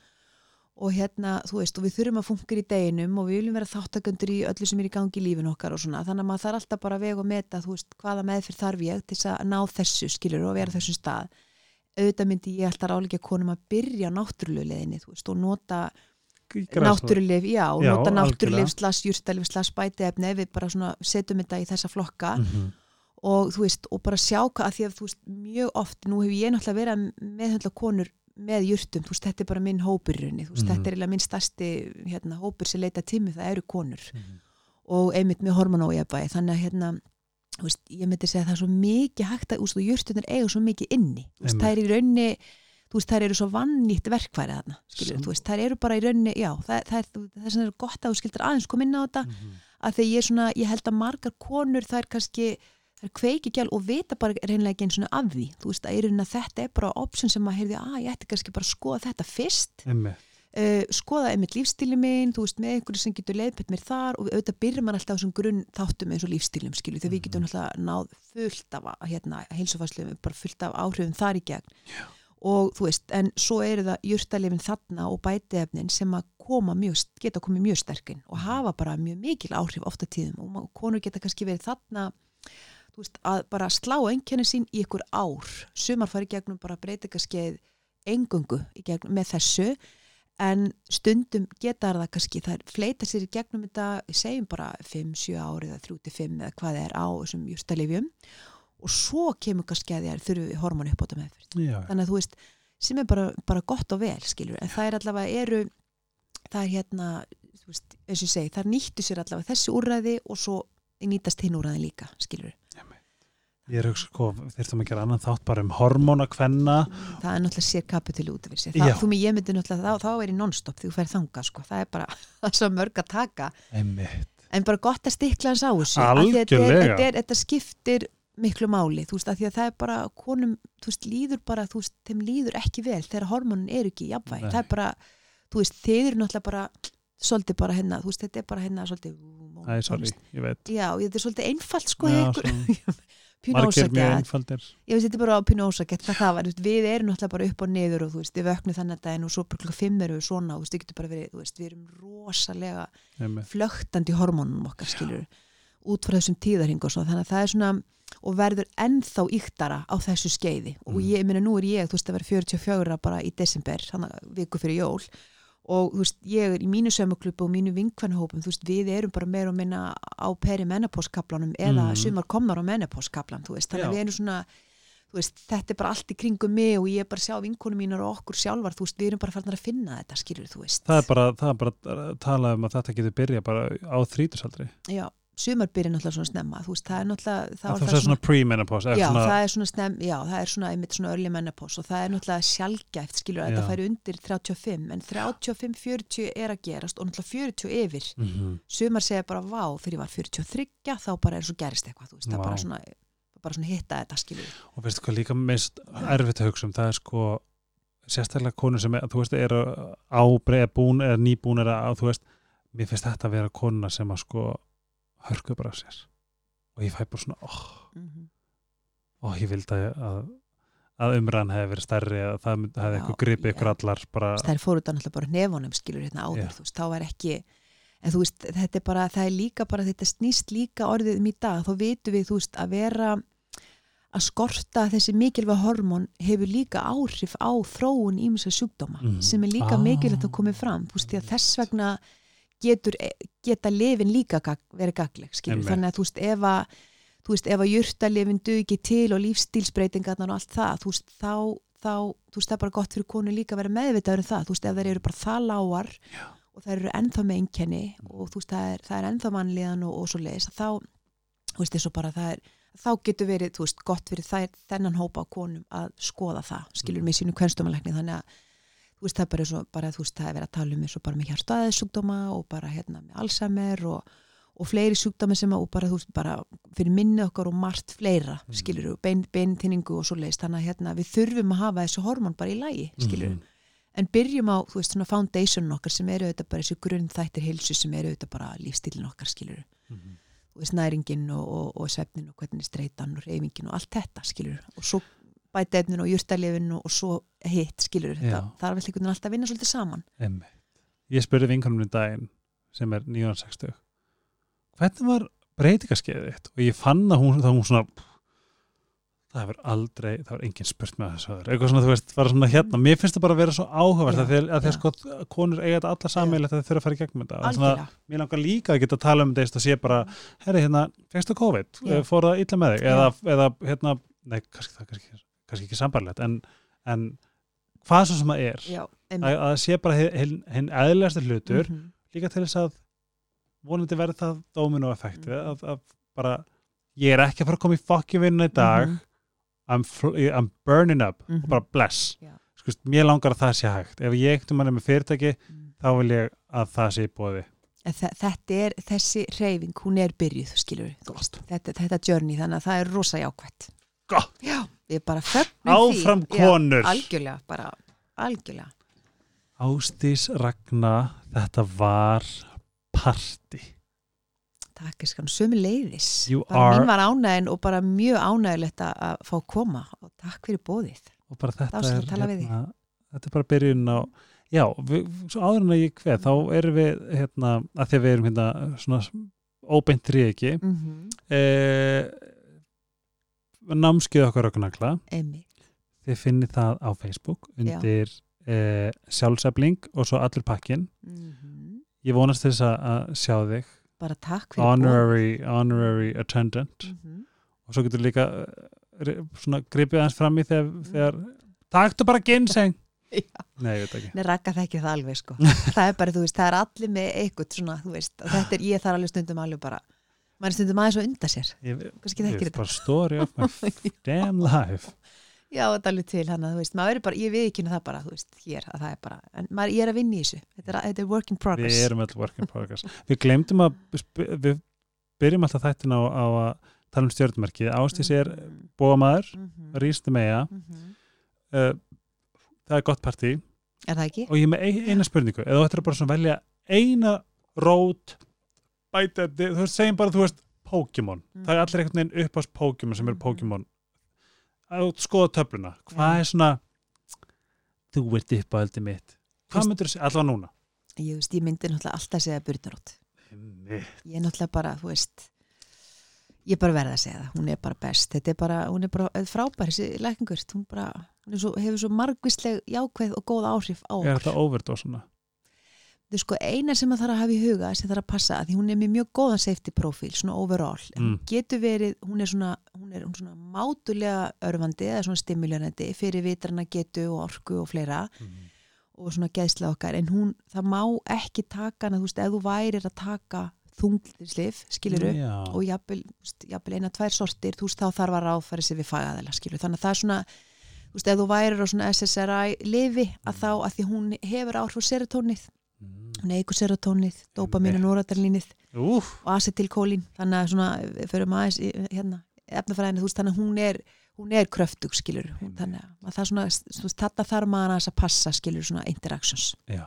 og hérna, þú veist, og við þurfum að funka í deginum og við viljum vera þáttakundur í öllu sem er í gangi í lífin okkar og svona, þannig að maður þarf alltaf bara að vega og meta, þú veist, hvaða meðfyrir þarf ég til þess að ná þessu, skilur, og vera á þessum stað. Auðvitað myndi ég alltaf ráleika konum að byrja náttúrulegu leðinni, þú veist, og nota náttúrulef, já, Já, nota náttúrulef slags júrtalif slags bætiefni ef við bara svona setjum þetta í þessa flokka. -hmm. og þú veist, og bara sjá hvað að því að þú veist, mjög oft, nú hefur ég náttúrulega verið konur með jurtum, þú veist, þetta er bara minn hópur í rauninni, þú veist, Mhm. þetta er eiginlega minn stærsti hérna, hópur sem leita tími, það eru konur Mhm. og einmitt með hormonójabæði þannig að hérna, þú veist, ég myndi segja að það er svo mikið hægt að, þú veist, og jurtunar eiga svo mikið inni, þú veist, það er í rauninni þú veist, þær eru svo vannýtt verkfæri þarna, skilur, þú veist, þær eru bara í rauninni já, það, það er, það er svona gott að þú skildur aðeins koma inn á þetta, Mhm. að þegar ég er svona ég held að margar konur, þær kannski þær kveiki alveg og vita bara reynlega ekki eins og af því, þú veist, að að þetta er bara option sem maður heyrði, að ég ætti kannski bara að skoða þetta fyrst. Uh, skoða einmitt lífstíli minn, þú veist, með einhverju sem getur leiðbætt mér þar og auðvitað byrjar maður alltaf á þessum grunn þáttum eins og lífstílum, skilju, þegar við getum alltaf náð fullt af, að, hérna, heilsufæslu bara fullt af áhrifum þar í gegn. Já. og þú veist, en svo eru það jurtalifin þarna og bætiefnin sem að koma mjög, geta komið mjög sterkinn og hafa bara mjög mikil áhrif ofta tíðum og konur geta kannski verið þarna veist, að bara slá einkenni sín í ykkur ár, sumar fari gegnum bara breytingaskeið engungu gegnum með þessu en stundum geta það kannski það fleita sér í gegnum þetta segjum bara 5-7 ári eða 3-5 eða hvað það er á þessum jústalifjum og svo kemur kannski að þér þurfum við hormónu uppbóta meðferð Já, þannig að þú veist, sem er bara, bara gott og vel skilur, en það er allavega eru það er hérna þú veist, eins og ég segi, það nýttu sér allavega þessi úrræði og svo nýtast hinn úrræði líka skilur, ég er hugsa sko, þyrftum að gera annan þátt bara um hormóna kvenna það er náttúrulega sér kapitil út af þessi, þú mig ég myndi náttúrulega þá, þá er ég non-stop þegar þú fer þangað sko. það er bara það er svo mörg að taka Einmitt. en bara gott að stikla hans á þessu því Algjörlega. þetta, skiptir miklu máli, þú veist, að því að það er bara konum, þú veist, líður bara þú veist, þeim líður ekki vel þegar hormonin er ekki í jafnvægi, Nei. það er bara þú veist, þeir eru náttúrulega bara svolítið bara hérna, þú veist, þetta er bara hérna svolítið Æ, sorry, ég veit Já, þetta er svolítið einfalt sko Já, ósakjað einfaldir. Ég veist þetta er bara pínu ósakett hvað það var, við erum náttúrulega bara upp og niður og þú veist, við vöknum þannig að daginn og svo klukka fimm erum við svona og þú veist, við getum bara verið, þú veist, við erum rosalega Einmitt. flögtandi hormónum okkar skilur út frá þessum tíðarhing og svona, þannig að það er svona og verður ennþá yktara á þessu skeiði. Og Mhm. ég, meina nú er ég, þú veist, að vera 44 bara í desember, þannig að viku fyrir jól og þú veist, ég er í mínu sömuklubu og mínu vinkvannhópum, þú veist, við erum bara meira og minna á perimenopauskaplanum eða Mhm. sumar komnar á menopauskaplan, þú veist, þannig að við erum svona veist, þetta er bara allt í kringum mig og ég er bara að sjá vinkonu mínar og okkur sjálfar þú veist, við erum bara farin að finna þetta, skilur þú veist. Það er bara, það er bara að tala um að þetta getur byrja bara á þrítusaldri já, sumarbyrja náttúrulega svona snemma. Veist, það er náttúrulega það, það er svona pre-menopause já, svona, það er svona snem, já, það er svona einmitt svona early menopause og það er náttúrulega sjálfgæft skilur að þetta færi undir 35 en 35-40 er að gerast og náttúrulega 40 yfir. Mhm. sumar segja bara vá, þegar ég var 43 þá bara er svo gerist eitthvað, þú veist, það er bara svona bara svona hitta þetta skilur og veistu hvað líka mest erfitt að hugsa um? Það er sko sérstaklega konur sem er, þú veist, eru ábreið búin eða nýbúin eða á, þú veist mér finnst þetta að vera konuna sem að sko hörku bara af sér og ég fæ bara svona, óh, mm -hmm. ó, ég vildi að, að umræðan hefði verið stærri að það hefði eitthvað gripið ykkur allar bara, það er fóruð náttúrulega bara nefonum skilur hérna áður, Já. þú veist, þá var ekki en þú veist, þetta er bara, það er líka bara þetta snýst líka orðið um í dag þá vitum við, þú veist, að vera að skorta þessi mikilvæg hormón hefur líka áhrif á þróun ímsa sjúkdóma Mhm. sem er líka Ah. mikilvægt að koma fram þú veist, því að þess vegna getur, geta lifin líka gag, verið gagleg, skilur, þannig að þú veist, ef að þú veist, ef að jurtalifin dugi til og lífstílsbreytingarnar og allt það, þú veist, þá, þá þú veist, það er bara gott fyrir konu líka að vera meðvitaður um það, þú veist, ef þeir eru bara það lágar Já. og það eru ennþá með einkenni og þú veist, það er, það er ennþá mannliðan og, og svo leiðis, þá þú veist, og bara það er þá getur verið, þú veist, gott fyrir þær, þennan hópa á konum að skoða það skilur með veist, það er bara, svo, bara þú veist, það er verið að tala um eins og bara með hjartaðisjúkdóma og bara hérna með Alzheimer og, og fleiri sjúkdóma sem að, og bara, þú veist, bara fyrir minni okkar og margt fleira, Mhm. skilur bein, beintinningu og svo leiðist, þannig að hérna við þurfum að hafa þessu hormón bara í lægi, skilur Mhm. en byrjum á, þú veist, svona foundation okkar sem eru auðvitað bara þessu grunnþættir hilsu sem eru auðvitað bara lífstílin okkar, skilur Mhm. þú veist, næringin og, og, og svefnin og hvernig streytan og reyfingin og allt þetta, skilur og svo bætefnin og jurtalifin og, og svo hitt, skilur Já. þetta, það er vel einhvern veginn alltaf að vinna svolítið saman Einmitt. Ég spurði vinkonum í daginn sem er 960 hvernig var breytingaskeiðið þitt og ég fann að hún, það hún svona það hefur aldrei, það var engin spurt með þessu eitthvað svona, þú veist, bara svona hérna mér finnst það bara að vera svo áhugavert Já, að því að, já. sko, konur eiga þetta alla sammeilegt að þau þurfa að fara í gegnum þetta Og svona, mér langar líka að geta að tala um þetta að sé bara, herri, hérna, fegstu COVID Já. fór það illa með þig, Já. eða, eða hérna, nei, kannski það kannski, kannski ekki sambarlegt, en, en hvað svo sem það er já, að, það sé bara hinn hin eðlilegasti hlutur Mhm. líka til þess að vonandi verði það dóminu effekti Mhm. að, að bara ég er ekki að fara að koma í fokki vinna í dag Mhm. I'm, fl- I'm burning up Mhm. og bara bless Já. Skust, mér langar að það sé hægt ef ég ekkert um hann er með fyrirtæki Mm. þá vil ég að það sé bóði þetta er, þessi reyfing, hún er byrjuð, skilur Gott. þetta, þetta journey, þannig að það er rosa jákvætt Gott. já, við bara fögnum áfram því Já, konur algjörlega, bara, algjörlega Ástís Ragna þetta var party Takk er skan, sömu leiðis. Mín var ánægin og bara mjög ánægilegt að fá að koma og takk fyrir bóðið. og bara þetta er hérna, þetta er bara byrjun á já, við, svo áður en að ég kveð þá erum við hérna, að því að við erum hérna svona óbeint þrýeki Mm -hmm. eh, námskið okkar öknakla Einmitt. þið finnið það á Facebook undir eh, sjálfsefling og svo allur pakkin Mm ég vonast þess að, sjá þig Bara takk fyrir honorary, honorary attendant. Mm -hmm. og svo getur líka svona gripið aðeins fram í þegar, þegar taktu bara ginseng Já. nei, ég veit ekki Nei, rakka það ekki það alveg sko. það er bara, þú veist, það er allir með eitthvað svona, þú veist, þetta er, ég þarf alveg stundum alveg bara, maður stundum aðeins að unda sér. ég, Kannski ég, þekkir þetta. bara story of my damn life Já, þetta er alveg til þú veist, bara, ég við ekki það bara, þú veist, hér, að það er bara, en maður, ég er að vinna í þessu, þetta er, þetta er work in progress. við erum öll work in progress við glemdum að við byrjum alltaf þættin á, á að tala um stjórnmerkið Ástís er Mhm. bóamaður, Mhm. rýstu meja Mhm. uh, það er gott partí Er það ekki? og ég er með ein, eina spurningu eða þú ættir að bara velja eina rót bæta, þú veist, segjum bara þú veist Pokémon, það er allir einhvern veginn upp á Pokémon sem eru Mhm. Pokémon. Að skoða töfluna, hvað Já. er svona þú ert upp á öldi mitt. Hvað myndur þú segja, allavega núna? Ég, veist, ég myndi náttúrulega alltaf segja burnarótt. Ég er náttúrulega bara, þú veist, ég er bara verða að segja það, hún er bara best, þetta er bara, hún er bara frábær, þessi lækningur, hún bara, hún er svo, hefur svo margvísleg jákveð og góð áhrif á er okkur. þetta overdose þú sko eina sem maður þarf að hafa í huga sem þarf að passa, því hún er með mjög góðan safety profil, svona overall Mm. getur verið, hún er svona hún er, svona mátulega örfandi eða svona stimuljónandi fyrir vitrana getu og orku og fleira Mhm. og svona geðsla okkar, en hún það má ekki taka hana, þú veist, ef þú værir að taka þunglindslif, skiluru Já. og jafnvel, jafnvel eina tvær sortir, þú veist, þá þarf að ráðfæri sig við fagaðela, skilur, þannig að það er svona þú veist, ef þú værir á svona SSRI lifi, að þá, að því hún hefur áhrif á serotónið, Mm. hún eigur serotónið, dopamín og noradrenlínið Úf, og acetilkólín, þannig að svona aðeins, í, hérna, efnafræðinu þú veist, þannig að hún er, hún er kröftug skilur, hún, þannig að það er svona þú veist, þetta þarf maður að passa skilur svona interactions, já.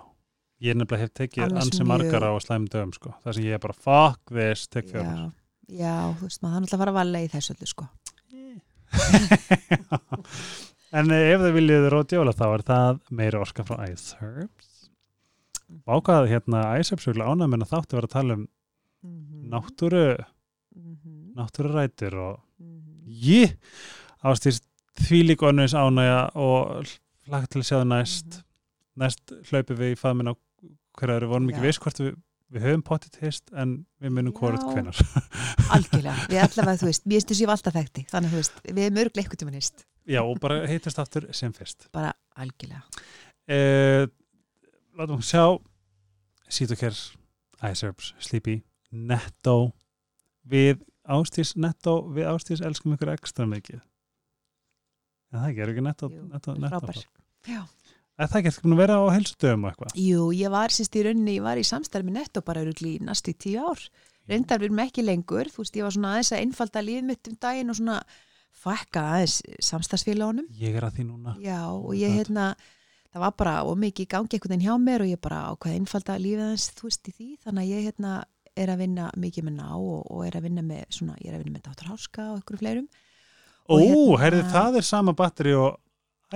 Ég er nefnilega hef tekið Annars ansi margar á slæm dögum, sko. Það sem ég er bara, fuck this, tek fjórar. já, já, þú veist, maður þannig að fara að vala í þessu öllu sko. En eh, ef þið viljið rótjóla þá er það meira orska frá Ice Herbs Vákað hérna vil ánæg menn að þáttu vera að tala um Mhm. náttúru Mhm. náttúrurætur og Mhm. ég ástýrst því líka önnus ánægja og hlaka til að sjá það næst Mhm. næst hlaupum við í faðminn á hverja við vorum ekki viss hvort við, við höfum potið hist en við munum hvort hvenar algjörlega, við allavega, þú veist, mér stu sér alltaf þekkti, þannig, þú veist, við erum örglega eitthvað tíma nýst, já og bara heitast aftur sem fyrst. Bara algjörlega. Uh, látum við sjá. Sítokер, Ice Herbs, Sleepy Netto. Við Ástís Netto, við Ástís elskum ykkur ekstra mikið. En það gerir ekki Netto, Jú, netto, netto Já. Er það ekki? Eftir að vera á helsudöfum og eitthvað? Jú, ég var sérst í rauninni, ég var í samstarf með netto bara í næstu tíu ár. Reyndar við erum ekki lengur, þú veist, ég var svona aðeins að einfalda lífið mitt um daginn og svona fækka aðeins samstarfsfélagunum. Ég er að því núna. Já, og ég hérna, það var bara ómikið í gangi einhvern veginn hjá mér og ég bara ákvaði einfalda lífið aðeins, þú veist, í því. Þannig að ég hérna er að vinna mikið með ná og, og er að vinna með svona, ég er að vinna með Dr. Háska og einhverju fleirum. Ó, hérna- heyrðu, það er sama batteri og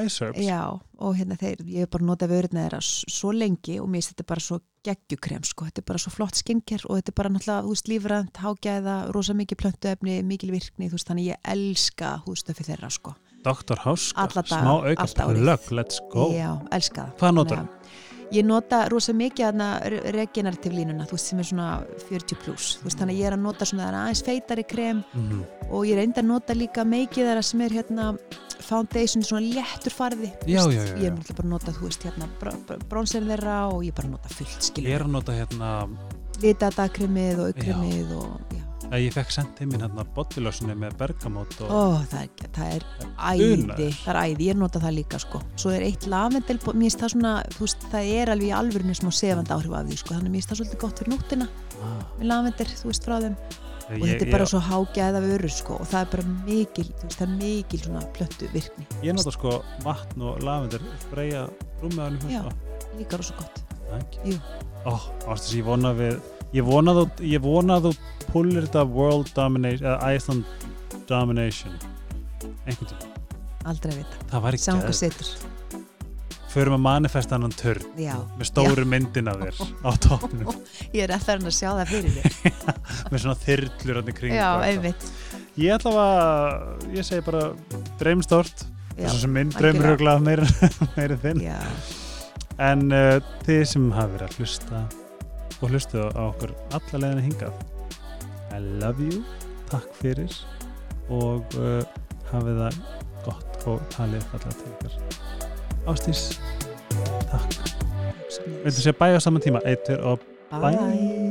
Ice Herbs Já, og hérna þeir, ég hef bara notað vörðina þeirra s- svo lengi og mér finnst þetta bara svo geggjukrem, sko, þetta er bara svo flott skincare og þetta er bara náttúrulega, þú veist, lífrænt, hágæða, rosa mikið plöntuefni, mikil virkni, þú veist, þannig ég elska hústöfi þeirra, sko. Dr. Háska, smá auka allt árið. plögg, let's go. Já, elska það. Hvað notar Þannig að Ég nota rosa mikið regenerativ línuna, þú veist, sem er svona 40 pluss, þú veist, þannig að ég er að nota svona aðeins feitari krem mm og ég reyndi að nota líka mikið þeirra sem er hérna foundation, svona léttur farði. Já, já, já, ég er bara að nota, þú veist, hérna bronserinn þeirra og ég bara nota fullt Ég skilur, er að nota hérna litadagkremið og aukkremið og já, að ég fekk sendið mín hérna bodylössunni með bergamót og ó, það er, það er æði, Unaður. það er æði, ég nota það líka sko, svo er eitt lavendel, mér finnst það svona veist, það er alveg í alvörinu smá sefandi áhrif af því sko, þannig að mér finnst það svolítið gott fyrir nóttina ah, með lavendel, þú veist, frá þeim og ég, þetta er bara svo hágæða vörur sko og það er bara mikil, þú veist, það er mikil svona plöntu virkni, Ég nota sko vatn og lavendur á henni Já. líka rosa gott Thank Jú. you. Ó, ástis, ég vona við ég vona þú, ég vona þú pullir þetta world domination eða Iceland domination. Einhvern tíma, aldrei að vita, það væri sjáum hvað setur förum að manifesta hann törn já, með stóru myndin af þér á toppnum. Ég er alltaf að sjá það fyrir mér. Með svona þyrlur hann í kring já, einmitt. Ég ætla að, ég segi bara dreymstort, já, þess að minn dreymur örugglega meira, en þinn. Já, En uh, þið sem hafa verið að hlusta og hlustuðu á okkur alla leiðinu hingað I love you, takk fyrir og uh, hafið það gott og talið fallega til ykkur Ástís, takk. Viltu segja bæja á saman tíma? Eitur og bye